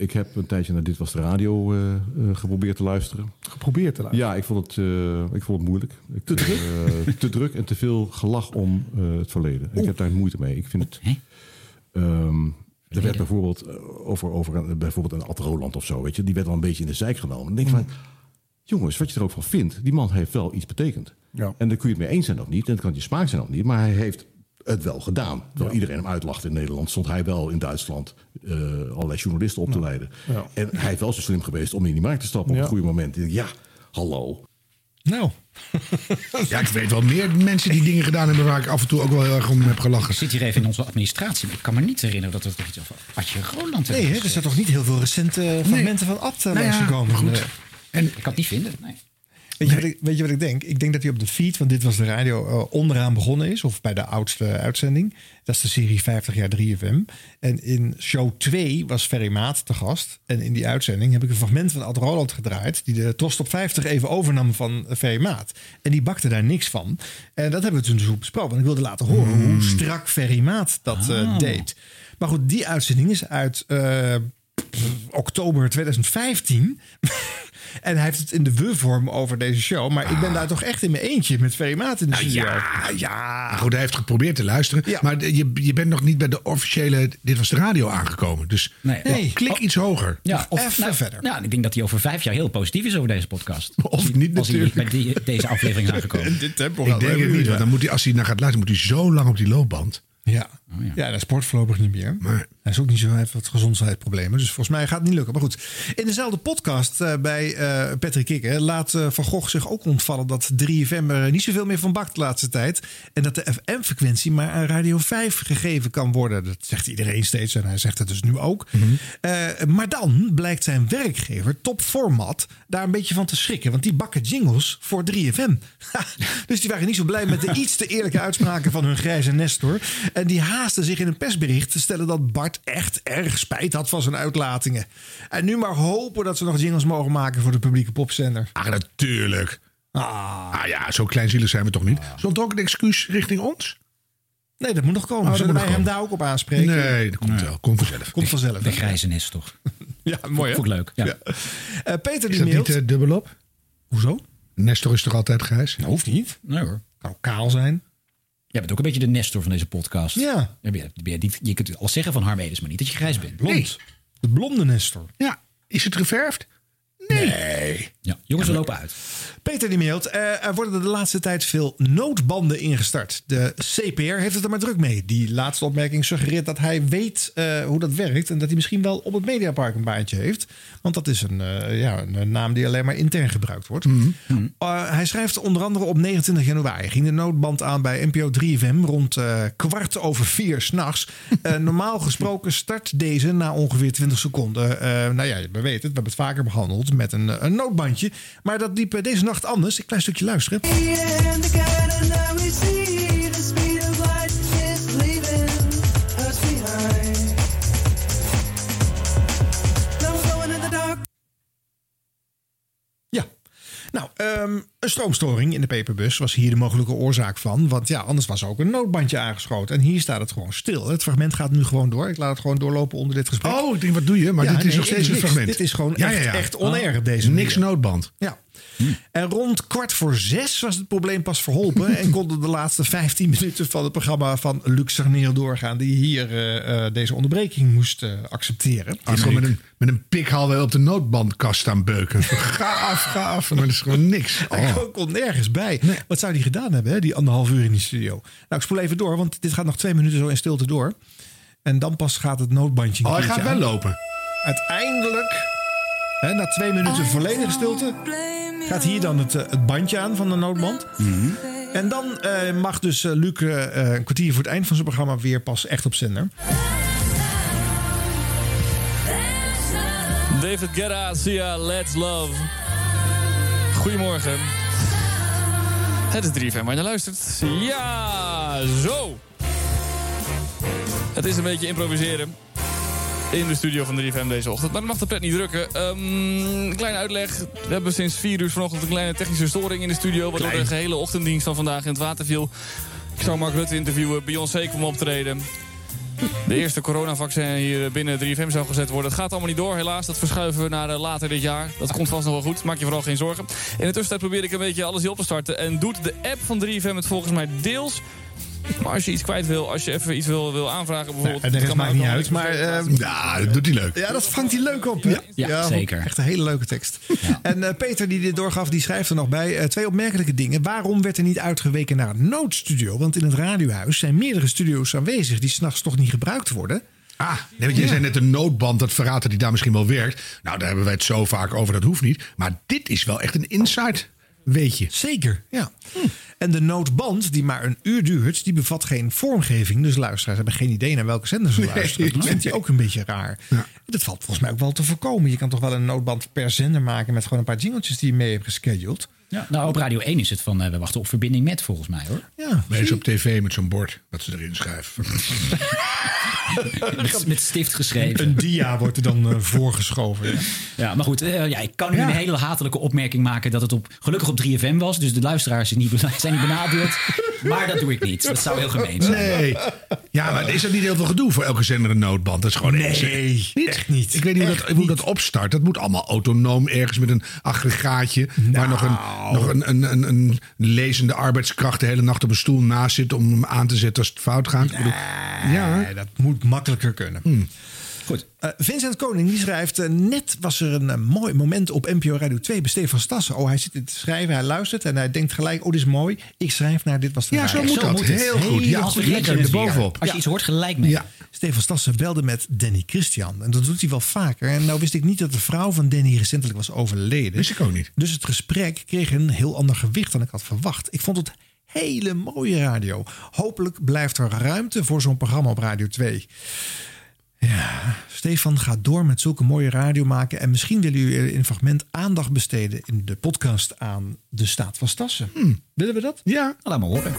Ik heb een tijdje naar Dit Was De Radio uh, uh, geprobeerd te luisteren. Geprobeerd te luisteren? Ja, ik vond het, uh, ik vond het moeilijk. Ik, te druk? te druk en te veel gelach om het verleden. Ik heb daar moeite mee. Ik vind het... Um, er werd bijvoorbeeld over, over bijvoorbeeld een Ad Roland of zo, weet je, die werd wel een beetje in de zijk genomen. Dan denk ik van, jongens, wat je er ook van vindt, die man heeft wel iets betekend. Ja. En daar kun je het mee eens zijn of niet, en het kan je smaak zijn of niet, maar hij heeft het wel gedaan. Terwijl ja. iedereen hem uitlacht in Nederland, stond hij wel in Duitsland uh, allerlei journalisten op te leiden. Ja. En hij heeft wel zo slim geweest om in die markt te stappen op het goede moment. Ja, hallo. Nou. ja, ik weet wel meer mensen die dingen gedaan hebben waar ik af en toe ook wel heel erg om heb gelachen. Ik zit hier even in onze administratie, maar ik kan me niet herinneren dat we toch iets over Adje Roland Nee, hè, er zijn toch niet heel veel recente fragmenten nee. van Ad uh, nou gekomen. Goed. Nee. En, ik kan het niet vinden, nee. Weet je, wat ik, weet je wat ik denk? Ik denk dat hij op de feed, want dit was de radio, uh, onderaan begonnen is. Of bij de oudste uitzending. Dat is de serie 50 jaar 3FM. En in show 2 was Ferry Maat te gast. En in die uitzending heb ik een fragment van Ad Roland gedraaid. Die de Trost op 50 even overnam van Ferry Maat. En die bakte daar niks van. En dat hebben we toen dus besproken. Want ik wilde laten horen mm. hoe strak Ferry Maat dat uh, Ah. deed. Maar goed, die uitzending is uit uh, oktober 2015. En hij heeft het in de we-vorm over deze show. Maar ik ben daar toch echt in mijn eentje met Ferry Maat in de studio. Nou Ja, ja. Goed, hij heeft geprobeerd te luisteren. Maar je, je bent nog niet bij de officiële Dit Was De Radio aangekomen. Dus Nee. klik iets hoger. Ja, of, nou, Nou, ik denk dat hij over vijf jaar heel positief is over deze podcast. Of niet Als hij natuurlijk. bij die- deze aflevering is aangekomen. dit tempo Ik denk het niet, want dan moet hij, als hij naar gaat luisteren, moet hij zo lang op die loopband. Ja. Ja. dat sport voorlopig niet meer. Hij is ook niet zo, hij heeft wat gezondheidsproblemen. Dus volgens mij gaat het niet lukken. Maar goed, in dezelfde podcast eh, bij eh, Patrick Kikker laat eh, Van Gogh zich ook ontvallen dat 3FM er niet zoveel meer van bakt de laatste tijd. En dat de FM-frequentie maar aan Radio 5 gegeven kan worden. Dat zegt iedereen steeds en hij zegt het dus nu ook. Eh, maar dan blijkt zijn werkgever, Top Format, daar een beetje van te schrikken. Want die bakken jingles voor 3FM. dus die waren niet zo blij met de iets te eerlijke uitspraken van hun grijze Nestor. En die haasten zich in een persbericht te stellen dat Bart echt erg spijt had van zijn uitlatingen. En nu maar hopen dat ze nog jingles mogen maken voor de publieke popzender. Ah, natuurlijk. Ah, ja, zo kleinzielig zijn we toch niet? Stond ook een excuus richting ons? Nee, dat moet nog komen. Oh, Zullen wij hem komen. daar ook op aanspreken? Nee, dat komt wel. Komt vanzelf. Komt vanzelf. De grijze nest toch? Ja, mooi hè? Vond ik leuk. Ja. Eh, Peter Is die dat mailt. niet eh, dubbelop? Hoezo? Nestor is toch altijd grijs? Dat hoeft niet. Nee hoor. Kan ook kaal zijn. Jij bent ook een beetje de Nestor van deze podcast. Ja. Je, bent- je, bent niet- je kunt alles zeggen van Harm Edens, maar niet dat je grijs bent. Blond. De blonde Nestor. Ja. Is het geverfd? Nee. Ja, jongens, we lopen uit. Peter die mailt. eh, er worden de laatste tijd veel noodbanden ingestart. De CPR heeft het er maar druk mee. Die laatste opmerking suggereert dat hij weet eh, hoe dat werkt. En dat hij misschien wel op het Mediapark een baantje heeft. Want dat is een, eh, ja, een naam die alleen maar intern gebruikt wordt. Eh, hij schrijft onder andere op 29 januari. Ging de noodband aan bij NPO 3FM rond eh, kwart over vier s'nachts. Uh, normaal gesproken start deze na ongeveer 20 seconden. Eh, nou ja, we weten het. We hebben het vaker behandeld met een, een noodbandje. Maar dat liep eh, deze nacht anders. Ik klein stukje luisteren. Nou, ehm, een stroomstoring in de peperbus was hier de mogelijke oorzaak van. Want ja, anders was er ook een noodbandje aangeschoten. En hier staat het gewoon stil. Het fragment gaat nu gewoon door. Ik laat het gewoon doorlopen onder dit gesprek. Oh, ik denk, wat doe je? Maar Ja, dit is nee, nog steeds een fragment. Dit is gewoon Ja, echt, ja, echt on-air op deze Oh, Niks noodband. Ja. En rond kwart voor zes was het probleem pas verholpen. en konden de laatste 15 minuten van het programma van Luc doorgaan. Die hier eh, eh, deze onderbreking moest eh, accepteren. Die is gewoon met een, met een pikhaal wel op de noodbandkast staan beuken. ga af, ga af. Maar dat is gewoon niks. Hij Oh. kon nergens bij. Wat zou hij gedaan hebben, hè, die anderhalf uur in die studio? Nou, ik spoel even door, want dit gaat nog twee minuten zo in stilte door. En dan pas gaat het noodbandje. een Oh, hij gaat wel aan. lopen. Uiteindelijk, hè, na twee minuten volledige stilte, gaat hier dan het, eh, het bandje aan van de noodband. En dan eh, mag dus eh, Luc een kwartier voor het eind van zijn programma weer pas echt op zender. David Guetta, Sia, Let's Love. Goedemorgen. Het is 3FM waar je luistert. Ja, zo. Het is een beetje improviseren. In de studio van 3FM deze ochtend. Maar dat mag de pret niet drukken. Een kleine uitleg. We hebben sinds 4 uur vanochtend een kleine technische storing in de studio. Waardoor de gehele ochtenddienst van vandaag in het water viel. Ik zou Mark Rutte interviewen. Beyoncé kwam optreden. De eerste coronavaccin hier binnen 3FM zou gezet worden. Het gaat allemaal niet door, helaas. Dat verschuiven we naar eh, later dit jaar. Dat komt vast nog wel goed. Maak je vooral geen zorgen. In de tussentijd probeer ik een beetje alles hier op te starten. En doet de app van 3FM het volgens mij deels. Maar als je iets kwijt wil, als je even iets wil, wil aanvragen bijvoorbeeld... En de rest kan maakt mij niet uit. Maar, eh, Ja, dat doet hij leuk. Ja, dat vangt hij leuk op. Ja, zeker. Echt een hele leuke tekst. En eh, Peter, die dit doorgaf, die schrijft er nog bij. eh, twee opmerkelijke dingen. Waarom werd er niet uitgeweken naar een noodstudio? Want in het radiohuis zijn meerdere studio's aanwezig... die s'nachts toch niet gebruikt worden. Ah, nee, want jij zei net een noodband, dat verraadt dat die daar misschien wel werkt. Nou, daar hebben wij het zo vaak over, dat hoeft niet. Maar dit is wel echt een insight, weet je. Zeker, ja. En de noodband, die maar een uur duurt, die bevat geen vormgeving. Dus luisteraars hebben geen idee naar welke zender ze Nee. luisteren. Dat vindt hij ook een beetje raar. Dat valt volgens mij ook wel te voorkomen. Je kan toch wel een noodband per zender maken met gewoon een paar jingeltjes die je mee hebt gescheduled. Ja, nou, op Radio 1 is het van, eh, we wachten op verbinding met, volgens mij hoor. Ja. Wees op tv met zo'n bord dat ze erin schrijven. Met, met stift geschreven. Een dia wordt er dan eh, voorgeschoven. Ja. Ja, maar goed, eh, ja, ik kan nu Ja. een hele hatelijke opmerking maken dat het op, gelukkig op 3FM was. Dus de luisteraars zijn niet, zijn niet benadeeld. Maar dat doe ik niet. Dat zou heel gemeen zijn. Nee. Ja, maar is er niet heel veel gedoe voor elke zender een noodband? Dat is gewoon Nee, niet? echt niet. Ik weet niet hoe dat, hoe dat opstart. Dat moet allemaal autonoom ergens met een aggregaatje. Waar nog, een, nog een, een, een, een lezende arbeidskracht de hele nacht op een stoel naast zit om hem aan te zetten als het fout gaat. Ik bedoel, Ja, dat moet makkelijker kunnen. Goed. Eh, Vincent Koning die schrijft... eh, net was er een eh, mooi moment op NPO Radio 2 bij Stefan Stassen. Oh, hij zit te schrijven, hij luistert en hij denkt gelijk... oh, dit is mooi. Ik schrijf naar dit was de Ja, radio. zo moet dat. Heel goed. Ja, goed. lekker Lekker erbovenop. Als je iets hoort, gelijk mee. Ja. Stefan Stassen belde met Danny Christian. En dat doet hij wel vaker. En nou wist ik niet dat de vrouw van Danny recentelijk was overleden. Wist ik ook niet. Dus het gesprek kreeg een heel ander gewicht dan ik had verwacht. Ik vond het hele mooie radio. Hopelijk blijft er ruimte voor zo'n programma op Radio 2. Ja, Stefan gaat door met zulke mooie radio maken. En misschien willen jullie in een fragment aandacht besteden in de podcast aan de staat van Stassen. Willen we dat? Ja. Laat maar horen.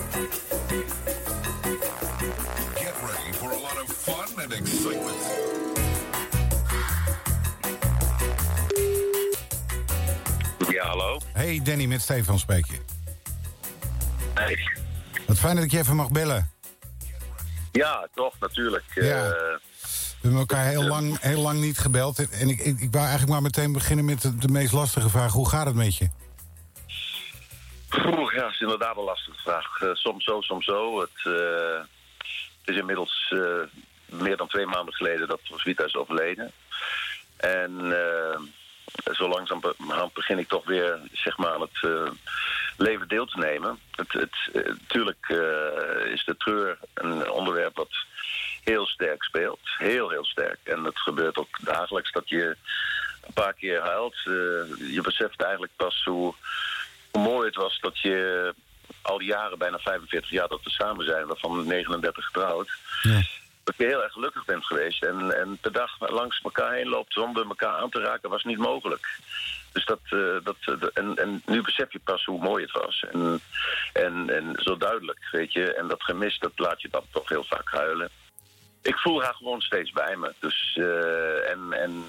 Hey Danny, met Stefan spreek je. Hey. Wat fijn dat ik je even mag bellen. Ja, toch, natuurlijk. Ja. Eh, We hebben elkaar heel lang, heel lang niet gebeld. En ik, ik, ik wou eigenlijk maar meteen beginnen met de, de meest lastige vraag. Hoe gaat het met je? Oeh, ja, dat is inderdaad een lastige vraag. Eh, soms zo, soms zo. Het, eh, het is inmiddels meer dan twee maanden geleden dat Roswitha is overleden. En zo langzamerhand begin ik toch weer zeg maar, aan het eh, leven deel te nemen. Het, het, eh, tuurlijk eh, is de treur een onderwerp wat heel sterk speelt. Heel, heel sterk. En het gebeurt ook dagelijks dat je een paar keer huilt. Eh, je beseft eigenlijk pas hoe, hoe mooi het was dat je al die jaren, bijna 45 jaar dat we samen zijn, waarvan 39 getrouwd, dat je heel erg gelukkig bent geweest. En, en per dag langs elkaar heen loopt zonder elkaar aan te raken, was niet mogelijk. Dus dat, eh, dat, eh, en, en nu besef je pas hoe mooi het was. En, en, en zo duidelijk, weet je. En dat gemis, dat laat je dan toch heel vaak huilen. Ik voel haar gewoon steeds bij me. Dus, eh, en en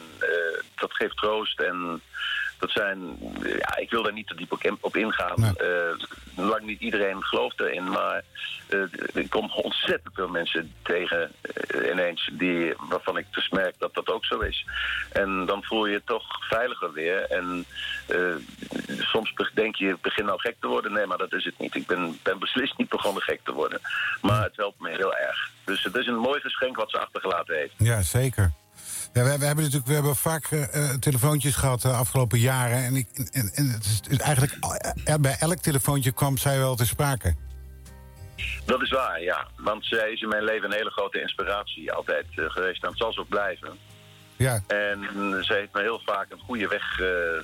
dat geeft troost. En dat zijn, ja, ik wil daar niet te diep op in- op ingaan. Eh, lang niet iedereen gelooft erin, maar eh, ik kom ontzettend veel mensen tegen eh, ineens die, waarvan ik dus merk dat dat ook zo is. En dan voel je je toch veiliger weer. En soms denk je, ik begin nou gek te worden. Nee, maar dat is het niet. Ik ben, ben beslist niet begonnen gek te worden. Maar het helpt me heel erg. Dus het is een mooi geschenk wat ze achtergelaten heeft. Ja, zeker. Ja, we, we hebben natuurlijk we hebben vaak eh, eh, telefoontjes gehad de afgelopen jaren. En, ik, en, en het is, eigenlijk eh, bij elk telefoontje kwam zij wel te sprake. Dat is waar, ja. Want zij is in mijn leven een hele grote inspiratie altijd eh, geweest. En het zal zo blijven. Ja. En zij heeft me heel vaak een goede weg eh, eh,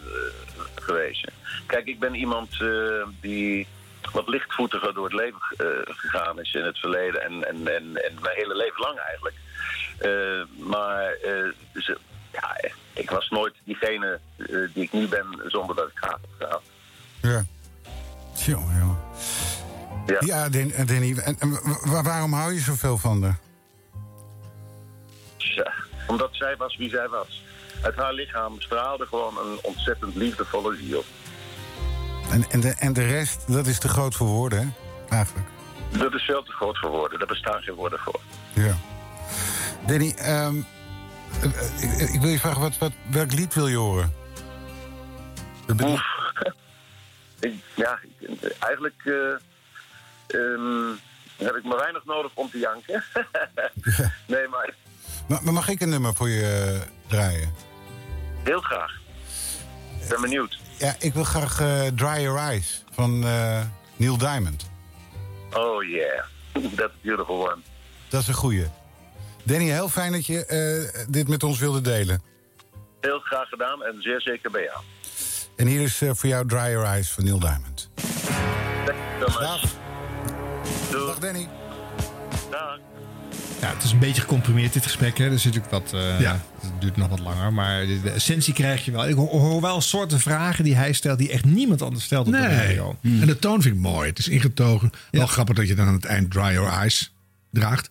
gewezen. Kijk, ik ben iemand eh, die wat lichtvoetiger door het leven eh, gegaan is in het verleden. En, en, en, en mijn hele leven lang eigenlijk. Eh, maar eh, eh, ja, ik was nooit diegene eh, die ik nu ben zonder dat ik graag heb gehad. Ja. Jongen, jongen. Ja, Dan- Danny. En, en wa- waarom hou je zoveel van haar? Tja, omdat zij was wie zij was. Uit haar lichaam straalde gewoon een ontzettend liefdevolle ziel. En, en, de, en de rest, dat is te groot voor woorden, hè? Eigenlijk. Dat is veel te groot voor woorden. Daar bestaan geen woorden voor. Ja. Danny, ehm, eh, eh, ik, ik wil je vragen, wat, wat, welk lied wil je horen? Oef. Ja, eigenlijk eh, ehm, heb ik maar weinig nodig om te janken. nee, maar Maar, mag ik een nummer voor je draaien? heel graag. Ik ben benieuwd. Ja, ik wil graag Dry Your Eyes van Neil Diamond. Oh yeah, that's a beautiful one. Dat is een goeie. Danny, heel fijn dat je eh, dit met ons wilde delen. Heel graag gedaan en zeer zeker bij jou. En hier is eh, voor jou Dry Your Eyes van Neil Diamond. Doei. Dag Danny. Dag. Ja, het is een beetje gecomprimeerd dit gesprek. Hè. Er zit natuurlijk wat. eh, Ja. Het duurt nog wat langer. Maar de, essentie krijg je wel. Ik hoor, hoor wel soorten vragen die hij stelt. die echt niemand anders stelt op de Nee. radio. En de toon vind ik mooi. Het is ingetogen. Wel grappig dat je dan aan het eind Dry Your Eyes draagt.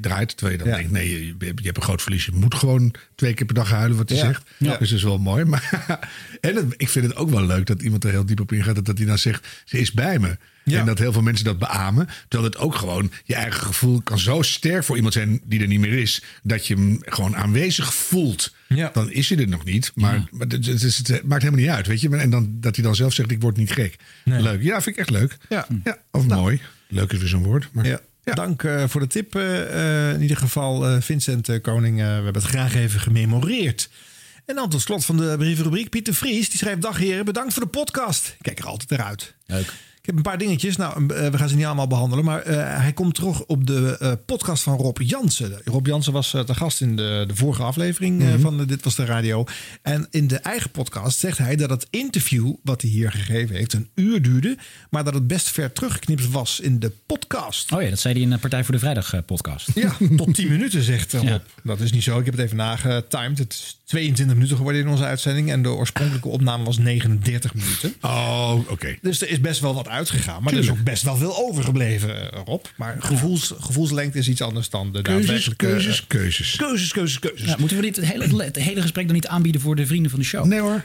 Draait. Je dan denkt, nee, je, je hebt een groot verlies. Je moet gewoon twee keer per dag huilen wat hij Ja. zegt. Ja. Dus dat is wel mooi. Maar, en het- ik vind het ook wel leuk dat iemand er heel diep op ingaat. Dat, dat hij dan zegt, ze is bij me. En dat heel veel mensen dat beamen. Terwijl het ook gewoon, je eigen gevoel kan zo sterk voor iemand zijn die er niet meer is. Dat je hem gewoon aanwezig voelt. Dan is hij er nog niet. Maar, maar het, het is- het maakt helemaal niet uit. Weet je? En dan, dat hij dan zelf zegt, ik word niet gek. Leuk. Ja, vind ik echt leuk. Ja. Ja, of mooi. Leuk is weer zo'n woord. Maar, Ja. Dank eh, voor de tip. eh, eh, in ieder geval, Vincent Koning. we hebben het graag even gememoreerd. En dan tot slot van de brievenrubriek. Pieter Vries, die schrijft... Dag heren, bedankt voor de podcast. Ik kijk er altijd naar uit. Leuk. Ik heb een paar dingetjes. Nou, eh, we gaan ze niet allemaal behandelen. Maar eh, hij komt terug op de eh, podcast van Rob Jansen. Rob Jansen was eh, te gast in de, de vorige aflevering eh, Mhm. van de Dit Was De Radio. En in de eigen podcast zegt hij dat het interview... wat hij hier gegeven heeft, een uur duurde. Maar dat het best ver teruggeknipt was in de podcast. Oh ja, dat zei hij in de Partij voor de Vrijdag podcast. Ja, tot 10 minuten zegt Rob. Ja. Dat is niet zo. Ik heb het even nagetimed. Het is 22 minuten geworden in onze uitzending. En de oorspronkelijke opname was 39 minuten. Oh, oké. Dus er is best wel wat uitgegaan. Maar er is ook best wel veel overgebleven, eh, Rob. Maar gevoels, gevoelslengte is iets anders dan de Keuzes, daadwerkelijke... keuzes, keuzes. Keuzes, keuzes, keuzes. Ja, moeten we dit het hele, het hele gesprek dan niet aanbieden voor de vrienden van de show? Nee hoor.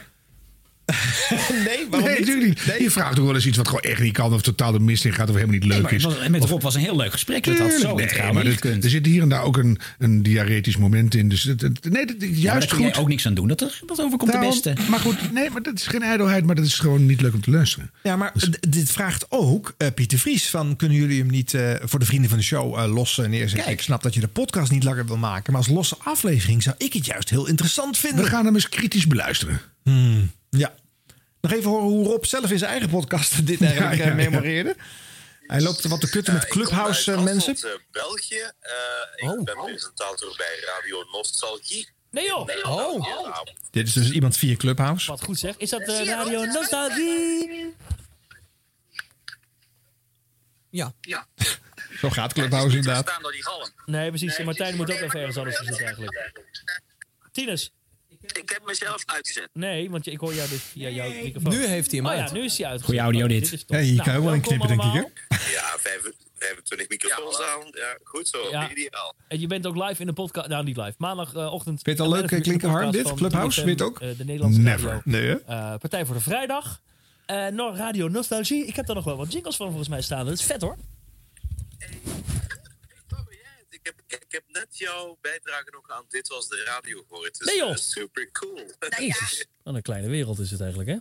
nee, waarom nee, niet? natuurlijk niet. Je vraagt toch wel eens iets wat gewoon echt niet kan... of totaal de mist in gaat of helemaal niet leuk Nee, maar is. het was, met Rob was een heel leuk gesprek. Dat had zo nee, integraal maar dit- gekund. er zit hier en daar ook een, een diaretisch moment in. Dus het, het- nee, dat, Ja, juist daar kun goed. jij ook niks aan doen. Dat, dat overkomt Daarom- de beste. Maar goed, nee, maar dat is geen ijdelheid, maar dat is gewoon niet leuk om te luisteren. Ja, maar Dus- dit vraagt ook eh, Pieter Vries van... kunnen jullie hem niet eh, voor de vrienden van de show eh, los eh, neerzetten? Ik snap dat je de podcast niet langer wil maken... maar als losse aflevering zou ik het juist heel interessant vinden. We gaan hem eens kritisch beluisteren. Hmm, ja. Nog even horen hoe Rob zelf in zijn eigen podcast dit eigenlijk Ja, ja, eh, ja. memoreerde. Hij loopt wat te kutten met Clubhouse eh, mensen. uit België. Eh, ik ben presentator bij Radio Nostalgie. Nee joh. Oh. Dit is dus iemand via Clubhouse. Wat goed zeg. Is dat Radio Nostalgie? Ja. Ja. Zo gaat Clubhouse inderdaad. Staan door die galm. Nee, precies. Martijn moet ook even ergens anders zitten eigenlijk. Tinus. Ik heb mezelf uitgezet. Nee, want ik hoor jou dus via jouw microfoon. Nu heeft hij hem oh, uit. ja, nu is hij uit. Goeie audio dit. Ja, hier Nou, kan je ook wel in welkom knippen, denk ik. Hè? Ja, vijf- 25 microfoons aan. Ja, goed zo. Ja. Ideaal. En je bent ook live in de podcast. Nou, niet live. Maandagochtend. Vind je het al leuk, klinken, podcast dit? Clubhouse, 3FM, weet ook? eh, de Nederlandse Never. radio. Nee, hè? Eh, Partij voor de Vrijdag. Eh Nor- Radio Nostalgie. Ik heb daar nog wel wat jingles van volgens mij staan. Dat is vet hoor. Ik heb, ik heb net jouw bijdrage nog aan Dit Was De Radio gehoord. Dus Nee, joh. eh, super cool. Jezus. Wat een kleine wereld is het eigenlijk hè.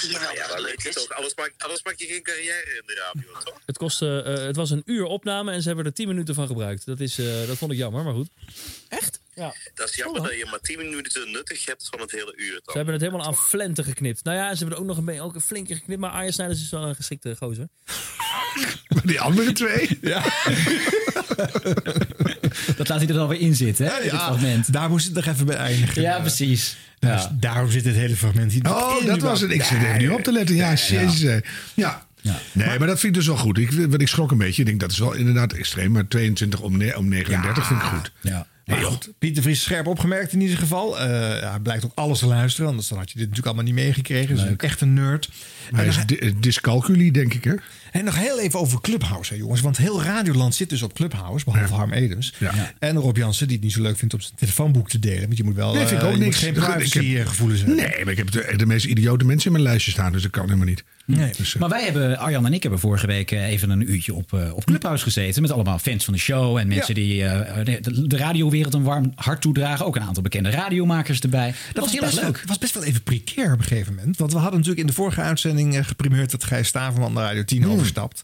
Ja, ja, dat weet je toch. Anders maak, anders maak je geen carrière in de radio, toch? Het, kostte, eh, het was een uur opname en ze hebben er 10 minuten van gebruikt. Dat, is, eh, dat vond ik jammer, maar goed. Echt? Ja. Dat is jammer dat je maar 10 minuten nuttig hebt van het hele uur. Ze Dan. hebben het helemaal aan flenten geknipt. Nou ja, ze hebben er ook nog een, beetje- ook een flinke geknipt. Maar Arjen Snijders is wel een geschikte gozer. Maar die andere twee? Ja. Dat laat hij er dan weer in zitten, hè? dit fragment. Daar moest het nog even bij eindigen. Ja, precies. Dus daarom zit het hele fragment hier. Oh, dat was het. Ik zit even niet op te letten. Ja, jezus. eh. Ja. Nee, maar dat vind ik dus wel goed. Ik, want ik schrok een beetje. Ik denk dat is wel inderdaad extreem. Maar 22 om, ne- om 39 vind ik goed. Ja. Maar goed, Pieter Vries scherp opgemerkt in ieder geval. Eh, ja, hij blijkt ook alles te luisteren. Anders dan had je dit natuurlijk allemaal niet meegekregen. Dus echt een nerd. Hij is nog- di- dyscalculie, denk ik, hè? En nog heel even over Clubhouse, hè, jongens. Want heel Radioland zit dus op Clubhouse, behalve Harm Edens. En Rob Jansen, die het niet zo leuk vindt om zijn telefoonboek te delen. Want je moet wel Nee, vind ik eh, ook je niks. moet geen privacygevoelens hebben. Nee, maar ik heb de, de meest idiote mensen in mijn lijstje staan. Dus dat kan helemaal niet. Nee. Dus, eh, Maar wij hebben, Arjan en ik hebben vorige week eh, even een uurtje op, eh, op Clubhouse gezeten. Met allemaal fans van de show en mensen Ja. die eh, de, de radiowereld een warm hart toedragen. Ook een aantal bekende radiomakers erbij. Dat, was heel leuk. Wel, was best wel even precair op een gegeven moment. Want we hadden natuurlijk in de vorige uitzending eh, geprimeerd dat Gijs Staverman naar Radio 10 Hmm. overstapt.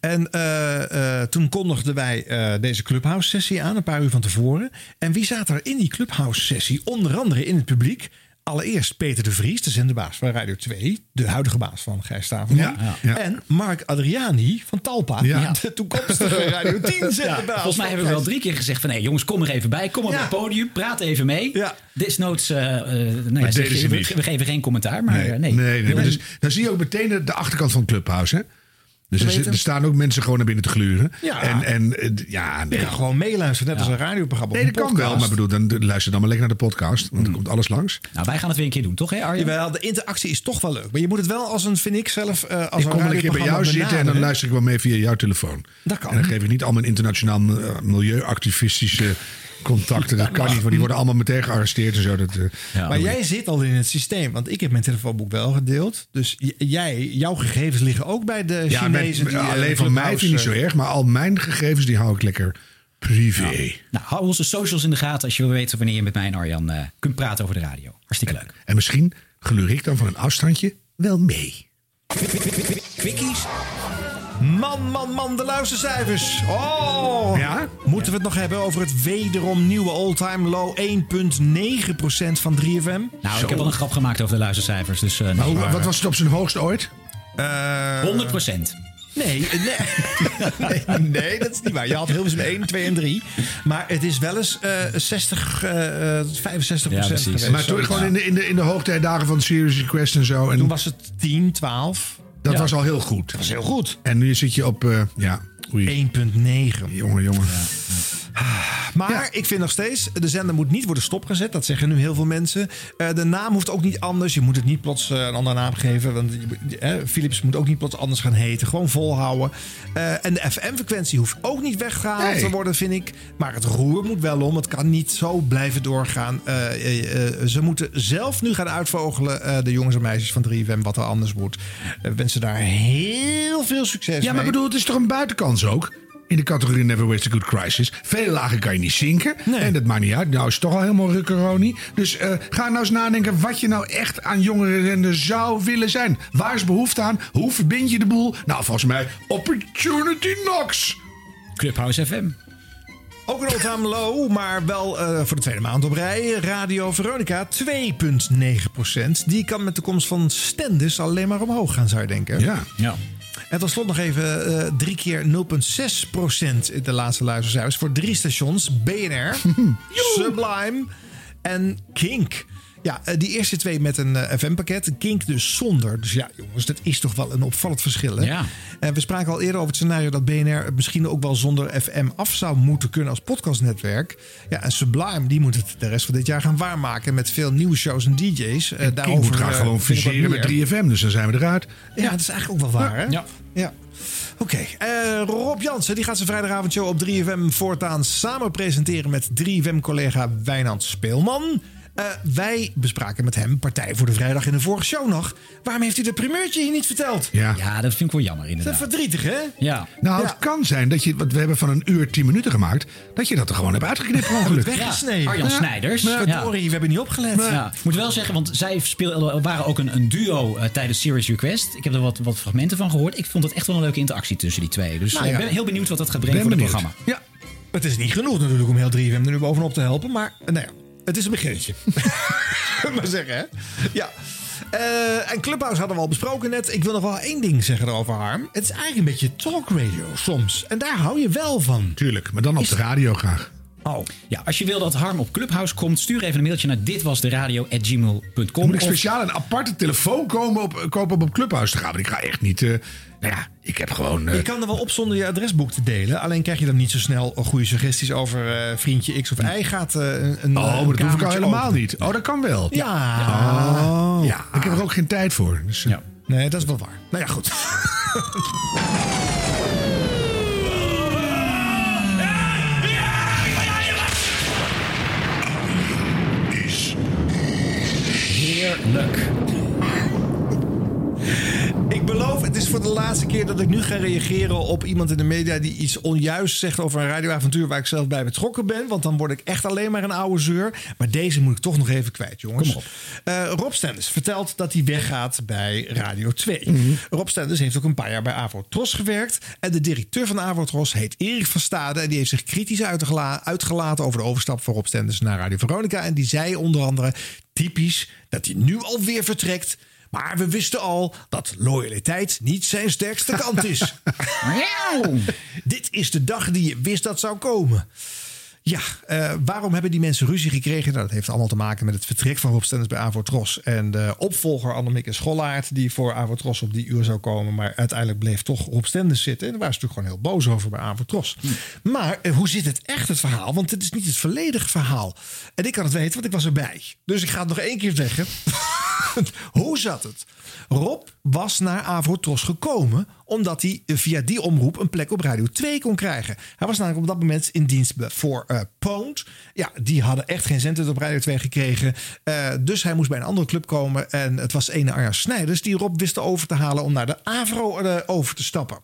En eh, eh, toen kondigden wij deze Clubhouse-sessie aan, een paar uur van tevoren. En wie zat er in die Clubhouse-sessie? Onder andere in het publiek. Allereerst Peter de Vries, de zenderbaas van Radio 2. De huidige baas van Gijs. Ja, ja. En Mark Adriani van Talpa. Ja. De toekomstige Radio 10 Ja, zenderbaas. volgens mij hebben we wel drie keer gezegd van... hé jongens, kom er even bij. Kom op Ja. het podium. Praat even mee. Ja. Desnoods, eh, eh, nou zeg we, geven geen commentaar. Maar nee, eh, nee. nee, nee, maar En- dus, dan zie je ook meteen de, de achterkant van Clubhouse, hè? Dus er, zit- er staan ook mensen gewoon naar binnen te gluren. Ja. En, en eh, ja, Je nee. kan gewoon meeluisteren, net als een radioprogramma. Nee, dat een kan wel. Maar bedoel, dan luister dan maar lekker naar de podcast. Want dan komt alles langs. Nou, wij gaan het weer een keer doen, toch hè Arjen? Jawel, de interactie is toch wel leuk. Maar je moet het wel als een, vind ik zelf, eh, als ik kom wel een keer bij jou zitten en dan luister ik wel mee via jouw telefoon. Dat kan. En dan geef ik niet al mijn internationaal eh, milieuactivistische contacten. Dat, kan niet, want die worden allemaal meteen gearresteerd en zo. Dat, eh, maar jij zit al in het systeem, want ik heb mijn telefoonboek wel gedeeld. Dus jij, jouw gegevens liggen ook bij de ja, met- Chinezen. die, eh, alleen van mij vind ik niet zo eh, erg. Maar al mijn gegevens die hou ik lekker privé. Nou, hou onze socials in de gaten als je wil weten wanneer je met mij en Arjan eh, kunt praten over de radio. Hartstikke leuk. En misschien gluur ik dan van een afstandje wel mee. Quickies. Man, man, man, de luistercijfers. Oh! Ja? Moeten we het nog hebben over het wederom nieuwe all-time low 1,9% van 3FM? Nou, ik heb al een grap gemaakt over de luistercijfers. Dus, eh, nee. wat was het op zijn hoogst ooit? 100 procent. Nee, nee, nee, nee, dat is niet waar. Je had Hilversum 1, 2 en 3. Maar het is wel eens eh 60, eh, eh, 65 procent geweest. Maar toen gewoon in de, in de, in de hoogtijdagen van Serious Request en zo. En Toen was het 10, 12. Dat Ja. was al heel goed. Dat was heel goed. En nu zit je op, eh, ja, oei. 1,9. Jongen, jongen. Maar ik vind nog steeds, de zender moet niet worden stopgezet. Dat zeggen nu heel veel mensen. Eh, de naam hoeft ook niet anders. Je moet het niet plots eh, een andere naam geven. Want eh, Philips moet ook niet plots anders gaan heten. Gewoon volhouden. En de FM-frequentie hoeft ook niet weggehaald Nee. te worden, vind ik. Maar het roer moet wel om. Het kan niet zo blijven doorgaan. Ze moeten zelf nu gaan uitvogelen, de jongens en meisjes van 3FM, wat er anders moet. We wensen daar heel veel succes Ja, maar mee. bedoel, het is toch een buitenkans ook? In de categorie Never Waste a Good Crisis. Veel lager kan je niet zinken. En dat maakt niet uit. Nou is het toch al helemaal rukkeroni. Dus eh, ga nou eens nadenken wat je nou echt aan jongerenzender zou willen zijn. Waar is behoefte aan? Hoe verbind je de boel? Nou, volgens mij Opportunity Knocks. Clubhouse FM. Ook een all-time low, maar wel eh, voor de tweede maand op rij. Radio Veronica 2,9% Die kan met de komst van Stendis alleen maar omhoog gaan, zou je denken. Ja. ja. En tot slot nog even eh, drie keer 0,6% in de laatste luistercijfers voor drie stations. BNR, Sublime en Kink. Ja, eh, die eerste twee met een eh, FM-pakket. Kink dus zonder. Dus ja, jongens, dat is toch wel een opvallend verschil. Hè? Ja. En we spraken al eerder over het scenario dat BNR het misschien ook wel zonder FM af zou moeten kunnen als podcastnetwerk. Ja, en Sublime, die moet het de rest van dit jaar gaan waarmaken met veel nieuwe shows en DJ's. Eh, Ik moet graag eh, gewoon fuseren met meer. 3FM. Dus dan zijn we eruit. Ja, dat is eigenlijk ook wel waar, hè? Ja. Ja. Oké, eh, Rob Jansen die gaat zijn vrijdagavondshow op 3FM voortaan samen presenteren met 3FM-collega Wijnand Speelman. Eh, wij bespraken met hem Partij voor de Vrijdag in de vorige show nog. Waarom heeft u dat primeurtje hier niet verteld? Ja. Ja, dat vind ik wel jammer Dat is inderdaad. verdrietig, hè? Ja. Nou, Ja. het kan zijn dat je, want we hebben van een uur 10 minuten gemaakt, dat je dat er gewoon hebt uitgeknipt per ongeluk. Weggesneden. Arjan Ja. Snijders. Verdorie, we hebben niet opgelet. Ja, ik moet wel zeggen, want zij speelden, waren ook een, een duo eh, tijdens Serious Request. Ik heb er wat, wat fragmenten van gehoord. Ik vond het echt wel een leuke interactie tussen die twee. Dus Nou ja. ik ben heel benieuwd wat dat gaat brengen Ben voor het programma. Ja, het is niet genoeg natuurlijk om heel 3FM er nu bovenop te helpen. Maar nou ja, het is een beginnetje. maar zeggen, hè? Ja. Eh, en Clubhouse hadden we al besproken net. Ik wil nog wel één ding zeggen erover, Harm. Het is eigenlijk een beetje talkradio soms. En daar hou je wel van. Tuurlijk, maar dan op de radio graag. Oh. Ja, als je wil dat Harm op Clubhouse komt, stuur even een mailtje naar ditwasderadio.gmail.com. Moet ik speciaal een aparte telefoon komen op, kopen om op Clubhouse te gaan. Want ik ga echt niet... eh, nou ja, ik heb gewoon... eh, Je kan er wel op zonder je adresboek te delen. Alleen krijg je dan niet zo snel goede suggesties over eh, vriendje X of Y. Gaat eh, een, een oh, maar dat hoef ik al helemaal open. niet. Oh, dat kan wel. Ja. Oh. ja. Ik heb er ook geen tijd voor. Dus, Ja. Nee, dat is wel waar. Nou ja, goed. Heerlijk. Ik beloof, het is voor de laatste keer dat ik nu ga reageren op iemand in de media die iets onjuist zegt over een radioavontuur waar ik zelf bij betrokken ben. Want dan word ik echt alleen maar een oude zeur. Maar deze moet ik toch nog even kwijt, jongens. Kom op. Eh, Rob Stenders vertelt dat hij weggaat bij Radio 2. Mhm. Rob Stenders heeft ook een paar jaar bij Avotros gewerkt. En de directeur van Avotros heet Erik van Stade. En die heeft zich kritisch uitgela- uitgelaten over de overstap van Rob Stenders naar Radio Veronica. En die zei onder andere, typisch, dat hij nu alweer vertrekt. Maar we wisten al dat loyaliteit niet zijn sterkste kant is. Dit is de dag die je wist dat zou komen. Ja, eh, waarom hebben die mensen ruzie gekregen? Nou, dat heeft allemaal te maken met het vertrek van Rob Stenders bij Avotros. En de opvolger Annemieke Schollaert, die voor Avotros op die uur zou komen. Maar uiteindelijk bleef toch Rob Stenders zitten. En daar waren ze natuurlijk gewoon heel boos over bij Avotros. Maar eh, hoe zit het echt, het verhaal? Want het is niet het volledige verhaal. En ik kan het weten, want ik was erbij. Dus ik ga het nog één keer zeggen. hoe zat het? Rob was naar Avotros gekomen omdat hij via die omroep een plek op Radio 2 kon krijgen. Hij was namelijk op dat moment in dienst voor eh Poont. Ja, die hadden echt geen centen op Radio 2 gekregen. Eh, dus hij moest bij een andere club komen. En het was ene Arjan Snijders die Rob wist over te halen om naar de Avro eh, over te stappen.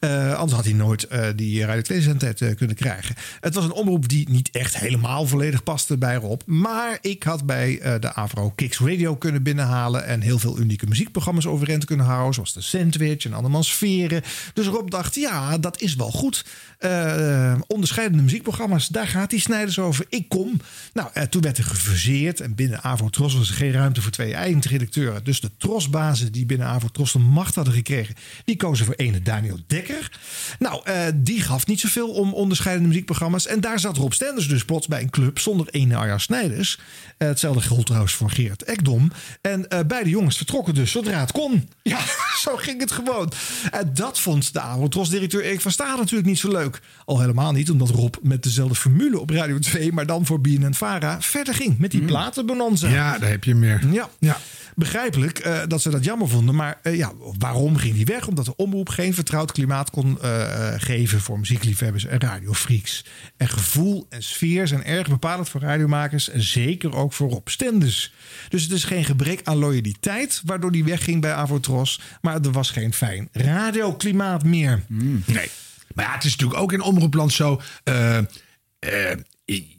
Eh, anders had hij nooit eh, die Radio 2 zendtijd eh, kunnen krijgen. Het was een omroep die niet echt helemaal volledig paste bij Rob. Maar ik had bij eh, de Avro Kicks Radio kunnen binnenhalen. En heel veel unieke muziekprogramma's overeind kunnen houden. Zoals de Sandwich en Andermans Veren. Dus Rob dacht, ja, dat is wel goed. Eh, onderscheidende muziekprogramma's, daar gaat die Snijders over. Ik kom. Nou, eh, toen werd er gefuseerd. En binnen Avro Tros was er geen ruimte voor twee eindredacteuren. Dus de Trosbazen die binnen Avro Tros de macht hadden gekregen... die kozen voor ene Daniel Dekker. Nou, eh, die gaf niet zoveel om onderscheidende muziekprogramma's. En daar zat Rob Stenders dus plots bij een club zonder ene Arja Snijders. Hetzelfde geldt trouwens voor Geert Ekdom. En beide jongens vertrokken dus zodra het kon. Ja, zo ging het gewoon. En dat vond de Avotros-directeur Erik van Staal natuurlijk niet zo leuk. Al helemaal niet, omdat Rob met dezelfde formule op Radio 2... maar dan voor BNN Vara verder ging met die platenbonanza. Ja, daar heb je meer. Ja, ja. Begrijpelijk eh, dat ze dat jammer vonden. Maar eh, ja, waarom ging die weg? Omdat de omroep geen vertrouwd klimaat kon eh, geven voor muziekliefhebbers en radiofreaks. En gevoel en sfeer zijn erg bepalend voor radiomakers en zeker ook voor Rob Stenders. Dus het is geen gebrek aan loyaliteit waardoor die wegging bij Avotros. Maar er was geen fijn radioklimaat meer. Nee. Maar ja, het is natuurlijk ook in omroepland zo.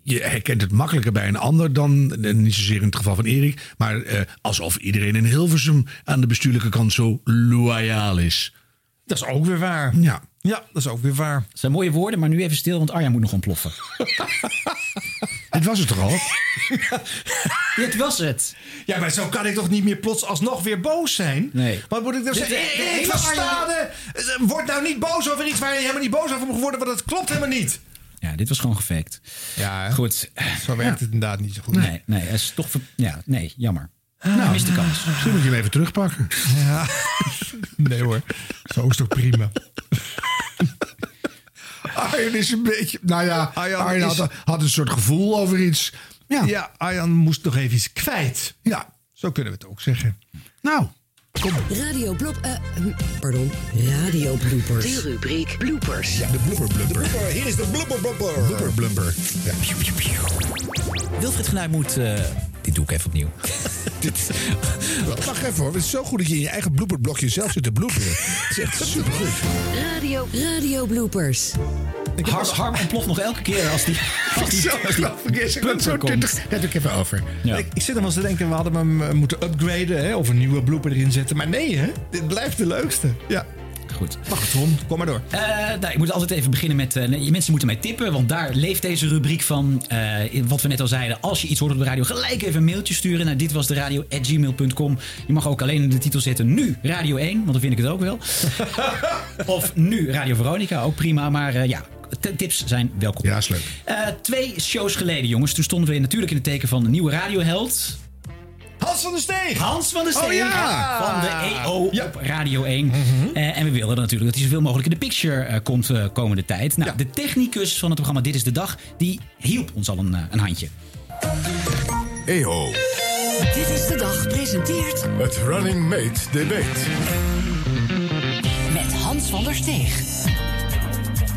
Je herkent het makkelijker bij een ander dan, niet zozeer in het geval van Erik, maar eh, alsof iedereen in Hilversum aan de bestuurlijke kant zo loyaal is. Dat is ook weer waar. Ja. Ja, dat is ook weer waar. Dat zijn mooie woorden, maar nu even stil, want Arjan moet nog ontploffen. Dit was het toch al? Dit was het. Ja, maar zo kan ik toch niet meer plots alsnog weer boos zijn? Nee. Wat moet ik nou De- zeggen? Ik hele versta Arjan- de- Word nou niet boos over iets waar je helemaal niet boos over moet worden, want het klopt helemaal niet. Ja, dit was gewoon gefakt. Ja, goed. Zo werkt het inderdaad niet zo goed. Nee, nee, het is toch. Ja, nee, jammer. Nou, mist de kans. Misschien moet je hem even terugpakken. Ja. Nee hoor, zo is het ook prima. Arjen is een beetje. Nou ja, Arjan Arjen, is- had, had een soort gevoel over iets. Ja. Ja, Arjan moest nog even iets kwijt. Ja. Zo kunnen we het ook zeggen. Nou. Radio blop... eh, hm, pardon, radio bloopers. De rubriek bloopers. Ja, de blooper blumper. Hier is de blooper blumper. Blooper blumper. Ja. Wilfried Genuij moet. eh, dit doe ik even opnieuw. Dit, wacht even hoor. Het is zo goed dat je in je eigen blooperblokje zelf zit te bloeperen. Het is echt supergoed. Radio, radio bloopers. Harm, Harm ontploft nog elke keer als die. Als die, Zo als die. Ik heb ik even over. Ja. Ik, ik zit nog wel eens te denken, we hadden hem eh, moeten upgraden hè, of een nieuwe blooper erin zetten. Maar nee, hè? dit blijft de leukste. Ja. Goed. Wacht, Ron, kom maar door. Nou, ik moet altijd even beginnen met. nee, mensen moeten mij tippen, want daar leeft deze rubriek van. Wat we net al zeiden. Als je iets hoort op de radio, gelijk even een mailtje sturen naar dit was de radio gmail.com. Je mag ook alleen in de titel zetten nu Radio 1, want dan vind ik het ook wel. of nu Radio Veronica, ook prima. Maar ja, tips zijn welkom. Ja, is leuk. Eh, twee shows geleden, jongens. Toen stonden we natuurlijk in het teken van de nieuwe radioheld. Hans van der Steeg! Hans van der Steeg Oh, ja. van de EO Ja. op Radio 1. Eh, en we wilden natuurlijk dat hij zoveel mogelijk in de picture eh, komt eh, komende tijd. Nou, de technicus van het programma Dit is de Dag, die hielp ons al een, een handje. EO, Dit is de dag presenteert het Running Mate debate. met Hans van der Steeg.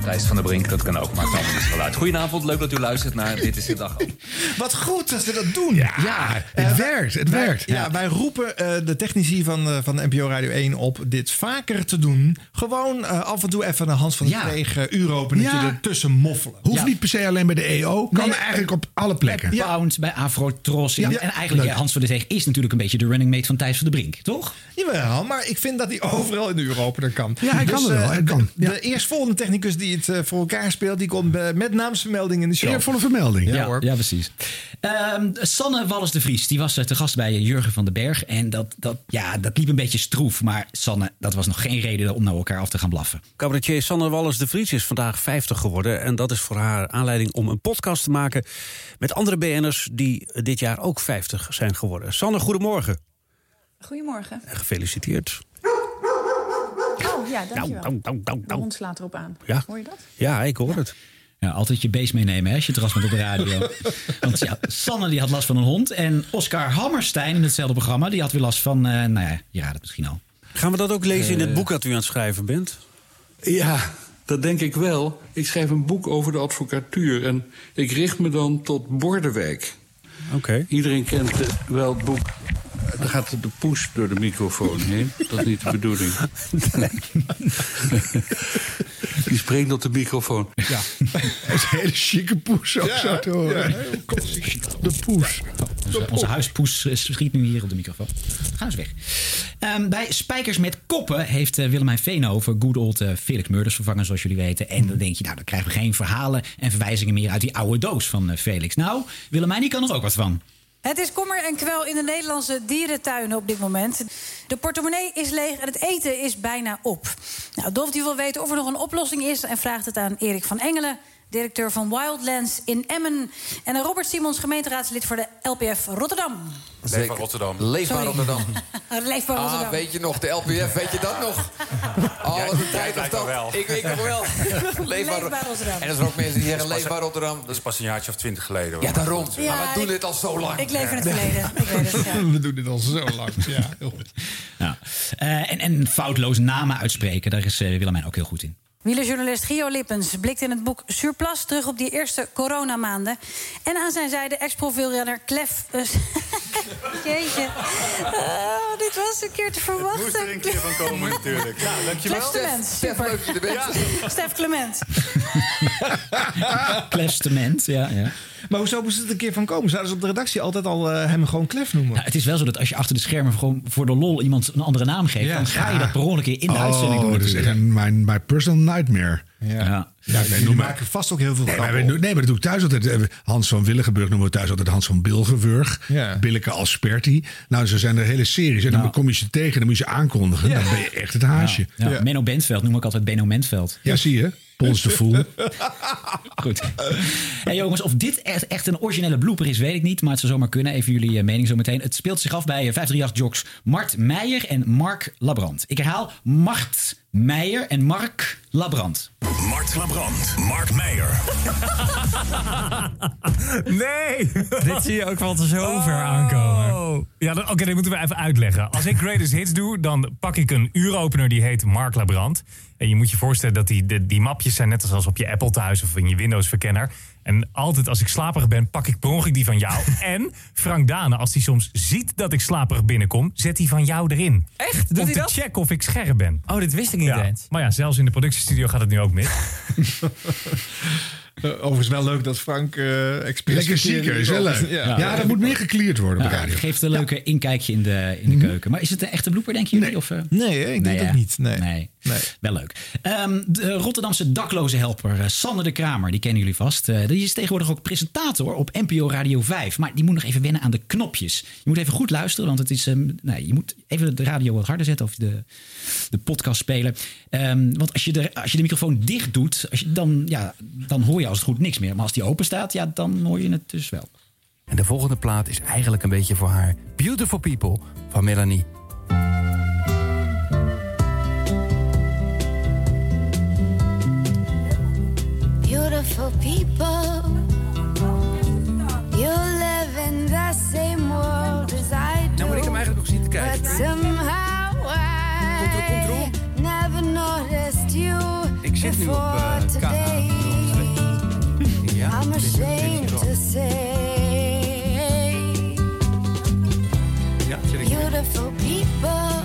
Thijs van der Brink, dat kan ook, maakt allemaal niet veel uit. Goedenavond, leuk dat u luistert naar Dit is de Dag. Wat goed dat ze dat doen. Ja, Eh, het wij- werkt. Het wij- werkt. Ja, wij roepen eh, de technici van, eh, van de NPO Radio 1 op dit vaker te doen. Gewoon eh, af en toe even een Hans van der Ja. Uh, uuropenertje Ja. ertussen moffelen. Hoeft Ja. niet per se alleen bij de EO. Kan Nee, eigenlijk op alle plekken. Bij Pound, bij Afro Tros. Ja. en eigenlijk, Hans van der Steeg is natuurlijk een beetje de running mate van Thijs van der Brink, toch? Jawel, maar ik vind dat hij overal in de uuropener kan. Ja, hij kan het wel, eh, hij kan. De, Ja. de eerstvolgende technicus die het eh, voor elkaar speelt, die komt eh, met naamsvermelding in de show. Eervolle vermelding. Ja, hoor. ja precies. Ehm, Sanne Wallis de Vries, die was eh, te gast bij Jurgen van den Berg. En dat, dat, ja, dat liep een beetje stroef. Maar Sanne, dat was nog geen reden om naar elkaar af te gaan blaffen. Cabaretier Sanne Wallis de Vries is vandaag 50 geworden. En dat is voor haar aanleiding om een podcast te maken... met andere BN'ers die dit jaar ook 50 zijn geworden. Sanne, goedemorgen. Goedemorgen. En gefeliciteerd. Ja, dankjewel. Nou, nou, nou, De hond slaat erop aan. Ja. Hoor je dat? Ja, ik hoor het. Ja, altijd je beest meenemen hè, als je terras bent op de radio. Want ja, Sanne die had last van een hond. En Oscar Hammerstein in hetzelfde programma... die had weer last van, eh, nou ja, je raadt het misschien al. Gaan we dat ook lezen in het Eh. boek dat u aan het schrijven bent? Ja, dat denk ik wel. Ik schrijf een boek over de advocatuur en ik richt me dan tot Bordewijk. Oké. Iedereen kent wel het boek. Dan gaat de poes door de microfoon heen. Dat is niet de bedoeling. Die spreekt tot de microfoon. Ja. Dat is een hele chique poes ook Ja, zo te horen. ja. De poes. Onze, onze huispoes schiet nu hier op de microfoon. Ga eens weg. Ehm, bij Spijkers met Koppen heeft eh, Willemijn Veenhoven good old eh, Felix Murders vervangen, zoals jullie weten. En dan denk je, nou, dan krijgen we geen verhalen en verwijzingen meer uit die oude doos van eh, Felix. Nou, Willemijn, die kan er ook wat van. Het is kommer en kwel in de Nederlandse dierentuinen op dit moment. De portemonnee is leeg en het eten is bijna op. Nou, Dolf die wil weten of er nog een oplossing is... en vraagt het aan Erik van Engelen, directeur van Wildlands in Emmen... en Robert Simons, gemeenteraadslid voor de LPF Rotterdam. Leefbaar Rotterdam. Leefbaar Rotterdam. Leefbaar Leefbaar Rotterdam. Ah, weet je nog, de LPF, weet je dat nog? Oh, wat een tijd was dat. Ik weet nog wel. Leefbaar Rotterdam. En er zijn ook mensen die zeggen leefbaar Rotterdam. Dat is pas een jaartje of twintig geleden. hoor. Ja, daarom. Ja, maar we doen dit al zo lang. Ik leef in het verleden. Ik weet het, ja. We doen dit al zo lang. Ja, heel goed. Nou, eh, en, en foutloos namen uitspreken, daar is eh, Willemijn ook heel goed in. Wielerjournalist Gio Lippens blikt in het boek Surplus terug op die eerste coronamaanden. En aan zijn zijde ex-profielrenner Klef. eh, Jeetje. Oh, dit was een keer te verwachten. Moest er een keer van komen natuurlijk. Nou, dankjewel. Klef Clement, super. Stef Clement. Klefstement, ja, ja. Maar hoezo moest het een keer van komen? Zouden ze op de redactie altijd al eh, hem gewoon Klef noemen? Nou, het is wel zo dat als je achter de schermen gewoon voor de lol iemand een andere naam geeft, Ja. dan ga je dat per ongeluk in de oh, uitzending doen. dat is echt natuurlijk. een, mijn, mijn personal nightmare. Ja. Ja, noem maar- maken vast ook heel veel Nee, maar, grappen we- nee, maar dat doe ik thuis altijd. Eh, Hans van Willigenburg noemen we thuis altijd Hans van Bilgenburg. Ja. Billeke Asperti. Nou, zo zijn er hele series. En dan kom je ze tegen, dan moet je ze aankondigen. Dan ben je echt het haasje. Ja, ja. Menno Bentveld noem ik altijd Benno Mentveld. Ja, zie je. Pons de Voel. Goed. Hey jongens, of dit echt, een originele blooper is, weet ik niet. Maar het zou zomaar kunnen. Even jullie eh, mening zo meteen. Het speelt zich af bij eh, 538-jocks Mart Meijer en Mark Labrand. Ik herhaal, Mart Meijer en Mark Labrand. Mart Labrand, Mark Meijer. Nee! Dit zie je ook wel zo ver aankomen. Ja, oké, dit moeten we even uitleggen. Als ik Greatest Hits doe, dan pak ik een uuropener die heet Mark Labrand. En je moet je voorstellen dat die, die mapjes zijn net als op je Apple thuis of in je Windows verkenner. En altijd als ik slaperig ben, pak ik per ongeluk die van jou. en Frank Dane, als hij soms ziet dat ik slaperig binnenkom, zet hij van jou erin. Echt? Doet Om hij te dat? checken of ik scherp ben. Oh, dit wist ik niet Ja. eens. Maar ja, zelfs in de productiestudio gaat het nu ook mis. Eh, overigens wel leuk dat Frank eh expres... Lekker zieker, is wel leuk. Ja, dat moet meer gecleared worden op de radio. geeft een leuke inkijkje in de, in de keuken. Maar is het een echte blooper, denken jullie? Of, eh? Nee, ik denk het niet. Nee. Nee. Wel leuk. Ehm, de Rotterdamse dakloze helper, eh, Sanne de Kramer, die kennen jullie vast. Eh, die is tegenwoordig ook presentator op NPO Radio 5. Maar die moet nog even wennen aan de knopjes. Je moet even goed luisteren, want het is, nee, je moet even de radio wat harder zetten of de, de podcast spelen. Ehm, want als je, de, als je de microfoon dicht doet, als je, dan, ja, dan hoor je als het goed niks meer. Maar als die open staat, ja, dan hoor je het dus wel. En de volgende plaat is eigenlijk een beetje voor haar. Beautiful People van Melanie. Beautiful people, you live in the same world as I do. Nou moet ik hem eigenlijk nog zien te kijken. But somehow I never noticed you Ik zit nu op before I'm ashamed to say, Ja, beautiful people,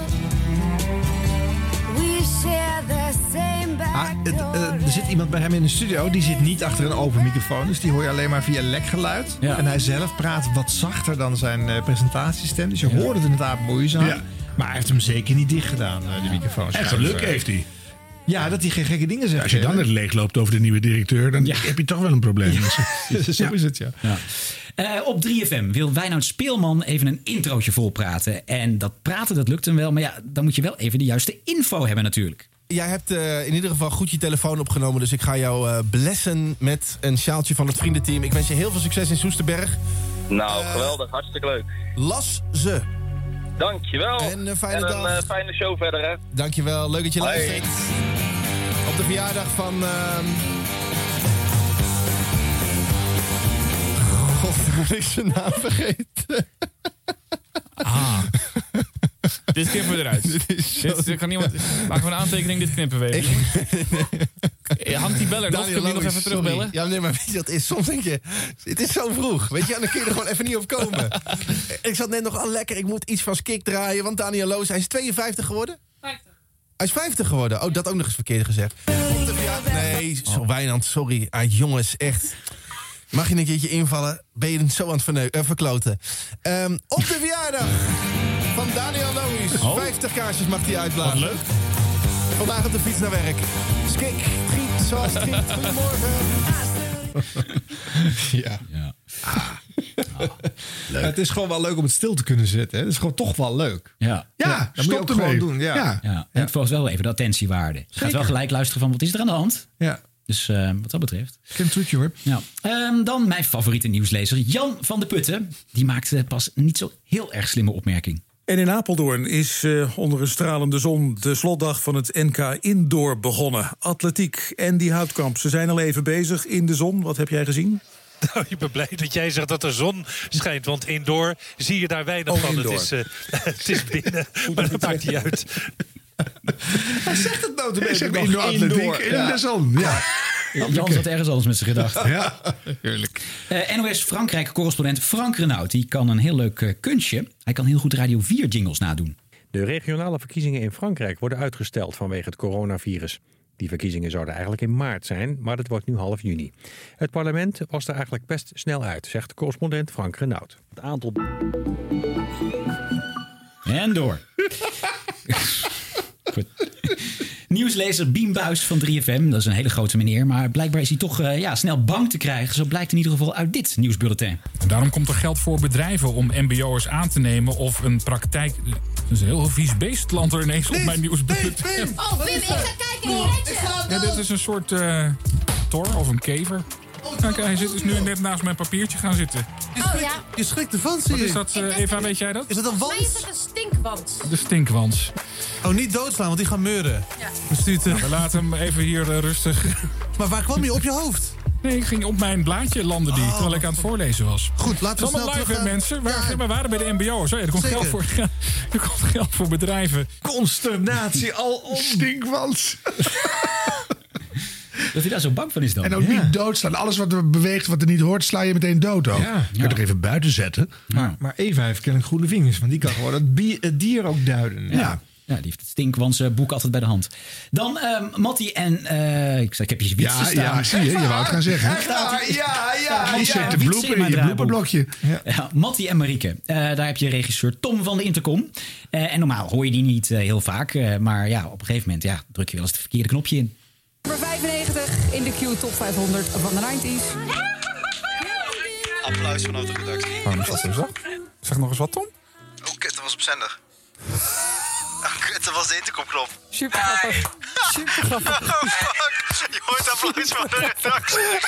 we share the same Ah, het, eh, er zit iemand bij hem in de studio, die zit niet achter een open microfoon. Dus die hoor je alleen maar via lekgeluid. En hij zelf praat wat zachter dan zijn eh, presentatiestem. Dus je hoort het inderdaad moeizaam. Ja. Maar hij heeft hem zeker niet dicht gedaan, eh, die microfoon. En geluk heeft hij. Ja, dat hij geen gekke dingen zegt. Als je dan het leeg loopt over de nieuwe directeur, dan heb je toch wel een probleem. Zo is het, ja. Ja. Eh, op 3FM wil Wijnoud Speelman even een introotje volpraten. En dat praten, dat lukt hem wel. Maar ja, dan moet je wel even de juiste info hebben natuurlijk. Jij hebt eh, in ieder geval goed je telefoon opgenomen. Dus ik ga jou eh, blessen met een sjaaltje van het vriendenteam. Ik wens je heel veel succes in Soesterberg. Nou, geweldig. Hartstikke leuk. Las ze. Dankjewel. En een fijne en dag. een eh, fijne show verder, hè. Dankjewel, leuk dat je Hoi. luistert. Op de verjaardag van... ehm God, ik zijn naam vergeten. Ah. dit knippen we eruit. dit, dit kan niemand. Maken we een aantekening, dit knippen we even. Eh, Hangt die beller nog? Kun je nog even sorry. terugbellen? Ja, nee, maar weet je wat het is? Soms denk je, het is zo vroeg. Weet je, en dan kun je er gewoon even niet op komen. ik zat net nog al lekker, ik moet iets van Skik draaien. Want Daniel Loos, hij is 52 geworden? 50. Hij is 50 geworden. Oh, dat ook nog eens verkeerd gezegd. Op de verjaardag- Nee, zo Wijnand, sorry. Ah, jongens, echt. Mag je een keertje invallen? Ben je zo aan het verneu- eh, verkloten. Ehm, op de verjaardag van Daniel Loos. Oh. 50 kaarsjes mag hij uitblazen. leuk. Vandaag op de fiets naar werk. Skik, giet zoals giet. Goedemorgen. Ja. Ja, het is gewoon wel leuk om het stil te kunnen zetten. hè. Het is gewoon toch wel leuk. Ja, Ja, dat moet je ook gewoon doen. Ja. Ja. En het volgt wel even de attentiewaarde. Je gaat wel gelijk luisteren van wat is er aan de hand. Ja. Dus eh, wat dat betreft. Een toetje hoor. Ja. Ehm, dan mijn favoriete nieuwslezer, Jan van de Putten. Die maakte pas niet zo heel erg slimme opmerking. En in Apeldoorn is eh, onder een stralende zon de slotdag van het NK Indoor begonnen. Atletiek en die houtkamp. Ze zijn al even bezig in de zon. Wat heb jij gezien? Nou, ik ben blij dat jij zegt dat de zon schijnt. Want indoor zie je daar weinig Oh, van. indoor. Het is, eh, het is binnen, maar dat maakt niet uit. Hij zegt het nou Ik zeg maar indoor atletiek in de zon. Ja. Jan zat ergens anders met zijn gedachten. Ja, heerlijk. Eh, NOS Frankrijk-correspondent Frank Renaud. Die kan een heel leuk eh, kunstje. Hij kan heel goed Radio 4 jingles nadoen. De regionale verkiezingen in Frankrijk worden uitgesteld vanwege het coronavirus. Die verkiezingen zouden eigenlijk in maart zijn, maar het wordt nu half juni. Het parlement was er eigenlijk best snel uit, zegt correspondent Frank Renaud. Het aantal. En door. Goed. Nieuwslezer Biem Buis van 3FM. Dat is een hele grote meneer. Maar blijkbaar is hij toch eh, ja, snel bang te krijgen. Zo blijkt in ieder geval uit dit nieuwsbulletin. En daarom komt er geld voor bedrijven om mbo'ers aan te nemen of een praktijk... Dat is een heel vies beest, land er ineens op mijn nieuwsbulletin. Oh, Wim, ik ga kijken Ja, dit is een soort eh, tor of een kever. Kijk, hij zit dus nu net naast mijn papiertje gaan zitten. Oh ja. Je schrikt ervan, Wat is dat, eh, Eva, weet jij dat? Is dat een Mij is het een stinkwand. De stinkwans. Oh, niet doodslaan, want die gaan meuren. Ja. Bestuurt, eh, We laten hem even hier eh, rustig. Maar waar kwam je op je hoofd? Nee, ik ging op mijn blaadje landen die, terwijl ik aan het voorlezen was. Oh. Goed, laten we is allemaal live, mensen. We, we waren bij de mbo'ers. Oh ja, er komt, Zeker. geld voor, er komt geld voor bedrijven. Consternatie alom. Stinkwans. Dat hij daar zo bang van is dan. En ook niet doodslaan. Alles wat er beweegt, wat er niet hoort, sla je meteen dood ook. Ja. Kun je toch even buiten zetten? Maar, maar Eva heeft kennelijk goede vingers. Want die kan gewoon het, dier ook duiden. Ja. Ja, die heeft het stinkwans boek altijd bij de hand. Dan ehm Mattie en... eh, ik, zei, ik heb hier wietsen Ja, staan. ja, zie je, je wou het gaan zeggen. hè? Hij. Ja, ja, Mattie zet en de blooper in je draaiboek. blooperblokje. Ja, Mattie en Marieke. Eh, daar heb je regisseur Tom van de Intercom. Eh, en normaal hoor je die niet heel vaak. eh, maar ja, op een gegeven moment ja, druk je wel eens het verkeerde knopje in. Nummer 95 in de Q Top 500 van de 90s. Applaus vanuit de redactie. Waarom is dat zo? Zeg nog eens wat, Tom? Oh, kut, dat was op zender. Oh, kut, dat was de intercomknop. Super grappig. Super grappig. Oh, fuck. Je hoort applaus van de redactie.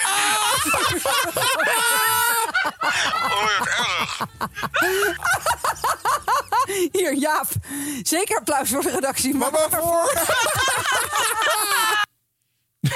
Oh, wat erg. Hier, Jaap. Zeker applaus voor de redactie. Maar waarvoor?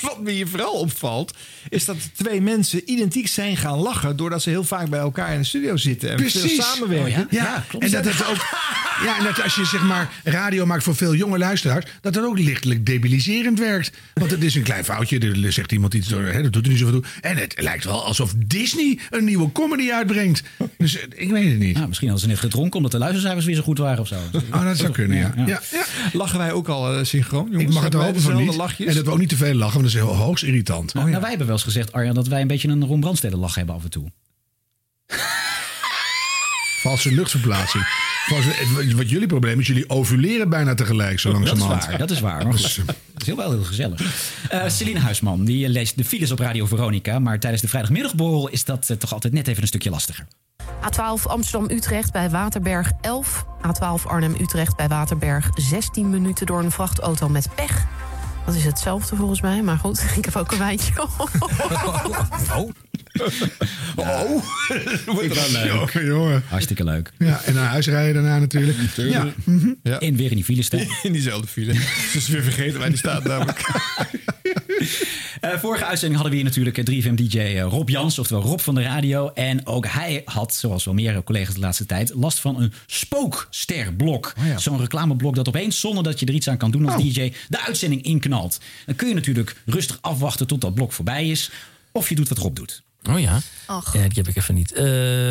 Wat me hier vooral opvalt, is dat twee mensen identiek zijn gaan lachen. doordat ze heel vaak bij elkaar in de studio zitten en veel Precies. samenwerken. Oh, ja? En dat het ook. Ja, en dat als je zeg maar radio maakt voor veel jonge luisteraars, dat dat ook lichtelijk debiliserend werkt. Want het is een klein foutje. Er zegt iemand iets, door, hè, dat doet er niet zoveel toe. En het lijkt wel alsof Disney een nieuwe comedy uitbrengt. Dus eh, ik weet het niet. Nou, misschien hadden ze net gedronken omdat de luistercijfers weer zo goed waren of zo. Oh, dat zou kunnen, ja. ja. Lachen wij ook al eh, synchroon? Jongens? Ik mag het hopen van niet. Lachjes? En dat we ook niet te veel lachen, want dat is heel hoogst irritant. Nou, nou, wij hebben wel eens gezegd, Arjan, dat wij een beetje een Ron Brandstede lach hebben af en toe. Valse luchtverplaatsing. Wat jullie probleem is, jullie ovuleren bijna tegelijk zo Dat is langzamerhand. waar, dat is waar. Maar goed, Dus, het is heel wel heel gezellig. Eh Celine Huisman, die eh, leest de files op Radio Veronica. Maar tijdens de vrijdagmiddagborrel is dat eh, toch altijd net even een stukje lastiger. A12 Amsterdam-Utrecht bij Waterberg 11. A12 Arnhem-Utrecht bij Waterberg 16 minuten door een vrachtauto met pech. Dat is hetzelfde volgens mij, maar goed, ik heb ook een wijntje. Oh. Oh. Ik leuk. Jongen, jongen. Hartstikke leuk. Ja, en naar huis rijden daarna natuurlijk. Ja. mhm. In weer in die file staan. In diezelfde file. Dus weer vergeten waar die staat namelijk. Eh, vorige uitzending hadden we hier natuurlijk 3FM-dj eh, Rob Jans, oftewel Rob van de radio. En ook hij had, zoals wel meer collega's de laatste tijd, last van een spooksterblok. Zo'n reclameblok dat opeens, zonder dat je er iets aan kan doen als DJ, de uitzending inknalt. Dan kun je natuurlijk rustig afwachten tot dat blok voorbij is. Of je doet wat Rob doet. Oh ja? Ach. Ja, die heb ik even niet. Eh,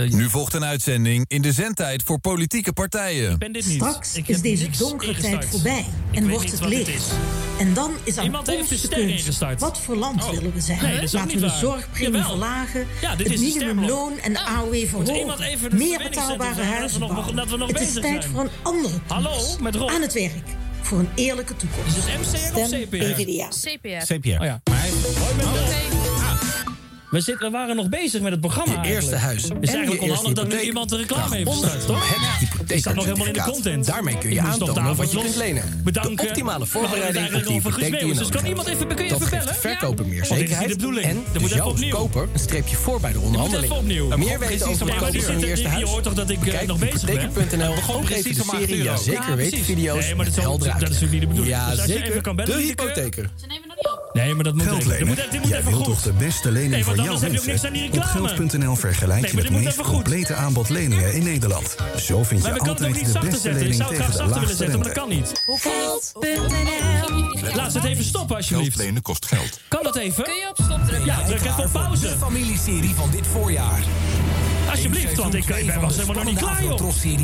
nu volgt een uitzending in de zendtijd voor politieke partijen. ben dit niet. Straks Ik is deze donkere tijd voorbij Ik en wordt het licht. En dan is aan Iemand ons de. Wat voor land Oh. willen we zijn? Nee, dat is ook Laten we de zorgpremie verlagen, Ja, dit het minimumloon en de AOW verhogen, iemand even de meer betaalbare huizen nog- bouwen. dat we nog Het is bezig tijd zijn. voor een andere Hallo, met Rob. Aan het werk. Voor een eerlijke toekomst. Is het MCR of CPR? PvdA. CPR. CPR. Oh ja. Maar hij... We, zitten, we waren nog bezig met het programma Je eerste eigenlijk. huis. Het En is je eigenlijk eerste onhandig dat nu hypotheek. iemand de reclame heeft Vraag gestart, toch? Het Ik staat nog helemaal in de content. Daarmee kun je nog aantonen wat je kunt lenen. Bedanken. De optimale het voorbereiding op eigenlijk die hypotheek je. Dus kan iemand even, kun je bellen? de verkoper meer Oh, niet zekerheid. de bedoeling. En dus jou als koper een streepje voor bij de onderhandeling. Meer weten over de koop dit van je eerste je huis? hoort toch dat ik, eh, nog bezig ben? hypotheek.nl Begon ook precies even de serie Ja. Zeker Weet video's Nee, maar dat is natuurlijk niet de bedoeling. Ja, Dus je zeker. even kan bellen, De Lieke. hypotheker. Nee, maar dat moet Geld even. Lenen? moet, dit moet Jij even wilt goed. toch de beste lening Nee, voor jouw anders heb je ook niks aan die mensen? Op geld.nl vergelijk Nee, je maar het meest complete aanbod leningen in Nederland. Zo vind Maar je altijd niet de zachter beste zetten. Ik lening zou het graag tegen de zachter willen laagste zetten, maar dat rente. kan niet. Laat het even stoppen, alsjeblieft. lenen kost geld. Kan dat even? Kun je op stop drukken? Ja, druk even op pauze. De familieserie van dit voorjaar. Alsjeblieft, want ik, ik ben was helemaal nog niet klaar, joh.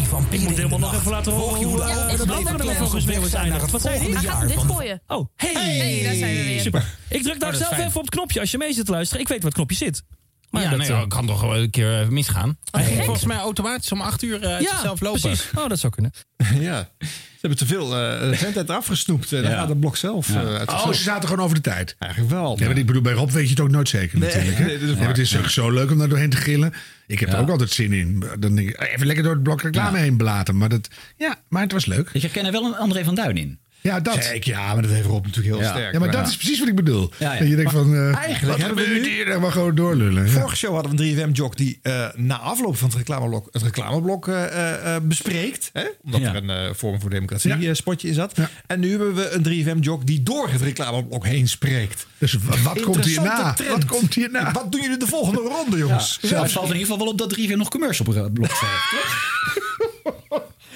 van Ik moet helemaal nog even laten horen hoe dat andere nog volgens mij was eindigd. Wat zei hij? Hij gaat hem dichtgooien. Oh, hey. Hey, daar zijn we weer. Super. Ik druk daar Oh, zelf even op het knopje als je mee zit te luisteren. Ik weet waar het knopje zit. Maar ja, dat, nee, eh, dat kan toch wel een keer eh, misgaan. Hij ging gek. volgens mij automatisch om acht uur uit Ja, zichzelf lopen. precies. Oh, dat zou kunnen. ja. Ze hebben te veel uh, zendtijd eraf gesnoept. En dan Ja. gaat het blok zelf Ja. Oh, ze zaten gewoon over de tijd. Eigenlijk wel. Ja, maar ik bedoel, bij Rob weet je het ook nooit zeker Nee, natuurlijk. Hè? nee, dat is Ja, het is Ja. zo leuk om daar doorheen te gillen. Ik heb Ja. er ook altijd zin in. Dan denk ik, even lekker door het blok reclame heen blaten. Maar, dat, ja, maar het was leuk. Ik herken er wel een André van Duin in. Ja, dat. Kijk, ja, maar dat heeft Rob natuurlijk heel Ja. sterk. Ja, maar dat Ja. is precies wat ik bedoel. Ja, ja. Dat je denkt Maar van, eh, eigenlijk wat hebben we nu- hier? Maar gewoon doorlullen. Ja. Vorige show hadden we een 3FM-jock die eh, na afloop van het reclameblok het reclameblok eh, bespreekt. Hè? Omdat Ja. er een eh, Vorm voor Democratie spotje in zat. En nu hebben we een 3FM-jock die door het reclameblok heen spreekt. Dus wat, komt hierna? Trend. Wat komt hierna? Wat doen jullie de volgende ronde, jongens? Ja, het valt in ieder geval wel op dat 3 nog commercial blok heeft.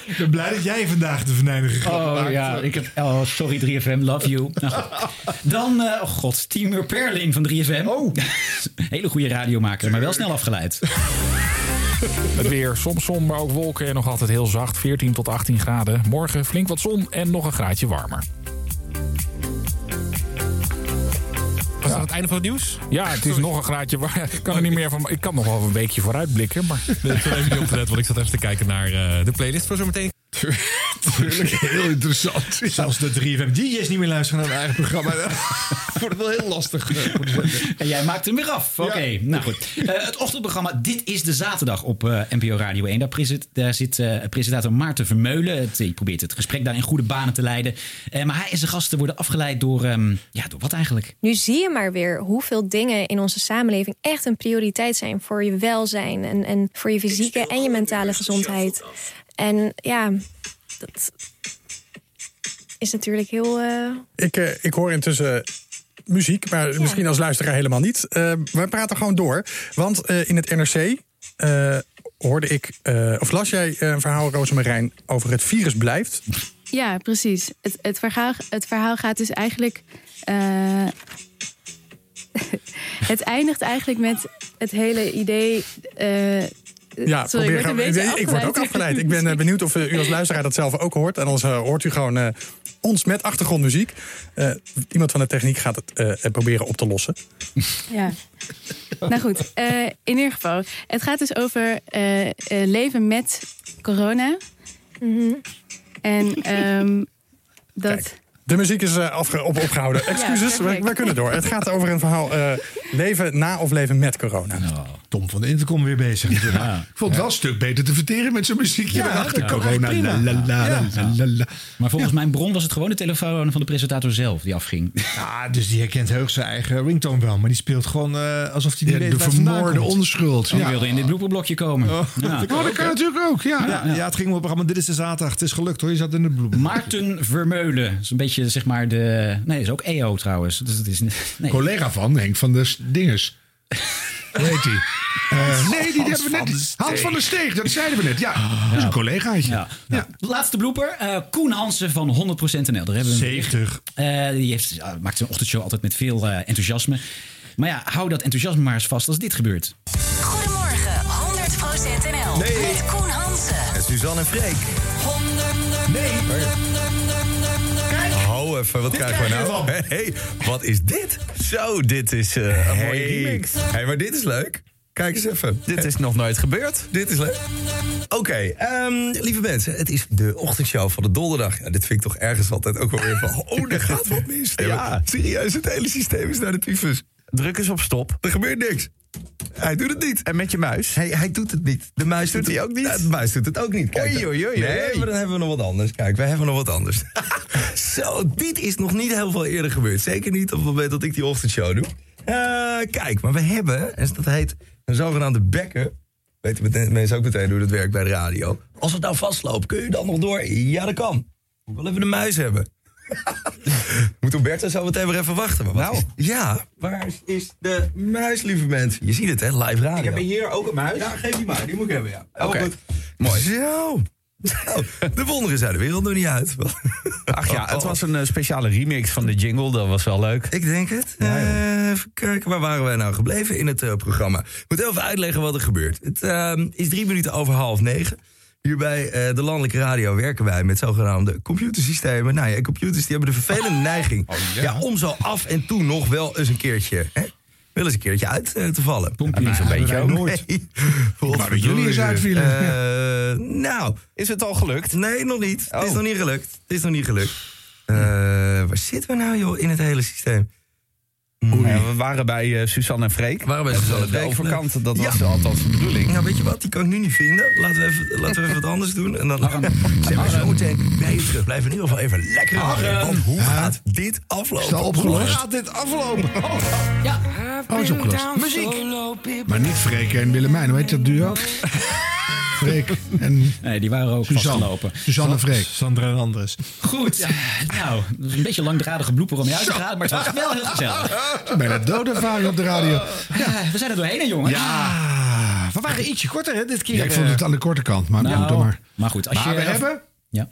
Ik ben blij dat jij vandaag de venijnige grap Oh maakt. ja, ik heb. Oh, sorry 3FM, love you. Nou. Dan, eh, oh god, Timur Perlin van 3FM. Oh. Hele goede radiomaker, maar wel snel afgeleid. Het weer, soms zon, maar ook wolken en nog altijd heel zacht. 14 tot 18 graden. Morgen flink wat zon en nog een graadje warmer. Was dat het einde van het nieuws? Ja, het is nog een graadje. Ik kan er niet meer van. Ik kan nog wel een weekje vooruit blikken. Maar... Nee, ik zat even niet op te letten, want ik zat even te kijken naar eh, de playlist voor zometeen. Tuurlijk, heel interessant. Zelfs de 3FM-DJ's niet meer luisteren naar hun eigen programma. wordt het wel heel lastig. eh. En jij maakt hem weer af. Oké, nou goed. Eh, het ochtendprogramma Dit is de Zaterdag op eh, NPO Radio 1. Daar, present- daar zit presentator Maarten Vermeulen. Het, die probeert het gesprek daar in goede banen te leiden. Eh, maar hij en zijn gasten worden afgeleid door... ehm, ja, door wat eigenlijk? Nu zie je maar weer hoeveel dingen in onze samenleving echt een prioriteit zijn voor je welzijn en, en voor je fysieke en je mentale gezondheid. En ja, dat is natuurlijk heel. eh, Ik, eh, ik hoor intussen muziek, maar misschien als luisteraar helemaal niet. Eh we praten gewoon door. Want eh, in het NRC eh, hoorde ik, eh, of las jij een verhaal, Rosemarijn, over het virus blijft. Ja, precies. Het, het, verhaal, het verhaal gaat dus eigenlijk. eh, het eindigt eigenlijk met het hele idee. Ja, sorry, probeer ik, word een gaan- beetje ik word ook afgeleid. Ik ben eh, benieuwd of eh, u als luisteraar dat zelf ook hoort. En anders eh, hoort u gewoon eh, ons met achtergrondmuziek. Eh, iemand van de techniek gaat het eh, proberen op te lossen. Ja. nou goed, eh, in ieder geval. Het gaat dus over leven met corona. Mhm. En ehm, dat... De muziek is eh, afge- op, opgehouden. Excuses, Ja, perfect. wij kunnen door. Het gaat over een verhaal eh, leven na of leven met corona. Tom van de Intercom weer bezig. Ik vond het wel een stuk beter te verteren met zo'n muziekje ja, Corona, prima. la, la, la, Ja. la, la, la. Maar volgens mijn bron was het gewoon de telefoon van de presentator zelf die afging. Ja, dus die herkent heus zijn eigen ringtone wel. Maar die speelt gewoon eh, alsof hij de vandaan vermoorde onschuld. Die Ja. wilde in dit blooperblokje komen. Oh, Ja. dat kan natuurlijk ook, ja. Ja, ja. het ging op het programma Dit is de Zaterdag. Het is gelukt hoor, je zat in de bloem. Maarten Vermeulen. Dat is een beetje zeg maar de... Nee, dat is ook EO trouwens. Dus het is, nee. Collega van Henk van de S- Dinges. Hoe heet die? Eh, nee, die hebben we net. de. Hans van der Steeg, dat zeiden we net. Ja, dat is een collegaatje. Ja. Ja. Laatste blooper. eh, Koen Hansen van 100% NL. Daar hebben we hem. 70. Eh, die heeft, maakt zijn ochtendshow altijd met veel enthousiasme. Maar ja, hou dat enthousiasme maar eens vast als dit gebeurt. Goedemorgen, 100% NL. Nee. Met Koen Hansen. En Suzanne en Freek. Even, wat krijgen we nou? Hey, wat is dit? Zo, dit is eh, een mooie remix. Hey, maar dit is leuk. Kijk eens even. Dit is nog nooit gebeurd. Dit is leuk. Oké, ehm, lieve mensen, het is de ochtendshow van de donderdag. Ja, dit vind ik toch ergens altijd ook wel weer van... Oh, er gaat wat mis. Ja. Serieus, het hele systeem is naar de tyfus. Druk eens op stop. Er gebeurt niks. Hij doet het niet. En met je muis? Hij, hij doet het niet. De muis doet, hij ook niet? de muis doet het ook niet. Kijk, oei, oei, oei, nee, maar dan hebben we nog wat anders. Kijk, wij hebben nog wat anders. Zo, dit is nog niet heel veel eerder gebeurd. Zeker niet op het moment dat ik die ochtendshow doe. Eh, kijk, maar we hebben, en dat heet een zogenaamde bekken. Weten mensen ook meteen hoe dat werkt bij de radio. Als het nou vastloopt, kun je dan nog door? Ja, dat kan. Moet wel even de muis hebben. Moet Roberto zo meteen weer even wachten. Maar wat Nou. is- ja, waar is de muis, lieve mensen? Je ziet het, hè? Live radio. Ik heb hier ook een muis. Ja, geef die maar. Die moet ik hebben, ja. Oké. Mooi. Zo. De wonderen zijn de wereld nog niet uit. Ach ja, het was een eh, speciale remix van de jingle. Dat was wel leuk. Ik denk het. Eh, even kijken, waar waren wij nou gebleven in het eh, programma? Ik moet even uitleggen wat er gebeurt. Het ehm, is drie minuten over half negen. Hier bij eh, de landelijke radio werken wij met zogenaamde computersystemen. Nou ja, computers die hebben de vervelende neiging... ja. om zo af en toe nog wel eens een keertje... Hè, wel eens een keertje uit eh, te vallen. Pomp jullie zo'n beetje ook? nooit. Maar dat jullie eens uitvielen. Eh, nou. Is het al gelukt? Nee, nog niet. Het is Oh. nog niet gelukt. Het is nog niet gelukt. Eh, waar zitten we nou, joh, in het hele systeem? Ja, we waren bij eh, Suzanne en Freek. Waren bij Eh, Suzanne en De overkant, dat Ja. was althans de bedoeling. Nou, weet je wat? Die kan ik nu niet vinden. Laten we even, laten we even wat anders doen. En dan zijn we zo meteen bij je terug. Blijf in ieder geval even lekker hangen. Want hoe gaat dit aflopen? Is dat opgelost? Hoe gaat dit aflopen? Ja. Oh, is opgelost. Muziek. Maar niet Freek en Willemijn. Hoe heet dat duo? Freek en Nee, die waren ook Suzanne. vastgelopen. Suzanne Freek. Sandra en Andres. Goed. Nou, dat is een beetje een langdradige blooper om je uit te gaan. Maar het was wel heel gezellig. Bijna doodervaring op de radio. Ja, we zijn er doorheen, hè, jongens. Ja, we waren ietsje korter hè, dit keer. Ja, ik vond het aan de korte kant. Maar Nou, ja, doe maar. maar goed, als Maar je... we hebben... Ja.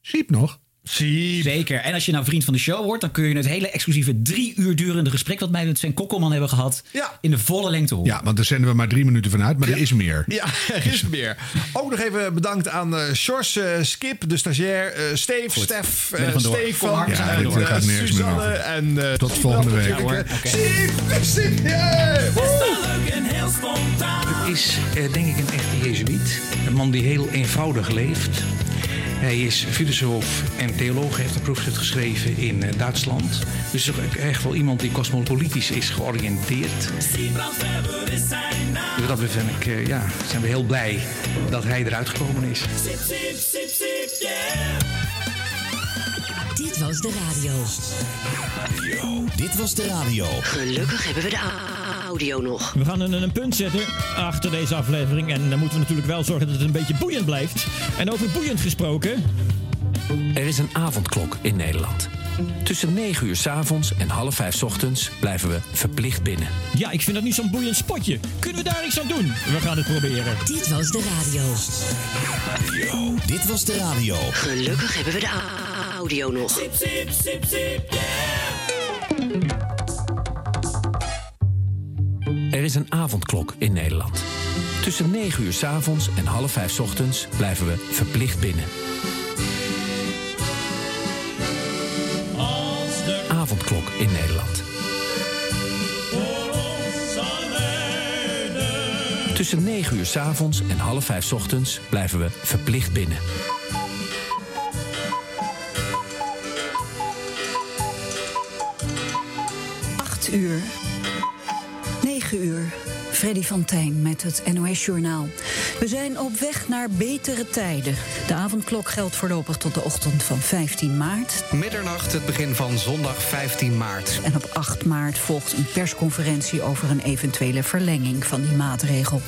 Siep nog. Siep. Zeker. En als je nou vriend van de show wordt, dan kun je het hele exclusieve drie uur durende gesprek wat wij met Sven Kokkelman hebben gehad, Ja. in de volle lengte horen. Ja, want daar zenden we maar drie minuten van uit. Maar er is meer. Ja, er is meer. Ook nog even bedankt aan eh Sjors, eh, Skip, de stagiair, eh Steve, Stef. Stefan, zijn en, Suzanne over. en... eh, Tot volgende week. Ja, hoor. eh, Oké. Siep, Siep, yeah! Woe! Het is eh, denk ik een echte jezuïet. Een man die heel eenvoudig leeft. Hij is filosoof en theoloog. Hij heeft een proefschrift geschreven in eh, Duitsland. Dus echt wel iemand die cosmopolitisch is georiënteerd. Dus dat ben ik, eh, ja, zijn we heel blij dat hij eruit gekomen is. Dit was de radio. Dit was de radio. Gelukkig hebben we de audio nog. We gaan een, een punt zetten achter deze aflevering. En dan moeten we natuurlijk wel zorgen dat het een beetje boeiend blijft. En over boeiend gesproken. Er is een avondklok in Nederland. Tussen 9 uur 's avonds en half 5 's ochtends blijven we verplicht binnen. Ja, ik vind dat niet zo'n boeiend spotje. Kunnen we daar iets aan doen? We gaan het proberen. Dit was de radio. Dit was de radio. Gelukkig hebben we de audio nog. Er is een avondklok in Nederland. Tussen 9 uur s avonds en half 5 s ochtends blijven we verplicht binnen. Avondklok in Nederland. Tussen 9 uur s avonds en half 5 s ochtends blijven we verplicht binnen. 8 uur. 9 uur. Freddy van Tijn met het NOS-journaal. We zijn op weg naar betere tijden. De avondklok geldt voorlopig tot de ochtend van 15 maart. Middernacht, het begin van zondag 15 maart. En op 8 maart volgt een persconferentie over een eventuele verlenging van die maatregel.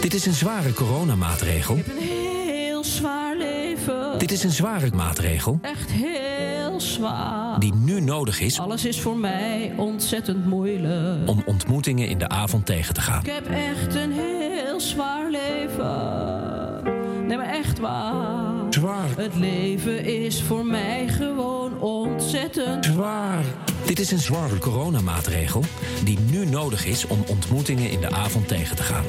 Dit is een zware coronamaatregel. Een heel zwaar leven. Dit is een zware maatregel Echt heel zwaar. die nu nodig is Alles is voor mij ontzettend moeilijk. om ontmoetingen in de avond tegen te gaan. Ik heb echt een heel zwaar leven. Nee, maar echt waar. Zwaar. Het leven is voor mij gewoon ontzettend Zwaar. Dit is een zware coronamaatregel die nu nodig is om ontmoetingen in de avond tegen te gaan.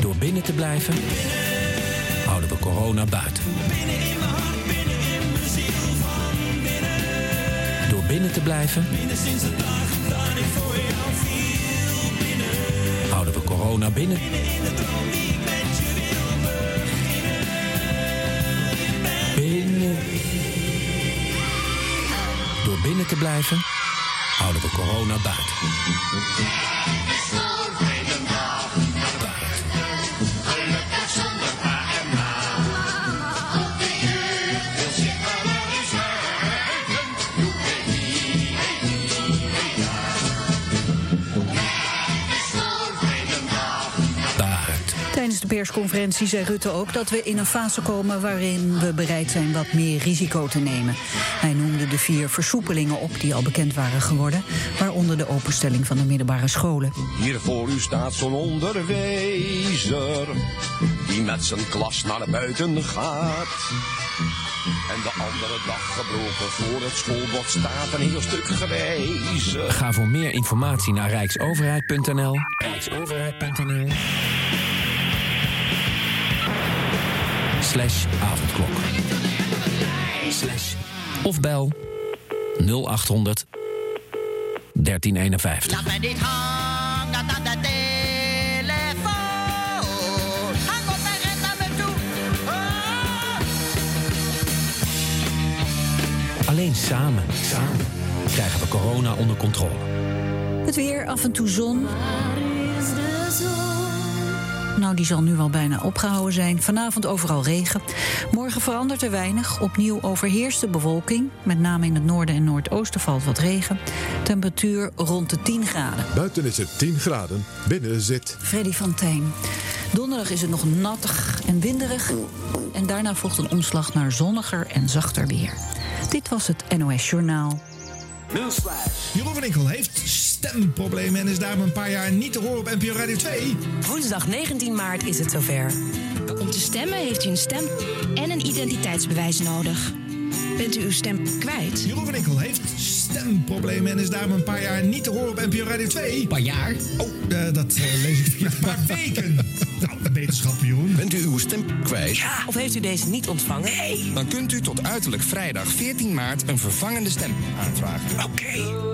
Door binnen te blijven, houden we corona buiten. Door binnen te blijven, houden we corona binnen. Binnen. Door binnen te blijven, houden we corona buiten. Tijdens de persconferentie zei Rutte ook dat we in een fase komen waarin we bereid zijn wat meer risico te nemen. Hij noemde de vier versoepelingen op die al bekend waren geworden, waaronder de openstelling van de middelbare scholen. Hier voor u staat zo'n onderwijzer die met zijn klas naar buiten gaat. En de andere dag gebroken voor het schoolbord staat een heel stuk gewijzigd. Ga voor meer informatie naar rijksoverheid.nl. Rijksoverheid.nl. Slash avondklok. Slash. Of bel 0800 1351. Laat mij niet hangen aan de telefoon. Hang op en ren naar me toe. Alleen samen, samen krijgen we corona onder controle. Het weer, af en toe zon. Nou, die zal nu al bijna opgehouden zijn. Vanavond overal regen. Morgen verandert er weinig. Opnieuw overheerst de bewolking. Met name in het noorden en noordoosten valt wat regen. Temperatuur rond de 10 graden. Buiten is het 10 graden, binnen zit... Freddy van Tijn. Donderdag is het nog nattig en winderig. En daarna volgt een omslag naar zonniger en zachter weer. Dit was het NOS Journaal. Jeroen van Inkel heeft stemproblemen en is daarom een paar jaar niet te horen op NPO Radio 2. Woensdag 19 maart is het zover. Om te stemmen heeft u een stem en een identiteitsbewijs nodig. Bent u uw stem kwijt? Jeroen van Inkel heeft stemproblemen en is daarom een paar jaar niet te horen op NPO Radio 2. Een paar jaar? Oh, eh, dat eh, lees ik verkeerd. Een paar weken. nou, wetenschap, Jeroen. Bent u uw stem kwijt? Of heeft u deze niet ontvangen? Nee. Dan kunt u tot uiterlijk vrijdag 14 maart een vervangende stem aanvragen. Oké.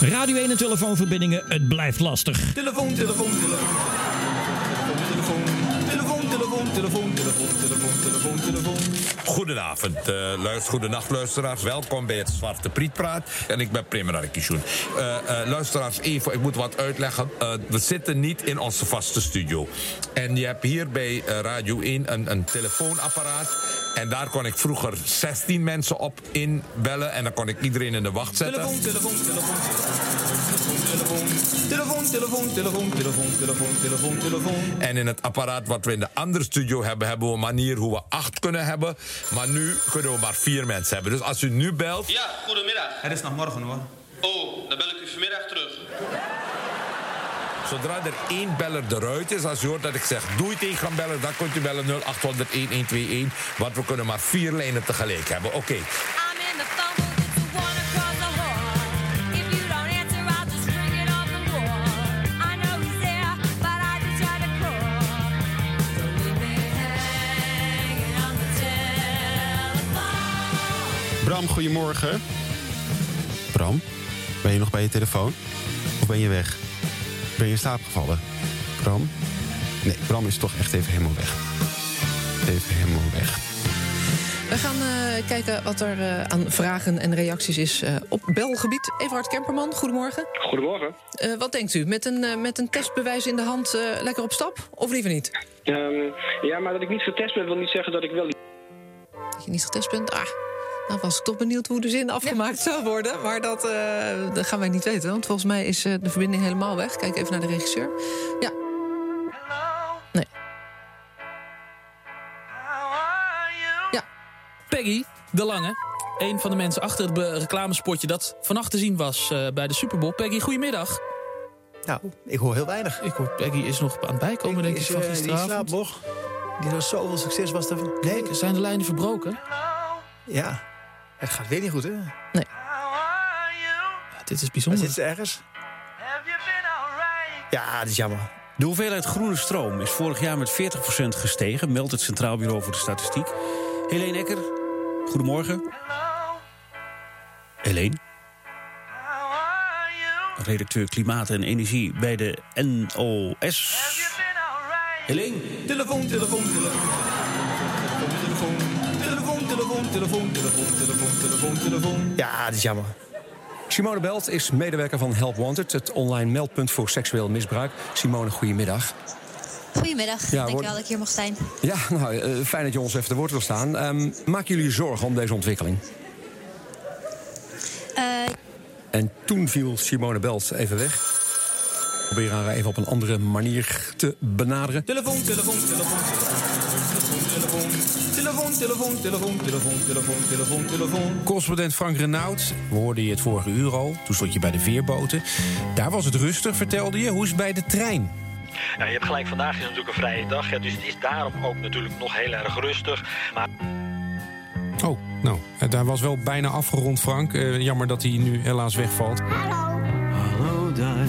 Radio 1 en telefoonverbindingen, het blijft lastig. Telefoon, telefoon. Telefoon, telefoon, telefoon, telefoon, telefoon, telefoon. Goedenavond, uh, luister, goedenacht luisteraars. Welkom bij het Zwarte Prietpraat. En ik ben Premier Arkisjoen. Uh, uh, luisteraars, even, ik moet wat uitleggen. We zitten niet in onze vaste studio. En je hebt hier bij Radio 1 een, een telefoonapparaat. En daar kon ik vroeger 16 mensen op inbellen. En dan kon ik iedereen in de wacht zetten. Telefoon, telefoon, telefoon. Telefoon, telefoon, telefoon, telefoon, telefoon, telefoon, telefoon. En in het apparaat wat we in de andere studio hebben, hebben we een manier hoe we acht kunnen hebben. Maar nu kunnen we maar vier mensen hebben. Dus als u nu belt. Ja, goedemiddag. Het is nog morgen hoor. Oh, dan bel ik u vanmiddag terug. Zodra er één beller eruit is, als u hoort dat ik zeg doei tegen bellen, dan kunt u bellen 0800 1121. Want we kunnen maar vier lijnen tegelijk hebben. Oké. Okay. Bram, goedemorgen. Bram, ben je nog bij je telefoon? Of ben je weg? Ben je in slaap gevallen? Bram? Nee, Bram is toch echt even helemaal weg. Even helemaal weg. We gaan eh, kijken wat er eh, aan vragen en reacties is eh, op belgebied. Everhard Kemperman, goedemorgen. Goedemorgen. Eh, wat denkt u? Met een, met een testbewijs in de hand lekker op stap? Of liever niet? Ehm, ja, maar dat ik niet getest ben, wil niet zeggen dat ik wel. Dat je niet getest bent? Ah, dan was ik toch benieuwd hoe de zin afgemaakt zou worden. Maar dat, eh, dat gaan wij niet weten. Want volgens mij is eh, de verbinding helemaal weg. Kijk even naar de regisseur. Ja. Nee. Ja. Peggy de Lange. Een van de mensen achter het reclamespotje dat vannacht te zien was eh, bij de Super Bowl. Peggy, goedemiddag. Nou, ik hoor heel weinig. Ik hoor Peggy is nog aan het bijkomen, denk ik, van eh, die gisteravond. slaapt nog. Die had zoveel succes was er. Nee. Kijk, zijn de lijnen verbroken? Ja. Het gaat weer niet goed, hè? Nee. Ja, dit is bijzonder. Zit ze ergens? Ja, dat is jammer. De hoeveelheid groene stroom is vorig jaar met 40% gestegen, meldt het Centraal Bureau voor de Statistiek. Helene Ecker, goedemorgen. Helene? Redacteur Klimaat en Energie bij de NOS. Helene? Telefoon, telefoon, telefoon. Telefoon, telefoon, telefoon, telefoon, telefoon, telefoon. Ja, dat is jammer. Simone Belt is medewerker van Help Wanted, het online meldpunt voor seksueel misbruik. Simone, goedemiddag. Goedemiddag, Ja, dank hoor- wel dat ik hier mag zijn. Ja, nou, eh, fijn dat je ons even te woord wil staan. Ehm, maken jullie zorgen om deze ontwikkeling? Eh, En toen viel Simone Belt even weg. Probeer haar even op een andere manier te benaderen. Telefoon, telefoon, telefoon, telefoon, telefoon, telefoon, telefoon, telefoon, telefoon, telefoon. Correspondent Frank Renaud, we hoorden je het vorige uur al. Toen stond je bij de veerboten. Daar was het rustig, vertelde je. Hoe is het bij de trein? Ja, je hebt gelijk, vandaag is natuurlijk een vrije dag. Ja, dus het is daarom ook natuurlijk nog heel erg rustig. Maar Oh, nou, daar was wel bijna afgerond, Frank. Eh, jammer dat hij nu helaas wegvalt. Hallo daar.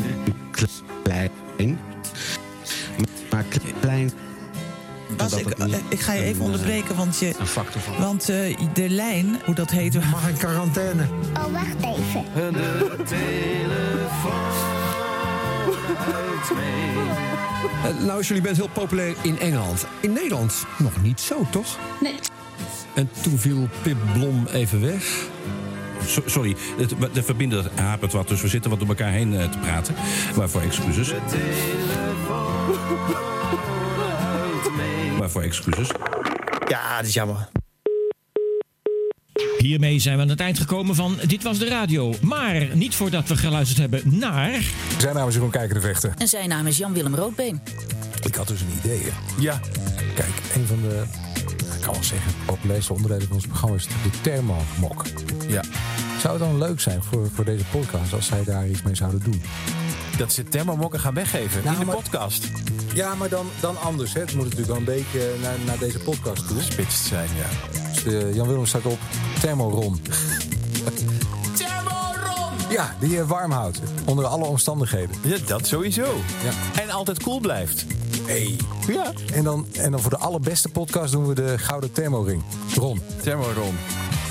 Klein. Maar klein. Bas, ik, ik ga je even onderbreken, want, je, Een factor van. want eh, de lijn, hoe dat heet... Mag in quarantaine. oh, wacht even. De telefoon uit mee. Eh, nou, jullie bent heel populair in Engeland. In Nederland nog niet zo, toch? Nee. En toen viel Pip Blom even weg. So- sorry, het, de verbinder hapert wat, dus we zitten wat door elkaar heen eh, te praten. Waarvoor excuses. Waarvoor excuses. Ja, dat is jammer. Hiermee zijn we aan het eind gekomen van Dit Was De Radio. Maar niet voordat we geluisterd hebben naar... Zijn naam is Jeroen Kijker de Vechter. En zijn naam is Jan-Willem Roodbeen. Ik had dus een idee. hè. Ja. Kijk, een van de, ik kan wel zeggen, populairste onderdelen van ons programma is de thermomok. Ja. Zou het dan leuk zijn voor, voor deze podcast als zij daar iets mee zouden doen? Dat ze thermomokken gaan weggeven Nou, in de maar- podcast. Ja, maar dan, dan anders. Hè. Het moet natuurlijk wel een beetje naar, naar deze podcast toe. Spitst zijn, ja. Dus de Jan Willem staat op Thermoron. Thermoron! Ja, die je warm houdt. Onder alle omstandigheden. Ja, dat sowieso. Ja. En altijd cool blijft. Hey. Ja. En dan, en dan voor de allerbeste podcast doen we de Gouden Thermoring. Ron. Thermoron.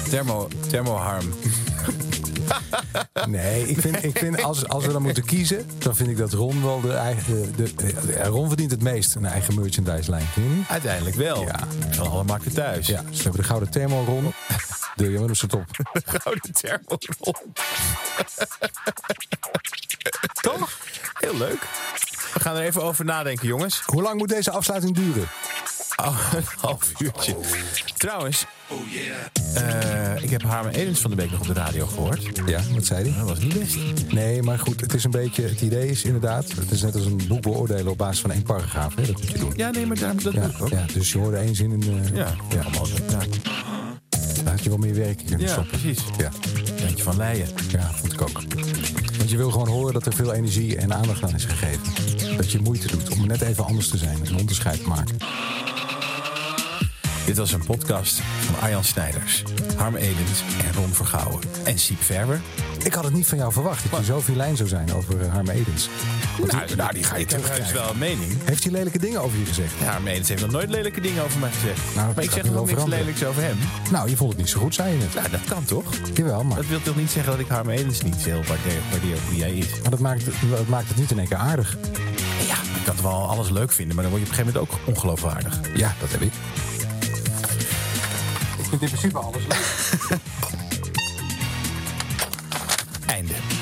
Thermo, thermoharm. Nee, ik vind, ik vind als, als we dan moeten kiezen, dan vind ik dat Ron wel de eigen. De, de- Ron verdient het meest een eigen merchandise lijn. Vind je niet? Uiteindelijk wel. Ja. Van alle markten thuis. Ja, dus we hebben de Gouden Thermo Ron. De Jan Willem staat op. Gouden thermoron. Toch? Heel leuk. We gaan er even over nadenken, jongens. Hoe lang moet deze afsluiting duren? Oh, een half uurtje. Trouwens, eh, ik heb Harmen Edens van de Beek nog op de radio gehoord. Ja, wat zei hij? Dat was niet best. Nee, maar goed, het is een beetje. Het idee is inderdaad. Het is net als een boek beoordelen op basis van één paragraaf. Hè? Dat moet je doen. Ja, nee, maar daarom dat Ja, ook. ja, dus je hoorde één zin in de. Ja, ja. allemaal zo. Ja. Daar had je wel meer werk in Ja, stoppen. precies. Ja. Eentje van Leijen. Ja, vond ik ook. Want je wil gewoon horen dat er veel energie en aandacht aan is gegeven. Dat je moeite doet om net even anders te zijn. Een onderscheid te maken. Dit was een podcast van Arjan Snijders, Harm Edens en Ron Vergouwen. En Siep Verwer. Ik had het niet van jou verwacht dat je zo lijn zou zijn over uh, Harm Edens. Want Nou, nou, die ga je terugkrijgen. wel een mening. Heeft hij lelijke dingen over je gezegd? Ja, Harm Edens heeft nog nooit lelijke dingen over mij gezegd. Nou, maar ik zeg nu nog wel niks veranderen. lelijks over hem. Nou, je vond het niet zo goed, zei je net. Nou, dat kan toch? Jawel, maar, Dat wil toch niet zeggen dat ik Harm Edens niet heel waardeer, waardeer op wie jij is. maar dat, maakt, dat maakt het niet in één keer aardig. Ja, ik kan het wel alles leuk vinden, maar dan word je op een gegeven moment ook ongeloofwaardig. Ja, dat heb ik. vindt in principe alles leuk. Einde.